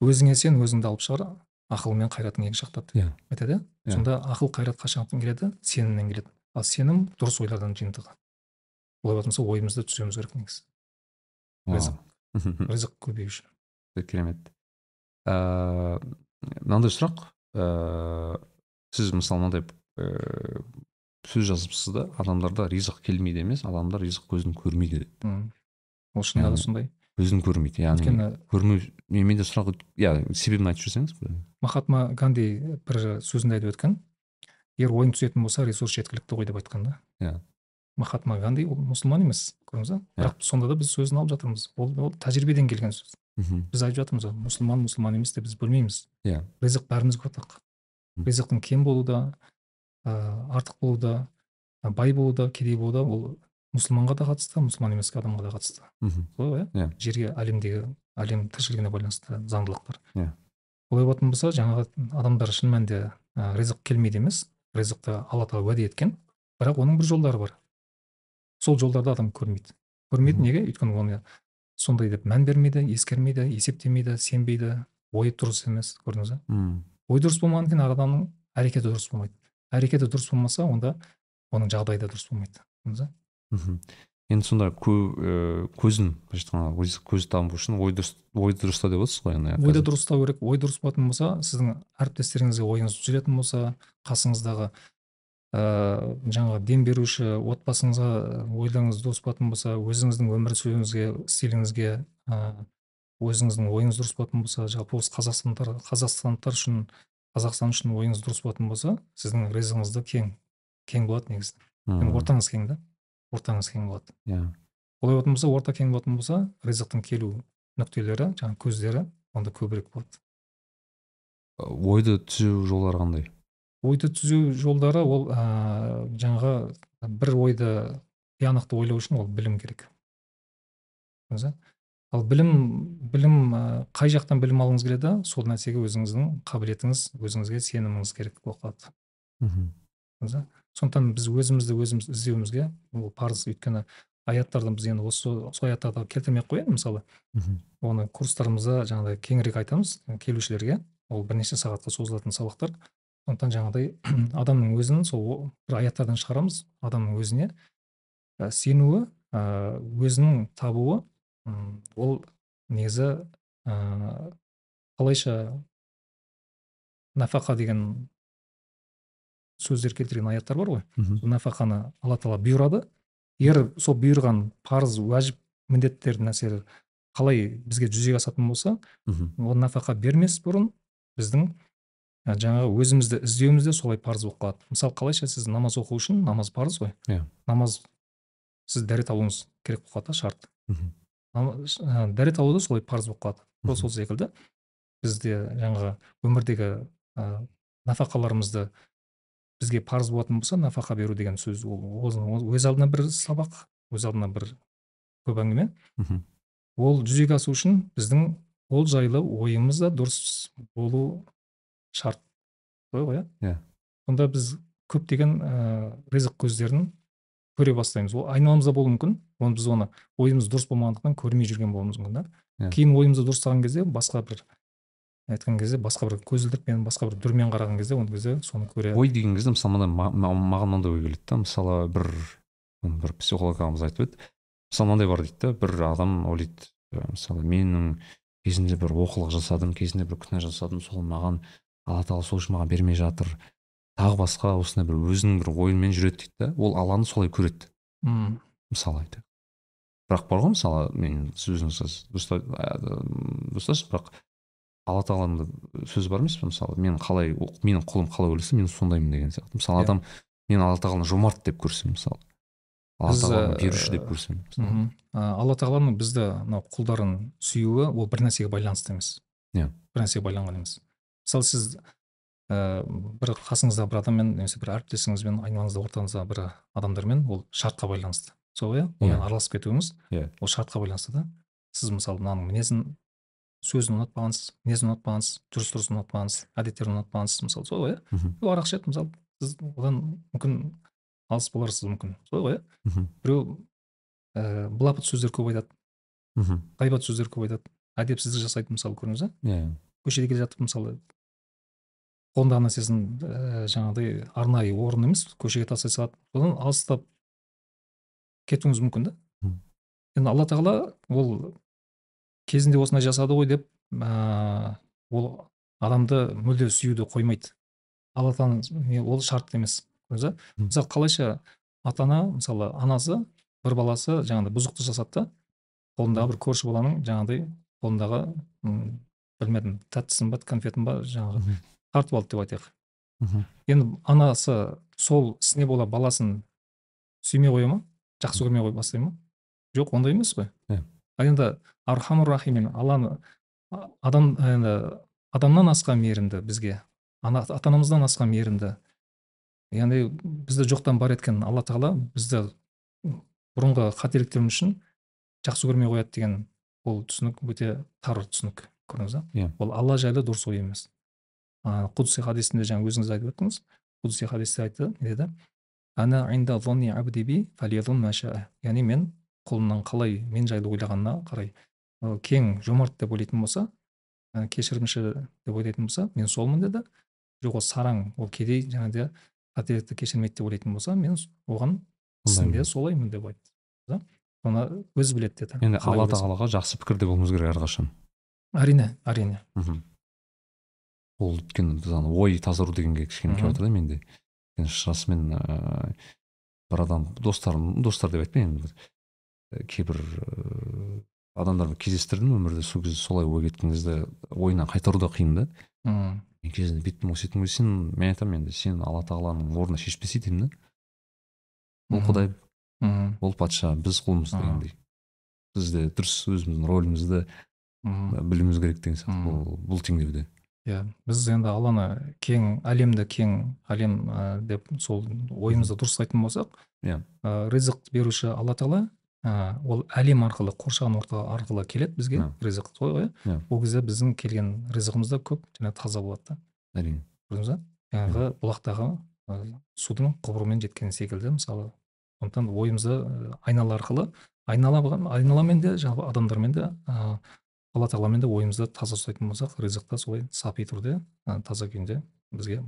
өзіңе сен өзіңді алып шығар ақыл мен қайратың екі жақтады Иә. айтады. Иә. Иә. сонда ақыл қайрат қашан келеді? Сенімнен келеді. Ал сенім дұрыс ойлардан жиынтығы. Олай болатын болса ойымызды түзеуіміз керек негізі. Ризық. Мхм. ризық көбею үшін керемет. Ыыы мынандай сұрақ ыыы сіз мысалы мынандай ыыы сөз жазыпсыз да адамдарда ризық келмейді емес адамдар ризық көзін көрмейді. Деп ол шынында да сондай. көзін көрмейді яғни өйткені көрмеу мен- менде сұрақ иә себебін айтып жіберсеңіз. Махатма ганди бір сөзінде айтып өткен. Егер ойың түсетін болса ресурс жеткілікті ғой деп айтқан да. Иә. махатма ганди ол мұсылман емес көрдіңіз ба? Бірақ сонда да біз сөзін алып жатырмыз. Ол, ол тәжірибеден келген сөз. Мхм. Біз айтып жатырмыз ғой мұсылман мұсылман емес деп біз бөлмейміз Иә. ризық бәрімізге ортақ. Ризықтың кем болуда ә, артық болуда ә, бай болуда кедей болуда ол мұсылманға да қатысты мұсылман емес адамға да қатысты. Мхм. Солай ғой Иә. иә. Жерге әлемдегі әлем тіршілігіне байланысты заңдылықтар. Иә. олай болатын болса жаңағы адамдар шын мәнінде ә, ризық келмейді емес ризықты алла тағала уәде еткен бірақ оның бір жолдары бар. Сол жолдарды адам көрмейді. Көрмейді неге? Өйткені оны сондай деп мән бермейді ескермейді есептемейді сенбейді. Ойы дұрыс емес көрдіңіз ба ой дұрыс болмағаннан кейін адамның әрекеті дұрыс болмайды. Әрекеті дұрыс болмаса онда оның жағдайы да дұрыс болмайды. Ба мхм. Енді сонда кө, ә, көзін былайша айтқанда көз табу үшін ой дұрыс ойды дұрыста деп отырсыз ғой яғни ойды дұрыстау керек ой дұрыс болатын болса сіздің әріптестеріңізге ойыңыз түзелетін болса қасыңыздағы ыыы жаңағы дем беруші отбасыңызға ойларыңыз дұрыс болатын болса өзіңіздің өмір сүруіңізге стиліңізге ыыы өзіңіздің ойыңыз дұрыс болатын болса жалпы осы қазақстандықтар қазақстандықтар үшін қазақстан үшін ойыңыз дұрыс болатын болса сіздің ризығыңыз да кең кең болады негізі. Мм, ортаңыз кең да? Ортаңыз кең болады. Иә. Олай болатын болса орта кең болатын болса ризықтың келу нүктелері жаңағы көздері онда көбірек болады. Ойды түзеу жолдары қандай? Ойды түзеу жолдары ол ә, жаңағы бір ойды тиянақты ойлау үшін ол білім керек? Ал білім білім қай жақтан білім алғыңыз келеді? Сол нәрсеге өзіңіздің қабілетіңіз өзіңізге сеніміңіз керек болып қалады сондықтан біз өзімізді өзіміз іздеуімізге ол парыз өйткені аяттардан біз енді осы сол аяттарды келтірмей ақ қояйын мысалы. Мхм. Оны курстарымызда жаңағыдай кеңірек айтамыз келушілерге. Ол бірнеше сағатқа созылатын сабақтар. Сондықтан жаңағыдай адамның өзін сол бір аяттардан шығарамыз. Адамның өзіне ә, сенуі ә, өзінің табуы м, ол негізі ә, қалайша нафақа деген сөздер келтірген аяттар бар ғой. Мхм сол нафақаны алла тағала бұйырады. Егер сол бұйырған парыз уәжіп міндетті нәрселер қалай бізге жүзеге асатын болса мхм ол нафақа бермес бұрын біздің ә, жаңағы өзімізді іздеуіміз де солай парыз болып қалады. Мысалы қалайша сіз намаз оқу үшін намаз парыз ғой. Иә. намаз сіз дәрет алуыңыз керек болып қалады да шарт. Дәрет алу да солай парыз болып қалады. Мхм. сол секілді бізде жаңағы өмірдегі ә, нафақаларымызды бізге парыз болатын болса нафақа беру деген сөз ол өз алдына бір сабақ өз алдына бір көп әңгіме. Ол жүзеге асу үшін біздің ол жайлы ойымыз да дұрыс болу шарт. Солай ғой иә? Иә. сонда біз көптеген ә, ризық көздерін көре бастаймыз. Ол айналамызда болуы мүмкін. Оны біз оны ойымыз дұрыс болмағандықтан көрмей жүрген болуымыз мүмкін да. Иә. кейін ойымызды дұрыстаған кезде басқа бір айтқан кезде басқа бір көзілдірікпен басқа бір дүрмен қараған кезде ол кезде соны көре ой деген кезде мысалы маған мынандай ой келеді да. Мысалы бір бір психолог ағамыз айтып еді мысалы мынандай бар дейді да. Бір адам ойлайды мысалы менің кезінде бір оқылық жасадым кезінде бір күнә жасадым сол маған алла тағала сол үшін маған бермей жатыр тағы басқа осындай бір өзінің бір ойымен жүреді дейді да ол алланы солай көреді. М, мысалы айтайық. Бірақ бар ғой мысалы мен сіз өзіңіз дұрыс дұрыстайсыз бірақ алла тағаланың да сөзі бар емес пе? Мысалы мен қалай менің құлым қалай ойласа мен сондаймын деген сияқты. Мысалы Иә. адам мен алла тағаланы жомарт деп көрсем мысалы. Алла тағаланы ә, беруші деп көрсем алла тағаланың бізді мынау құлдарын сүюі ол бір нәрсеге байланысты емес. Иә. бір нәрсеге байланған емес. Мысалы сіз ә, бір қасыңызда бір адаммен немесе бір әріптесіңізбен айналаңызда ортаңызда бір адамдармен ол шартқа байланысты. Солай иә? Онымен Иә. араласып кетуіңіз Иә. ол шартқа байланысты да. Сіз мысалы мынаның мінезін сөзін ұнатпағансыз мінезін ұнатпағансыз жүріс тұрысын ұнатпағансыз әдеттерін ұнатпағансыз мысалы солай ғой иә? Арақ ішеді мысалы сіз одан мүмкін алыс боларсыз мүмкін солай ғой иә? Мхм, біреу ііі былапыт сөздер көп айтады. Мхм. ғайбат сөздер көп айтады. Әдепсіздік жасайды мысалы көрдіңіз ба иә. Көшеде келе жатып мысалы қолындағы нәрсесін ііі жаңағыдай арнайы орын емес көшеге тастай салады содан алыстап кетуіңіз мүмкін да. Енді алла тағала ол кезінде осындай жасады ғой деп ыыы ол адамды мүлде сүюді қоймайды. Алла тағала ол шарт емес көрдіңіз ба мысалы қалайша ата ана мысалы анасы бір баласы жаңағыдай бұзықты жасады да қолындағы бір көрші баланың жаңағыдай қолындағы білмедім тәттісін ба конфетін ба жаңағы. Тартып алды деп айтайық мхм. енді анасы сол ісіне бола баласын сүймей қоя ма жақсы көрмей қой бастай ма жоқ ондай емес қой Иә. ал енді архамур рахимин алланы адам енді адамнан асқан мейірімді бізге ана ата анамыздан асқан мейірімді яғни бізді жоқтан бар еткен алла тағала бізді бұрынғы қателіктеріміз үшін жақсы көрмей қояды деген ол түсінік өте тар түсінік көрдіңіз ба Иә. ол алла жайлы дұрыс ой емес құдси хадисінде жаңа өзіңіз айтып өттіңіз. Құдси хадисте айтты не деді? Ана инда зонни абди би фалyazun ма шаа. яғни мен құлымның қалай мен жайлы ойлағанына қарай Ол кең жомарт деп ойлайтын болса ә, кешірімші деп ойлайтын болса мен солмын деді. Жоқ ол сараң ол кедей жаңағыдай қателікті кешірмейді деп ойлайтын болса мен оған ісінде Сондаймын. солаймын деп айтты соны өзі біледі деді. Енді алла тағалаға жақсы пікірде болуымыз керек әрқашан. Әрине әрине. Мхм. Ол өйткені ана ой тазару дегенге кішкене келіп жатыр да менде. Шынымен ыыы бір адам достарым достар деп айтпаймын бір, і кейбір ыыы адамдармен кездестірдім өмірде сол кезде солай ой кеткен кезде ойынан қайтару да қиын да. Мм мен кезінде бүйттім ғой сөйттім ғой сен мен айтамын енді сен алла тағаланың орнына шешпесе деймін да. Ол құдай мм ол патша біз құлмыз дегендей. Біз де дұрыс өзіміздің рөлімізді білуіміз керек деген сияқты бұл теңдеуде. Иә біз енді алланы кең әлемді кең әлем ә, деп сол ойымызды дұрыстайтын болсақ Иә. ә, ризық беруші алла тағала ә, ол әлем арқылы қоршаған орта арқылы келеді бізге Иә. ризық сол ғой Иә. ол кезде біздің келген ризығымыз да көп және таза болады да әрине көрдіңіз ба жаңағы бұлақтағы ә, судың құбырымен жеткен секілді мысалы сондықтан ойымызды айнала арқылы айнала айналамен де жалпы адамдармен де ә, алла тағаламен де ойымызды таза ұстайтын болсақ ризық та солай сапи түрде таза күйінде бізге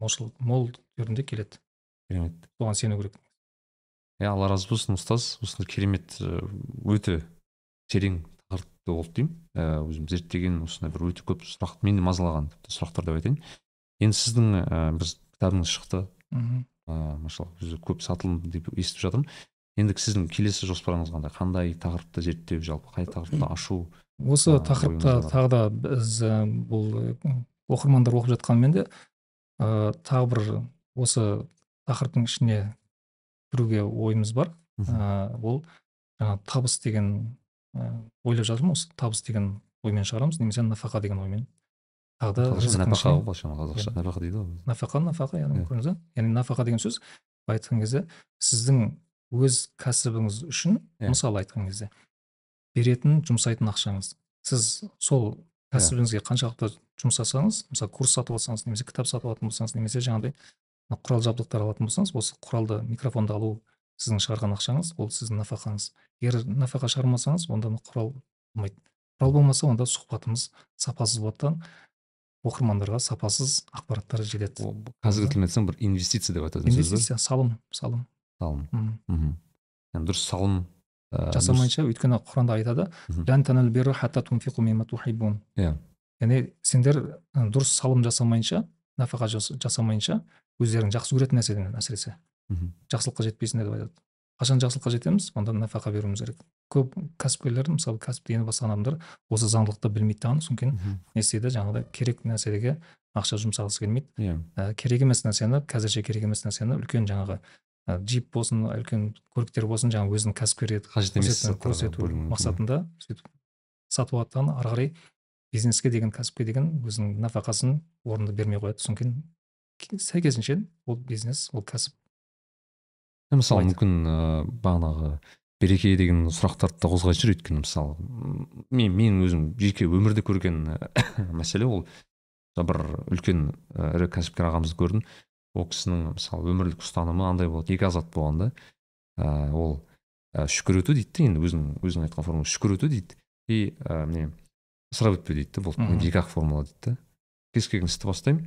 молшыл мол түрінде келеді. Керемет. Соған сену керек. Иә алла разы болсын ұстаз. Осындай керемет э, өте терең тақырыпты болды деймін. Ә, өзім зерттеген осындай бір өте көп сұрақ мені мазалаған тіпті сұрақтар деп айтайын. Енді сіздің ә, бір кітабыңыз шықты. Мхм. Ыыы машалла өзі көп сатылым деп естіп жатырмын. Енді сіздің келесі жоспарыңыз қандай қандай тақырыпты зерттеу жалпы қай тақырыпты ашу осы тақырыпта тағы да біз бұл ә, оқырмандар оқып жатқанмен де ә, тағы бір осы тақырыптың ішіне кіруге ойымыз бар. Ә, ол жаңағы табыс деген ә, ойлап жатырмын осы табыс деген оймен шығарамыз. Немесе нафақа деген оймен. Тағы да ғой былайша айтқанда қазақша. Нәпақа дейді ғой нафақа нафақа яғни Иә. көрдіңіз ба яғни нафақа деген сөз былай айтқан кезде сіздің өз кәсібіңіз үшін Иә. мысалы айтқан кезде беретін жұмсайтын ақшаңыз. Сіз сол Иә. кәсібіңізге қаншалықты жұмсасаңыз мысалы курс сатып алсаңыз немесе кітап сатып алатын болсаңыз немесе жаңағыдай құрал жабдықтар алатын болсаңыз осы құралды микрофонды алу сіздің шығарған ақшаңыз ол сіздің нафақаңыз. Егер нафақа шығармасаңыз онда құрал болмайды. Құрал болмаса онда сұхбатымыз сапасыз болады да оқырмандарға сапасыз ақпараттар жетеді. қазіргі тілмен айтсаң бір инвестиция деп айтатын сөз инвестиция салым салым. Салым мхм. Яғни дұрыс салым ә, жасамайынша өйткені құранда айтады. Иә. яғни сендер дұрыс салым жасамайынша нафақа жас- жасамайынша өздерің жақсы көретін нәрседен әсіресе. Мхм. жақсылыққа жетпейсіңдер деп айтады. Қашан жақсылыққа жетеміз? Онда нафақа беруіміз керек. Көп кәсіпкерлер мысалы кәсіпті енді бастаған адамдар осы заңдылықты білмейді дағы содан кейін не істейді? Жаңағыдай керек нәрселерге ақша жұмсағысы келмейді. Иә. Ә, керек емес нәрсені қазірше керек емес нәрсені үлкен жаңағы джип болсын үлкен көліктер болсын жаңағы өзінің кәсіпкер қажет емес көрсету, мақсатында сөйтіп сатып алады ары қарай бизнеске деген кәсіпке деген өзінің нәпақасын орынды бермей қояды. Содан кейін ке- сәйкесінше ол бизнес ол кәсіп. Мысалы мүмкін ыыы бағанағы береке деген сұрақтарды да қозғайтын шығар өйткені мысалы мен мен өзім жеке өмірде көрген мәселе ол. Бір үлкен ірі кәсіпкер ағамызды көрдім. Ол кісінің мысалы өмірлік ұстанымы андай болады екі азат болғанда ә, ол ә, шүкір ету дейді да енді өзінің өзінің айтқан формула шүкір ету дейді. И ә, не ысырап етпе дейді да бұл екі ақ формула дейді да кез келген істі бастаймын.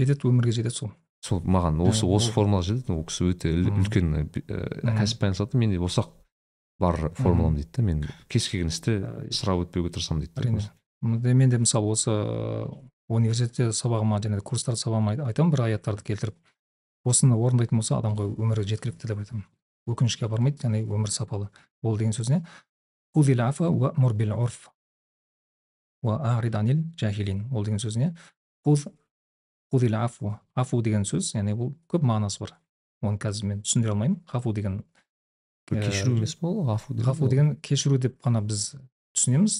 Жетеді өмірге жетеді сол. Сол маған осы Иә, осы формула жетеді ол кісі өте үлкен і, Мгм. кәсіппен айналысады. Менде осы ақ бар формулам дейді да мен кез келген істі Ә, ысырап өтпеуге тырысамын дейді да. әрине. Мен де мысалы осы университетте сабағыма және де курстар сабағыма айт- айтамын бір аяттарды келтіріп осыны орындайтын болса адамға өмірі жеткілікті деп айтамын. Өкінішке апармайды яғни өмір сапалы. Ол деген сөз не ол деген сөз не «Худ- худил афу афу деген сөз яғни бұл көп мағынасы бар. Оны қазір мен түсіндіре алмаймын. Ғафу деген ә, кешіру емес па ол? Ғафу деген кешіру деп қана біз түсінеміз.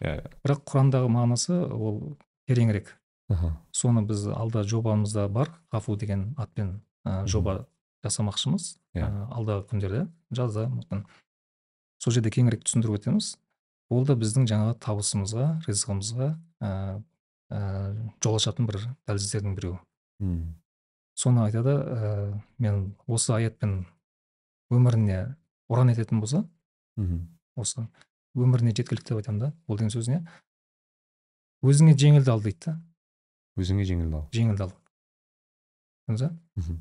Иә, бірақ құрандағы мағынасы ол тереңірек. Соны біз алда жобамызда бар ғафу деген атпен ә, жоба жасамақшымыз. Иә. ә, алдағы күндерде жазда мүмкін сол жерде кеңірек түсіндіріп өтеміз. Ол да біздің жаңағы табысымызға ризығымызға ә, ә, жол ашатын бір дәліздердің біреуі. Соны айтады ә, мен осы аятпен өміріне ұран ететін болса. Осы өміріне жеткілікті деп айтамын да ол деген сөз не өзіңе жеңілді ал дейді да. Өзіңе жеңіл ал. Жеңілді ал. Көрдіңіз ба Мгм.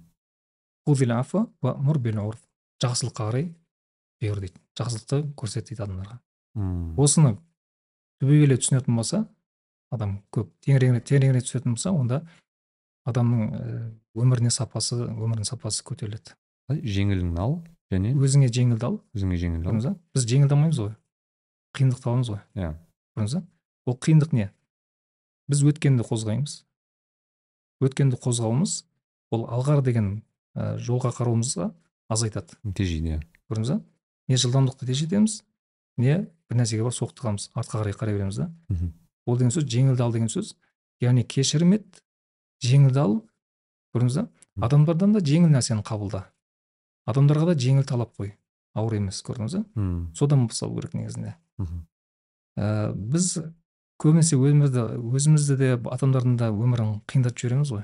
«Худил афа уәъмур бил урф». жақсылыққа қарай бұйыр дейді. Жақсылықты көрсет дейді адамдарға. Осыны түбегейлі түсінетін болса адам көп тереңірек тереңірек түсінетін болса онда адамның ә, өміріне сапасы өмірінің сапасы көтеріледі. Жеңілін ал. Және өзіңе жеңілді ал өзіңе жеңіл көрдіңіз ба біз жеңілді алмаймыз ғой. Қиындықты аламыз ғой. Иә. Көрдіңіз ба ол қиындық не? Біз өткенді қозғаймыз. Өткенді қозғауымыз ол алға деген ә, жолға қарауымызға азайтады. Тежейді иә көрдіңіз ба не жылдамдықты тежетеміз не бір нәрсеге барып соқтығамыз. Артқа қарай қарай береміз да. Ол деген сөз жеңілді ал деген сөз. Яғни кешірім ет жеңілді ал көрдіңіз ба адамдардан да жеңіл нәрсені қабылда. Адамдарға да жеңіл талап қой. Ауыр емес көрдіңіз ба содан бастау керек негізінде. Ә, біз көбінесе өмірді өзімізді де адамдардың да өмірін қиындатып жібереміз ғой.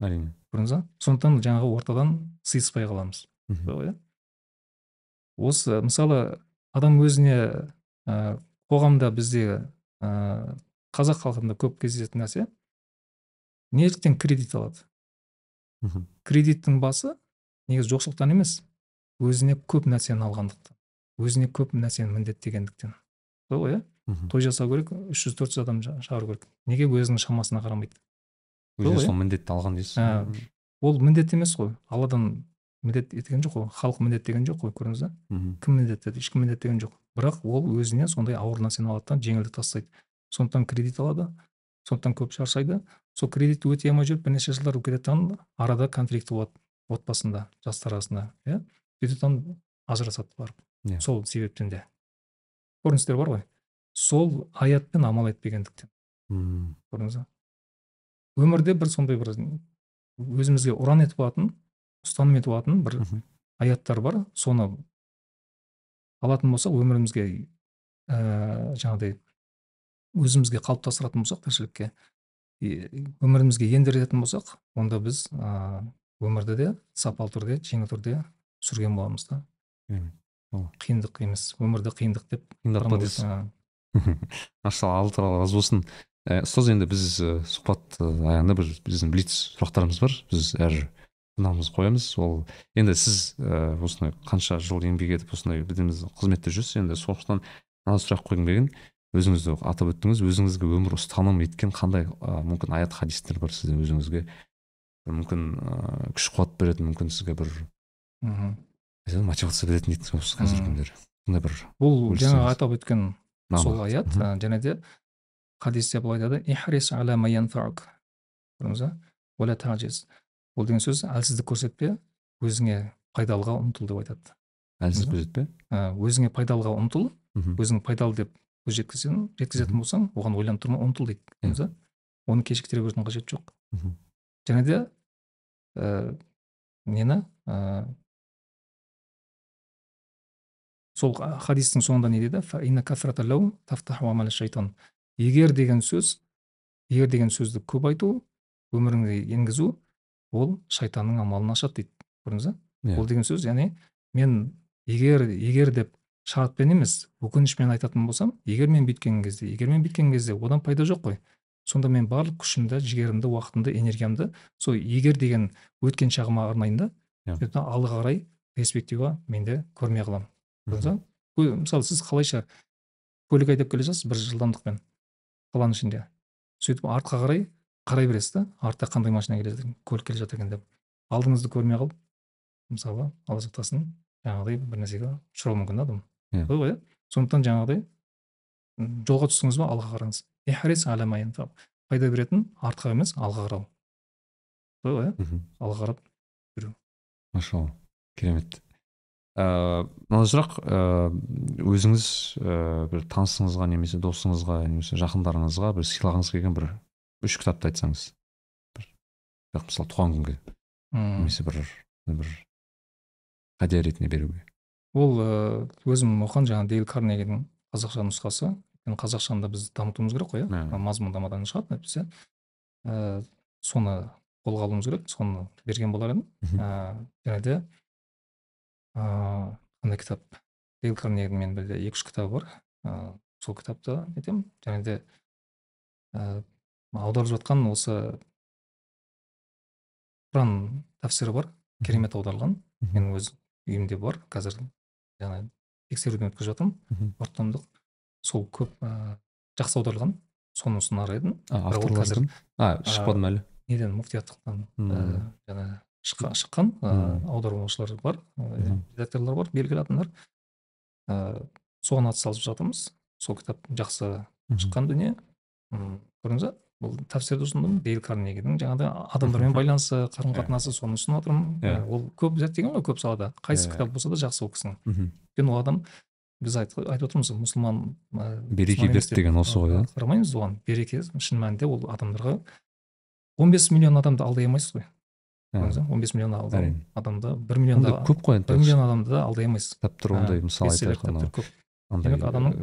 Әрине. Көрдіңіз ба сондықтан жаңағы ортадан сыйыспай қаламыз. Мхм. сол иә осы мысалы адам өзіне ә, қоғамда бізде ә, қазақ халқында көп кездесетін нәрсе неліктен кредит алады. Мхм. кредиттің басы негізі жоқшылықтан емес өзіне көп нәрсені алғандықтан өзіне көп нәрсені міндеттегендіктен. Сол ғой иә? Той жасау керек үш жүз төрт жүз адам шақыру керек. Неге өзінің шамасына қарамайды? Өзіне сол, міндетті алған дейсіз. Ә, ол міндет емес қой. Алладан міндет еткен жоқ қой халық міндеттеген жоқ қой көрдіңіз ба кім міндеттеді? Ешкім міндеттеген жоқ. Бірақ ол өзіне сондай ауыр нәрсені алады да жеңілді тастайды. Сондықтан кредит алады сондықтан көп шаршайды. Сол кредитті өтей алмай жүріп бірнеше жылдар өтіп кетеді арада конфликт болады. Отбасында жастар арасында иә? Сөйтіп ажырасады барып. Иә. сол себептен де. Көріністер бар ғой. Сол аятпен амал етпегендіктен. Мм, көрдіңіз ба? Өмірде бір сондай бір өзімізге ұран етіп алатын ұстаным етіп алатын бір аяттар бар. Соны алатын болсақ өмірімізге ә, жаңағыдай өзімізге қалыптастыратын болсақ тіршілікке өмірімізге ендіретін болсақ онда біз ә, өмірді де сапалы түрде жеңіл түрде сүрген боламыз да. Қиындық емес өмірді қиындық деп қиындатпа дейсіз? Машалла алла тағала разы болсын. Ә, ұстаз енді біз ә, сұхбат ә, аяғында бір біздің блиц сұрақтарымыз бар. Біз әр қонағымызға қоямыз. Ол енді сіз ә, осындай қанша жыл еңбек етіп осындай біздің қызметте жүрсіз. Енді сондықтан мына сұрақ қойғым келген. Өзіңіз де атап өттіңіз. Өзіңізге өмір ұстаным еткен қандай ә, мүмкін аят хадистер бар сіздің өзіңізге? Мүмкін ә, күш қуат беретін мүмкін сізге бір мхм. мотивация беретін дейді осы қазіргі күндері. Сондай бір бұл жаңағы атап өткен сол аят және де хадисте былай айтады ол деген сөз әлсіздік көрсетпе өзіңе пайдалыға ұмтыл деп айтады. Әлсіз Мгм. көрсетпе? өзіңе пайдалыға ұмтыл өзің пайдалы деп көз жеткізсең жеткізетін болсаң оған ойланып тұрма ұмтыл дейді. Оны кешіктіре берудің қажеті жоқ. Және де ә, нені ә, сол хадистің соңында не дейді «Фа инна кафрата лау тафтаху амала шайтан. Егер деген сөз егер деген сөзді көп айту өміріңе енгізу ол шайтанның амалын ашады дейді. Көрдіңіз ба? Иә. ол деген сөз яғни мен егер егер деп шартпен емес өкінішпен айтатын болсам егер мен бүйткен кезде егер мен бүйткен кезде одан пайда жоқ қой. Сонда мен барлық күшімді жігерімді уақытымды энергиямды сол егер деген өткен шағыма арнайын да Иә. сөйтіп алға қарай перспектива менде көрмей қаламын. Ба? Кө- мысалы сіз қалайша көлік айдап келе жатсыз бір жылдамдықпен қаланың ішінде. Сөйтіп артқа қарай қарай бересіз да артта қандай машина келе жатыр көлік келе жатыр екен деп. Алдыңызды көрмей қалып мысалы алла сақтасын жаңағыдай бір нәрсеге ұшырауы мүмкін да адам Иә. сол ғой иә сондықтан жаңағыдай жолға түстіңіз ба алға қараңыз? Ихрис пайда беретін артқа емес алға қарау. Сол ғой иә алға қарап машалла керемет. Ыыы мына сұрақ ыыы өзіңіз ыыы бір танысыңызға немесе досыңызға немесе жақындарыңызға бір сыйлағыңыз келген бір үш кітапты айтсаңыз. Бір мысалы туған күнге. Немесе бір бір хадия ретінде беруге. Ол өзім оқыған жаңағы дейл карнегидің қазақша нұсқасы. Өйткені қазақшаны да біз дамытуымыз керек қой Иә. мазмұндамадан шығады әйтпесе. Ә, соны қолға алуымыз керек соны берген болар едім. Ә, және де ыыы қандай кітап? Дейл карнегидің менің білуімде екі үш кітабы бар. Ә, сол кітапты нетемін. Және де ә, аударып жатқан осы құран тәпсірі бар. Керемет аударылған. Менің өз үйімде бар. Қазір жаңа тексеруден өткізіп жатырмын. Мхм. Сол көп ә, жақсы аударылған. Соны ұсынар едім қазір а шықпады ма әлі. неден? Муфтияттықтан жаңа шыққан, аудармашылар бар редакторлар бар белгілі адамдар. Ә, соған атсалысып жатырмыз. Сол кітап жақсы шыққан дүние. Көрдіңіз ба бұл тәпсірді ұсындым. Дейл карнегидің жаңағыдай адамдармен байланысы қарым қатынасы соны ұсынып жатырмын Иә. Ол көп зерттеген ғой көп салада. Қайсы Иә. кітап болса да жақсы ол кісінің. Өйткені ол адам біз айт- айтып отырмыз ғой, мұсылман ә, береке берді деген осы ғой иә? қарамаймыз оған. Береке шын мәнінде ол адамдарға 15 миллион адамды алдай алмайсыз ғой. Ба? 15 миллион адамды бір миллионда ондай көп қой бір миллион адамды да алдай алмайсыз. Кітаптар ондай Ә, мысалы бестселлер айтайық анау. көп. Демек адамның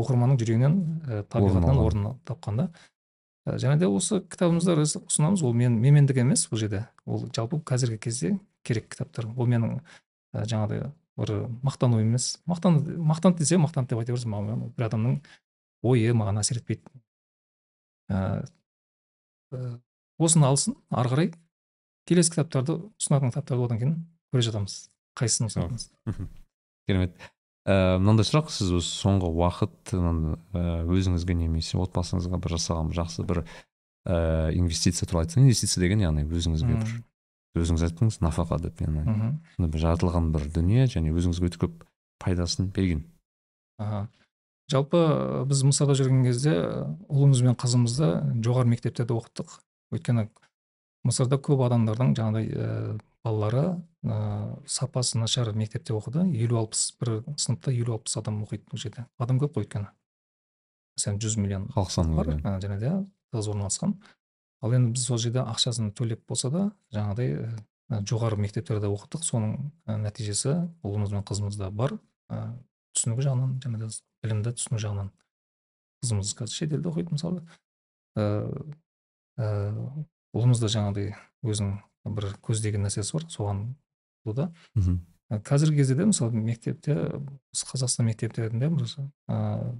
оқырманның жүрегінен ә, табиғатынан орын тапқан да Ә, және де осы кітабымызда біз ұсынамыз ол мен менмендік емес бұл жерде. Ол жалпы қазіргі кезде керек кітаптар. Ол менің ә, жаңағыдай бір мақтану емес. Мақтан мақтанды десе мақтанды деп айта берсін маған бір адамның ойы маған әсер етпейді. Ә, ә, осыны алсын ары қарай келесі кітаптарды ұсынатын кітаптарды одан кейін көре жатамыз. Қайсысын ұсынатынымыз. Керемет. Ә, мынандай сұрақ сіз осы соңғы уақыт өзіңізге немесе отбасыңызға бір жасаған жақсы бір ә, инвестиция туралы айтсаңыз инвестиция деген яғни өзіңізге бір өзіңіз айттыңыз нафақа деп яғни сондай бір жаратылған бір дүние және өзіңізге өте көп пайдасын берген. Аха. Жалпы ә, біз мысырда жүрген кезде ә, ұлымыз бен қызымызды жоғары мектептерде оқыттық. Өйткені мысырда көп адамдардың жаңағыдай ә, балалары ә, сапасы нашар мектепте оқыды. Елу алпыс бір сыныпта елу алпыс адам оқиды бұл жерде. Адам көп қой өйткені. Мәселен жүз миллион халық саны бар және де тығыз орналасқан. Ал енді біз сол жерде ақшасын төлеп болса да жаңағыдай жоғары мектептерде оқыттық. Соның нәтижесі ұлымыз бен қызымызда бар. Ә, түсінігі жағынан және де білімді түсіну жағынан қызымыз қазір шетелде оқиды мысалы. Ә, ұлымыз да жаңағыдай өзінің бір көздеген нәрсесі бар соған да. Қазіргі кезде де мысалы мектепте қазақстан мектептерінде бір ә,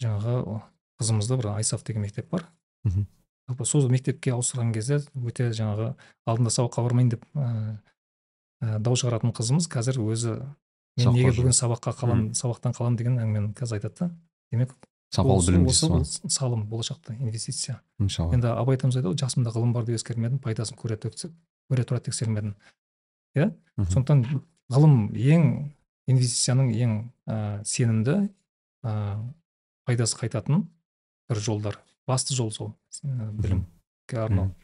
жаңағы қызымызда бір айсаф деген мектеп бар. Мхм. Жалпы сол мектепке ауыстырған кезде өте жаңағы алдында сабаққа бармайын деп ә, дау шығаратын қызымыз қазір өзі мен неге бүгін сабаққа қалам сабақтан қалам деген әңгімені қазір айтады да. Демек сапалы білім дейсіз салым болашақта инвестиция. Иншалла енді абай атамыз айтады ғой жасымда ғылым бар деп ескермедім пайдасын көре көре тұра тексермедім. Иә? Сондықтан ғылым ең инвестицияның ең ә, сенімді ә, пайдасы қайтатын бір жолдар. Басты жол сол. Білімге арнау.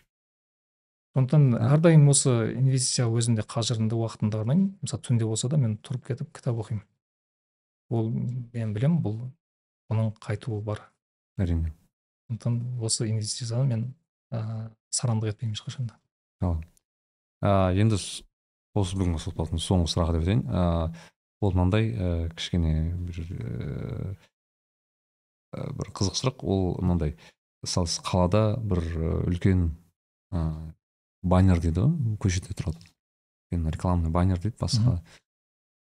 Сондықтан әрдайым осы инвестиция өзімде қажырымды уақытымды арнаймын. Мысалы түнде болса да мен тұрып кетіп кітап оқимын. Ол мен білемін бұл бұның қайтуы бар. әрине. Сондықтан осы инвестицияны мен ә, сарандық етпеймін ешқашан да. Ә, енді осы бүгінгі сұхбаттың соңғы сұрағы деп айтайын ә, ол мынандай ә, кішкене бір ә, бір қызық сұрақ ол мынандай. Мысалы сіз қалада бір үлкен ә, баннер дейді ғой көшеде тұратын үлкен рекламный баннер дейді басқа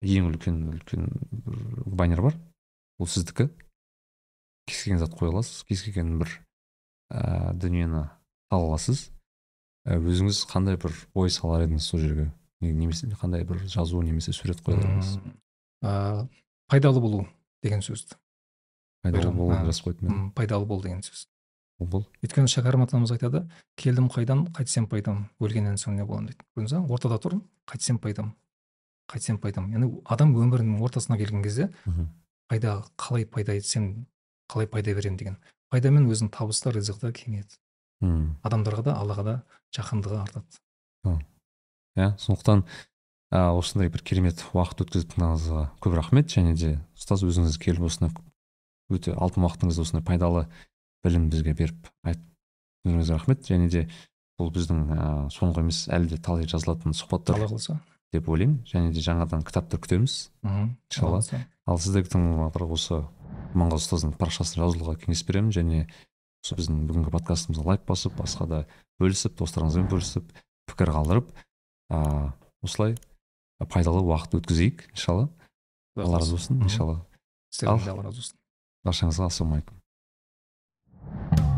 ең үлкен үлкен бір баннер бар. Ол сіздікі. Кез келген зат қоя аласыз. Кез келген бір ә, дүниені ала аласыз. Ә, өзіңіз қандай бір ой салар едіңіз сол жерге? Не- немесе қандай бір жазу немесе сурет қояр едіңіз? Ә, пайдалы болу деген сөз. Пайдалы а, жазып қойдым мен пайдалы бол деген сөз. Бұл. Өйткені шәкәрім атамыз айтады келдім қайдан? Қайтсем пайдам өлгеннен соң не боламын дейді. Көрдіңіз ба? Ортада тұр қайтсем пайдам қайтсем пайдам яғни адам өмірінің ортасына келген кезде пайда қалай пайда етсем қалай пайда беремін деген. Пайдамен өзінің табысы да ризығы да кеңейеді. М. адамдарға да аллаға да жақындығы артады. Иә сондықтан ә, осындай бір керемет уақыт өткізіп тыңдағаныңызға көп рахмет. Және де ұстаз өзіңіз келіп осындай өте алтын уақытыңызды осындай пайдалы білім бізге беріп айтқаныңызға рахмет. және де бұл біздің ә, соңғы емес әлі де талай жазылатын сұхбаттар алла қаласа деп ойлаймын. және де жаңадан кітаптар күтеміз. Иншалла. Ал тыңдармандарға осы құрманғазы ұстаздың парақшасына жазылуға кеңес беремін. және осы біздің бүгінгі подкастымызға лайк басып басқа да бөлісіп достарыңызбен бөлісіп пікір қалдырып ыыы осылай пайдалы уақыт өткізейік иншалла. Алла разы болсын иншалла. Алла разы болсын. баршаңызға ассалаумағалейкум. you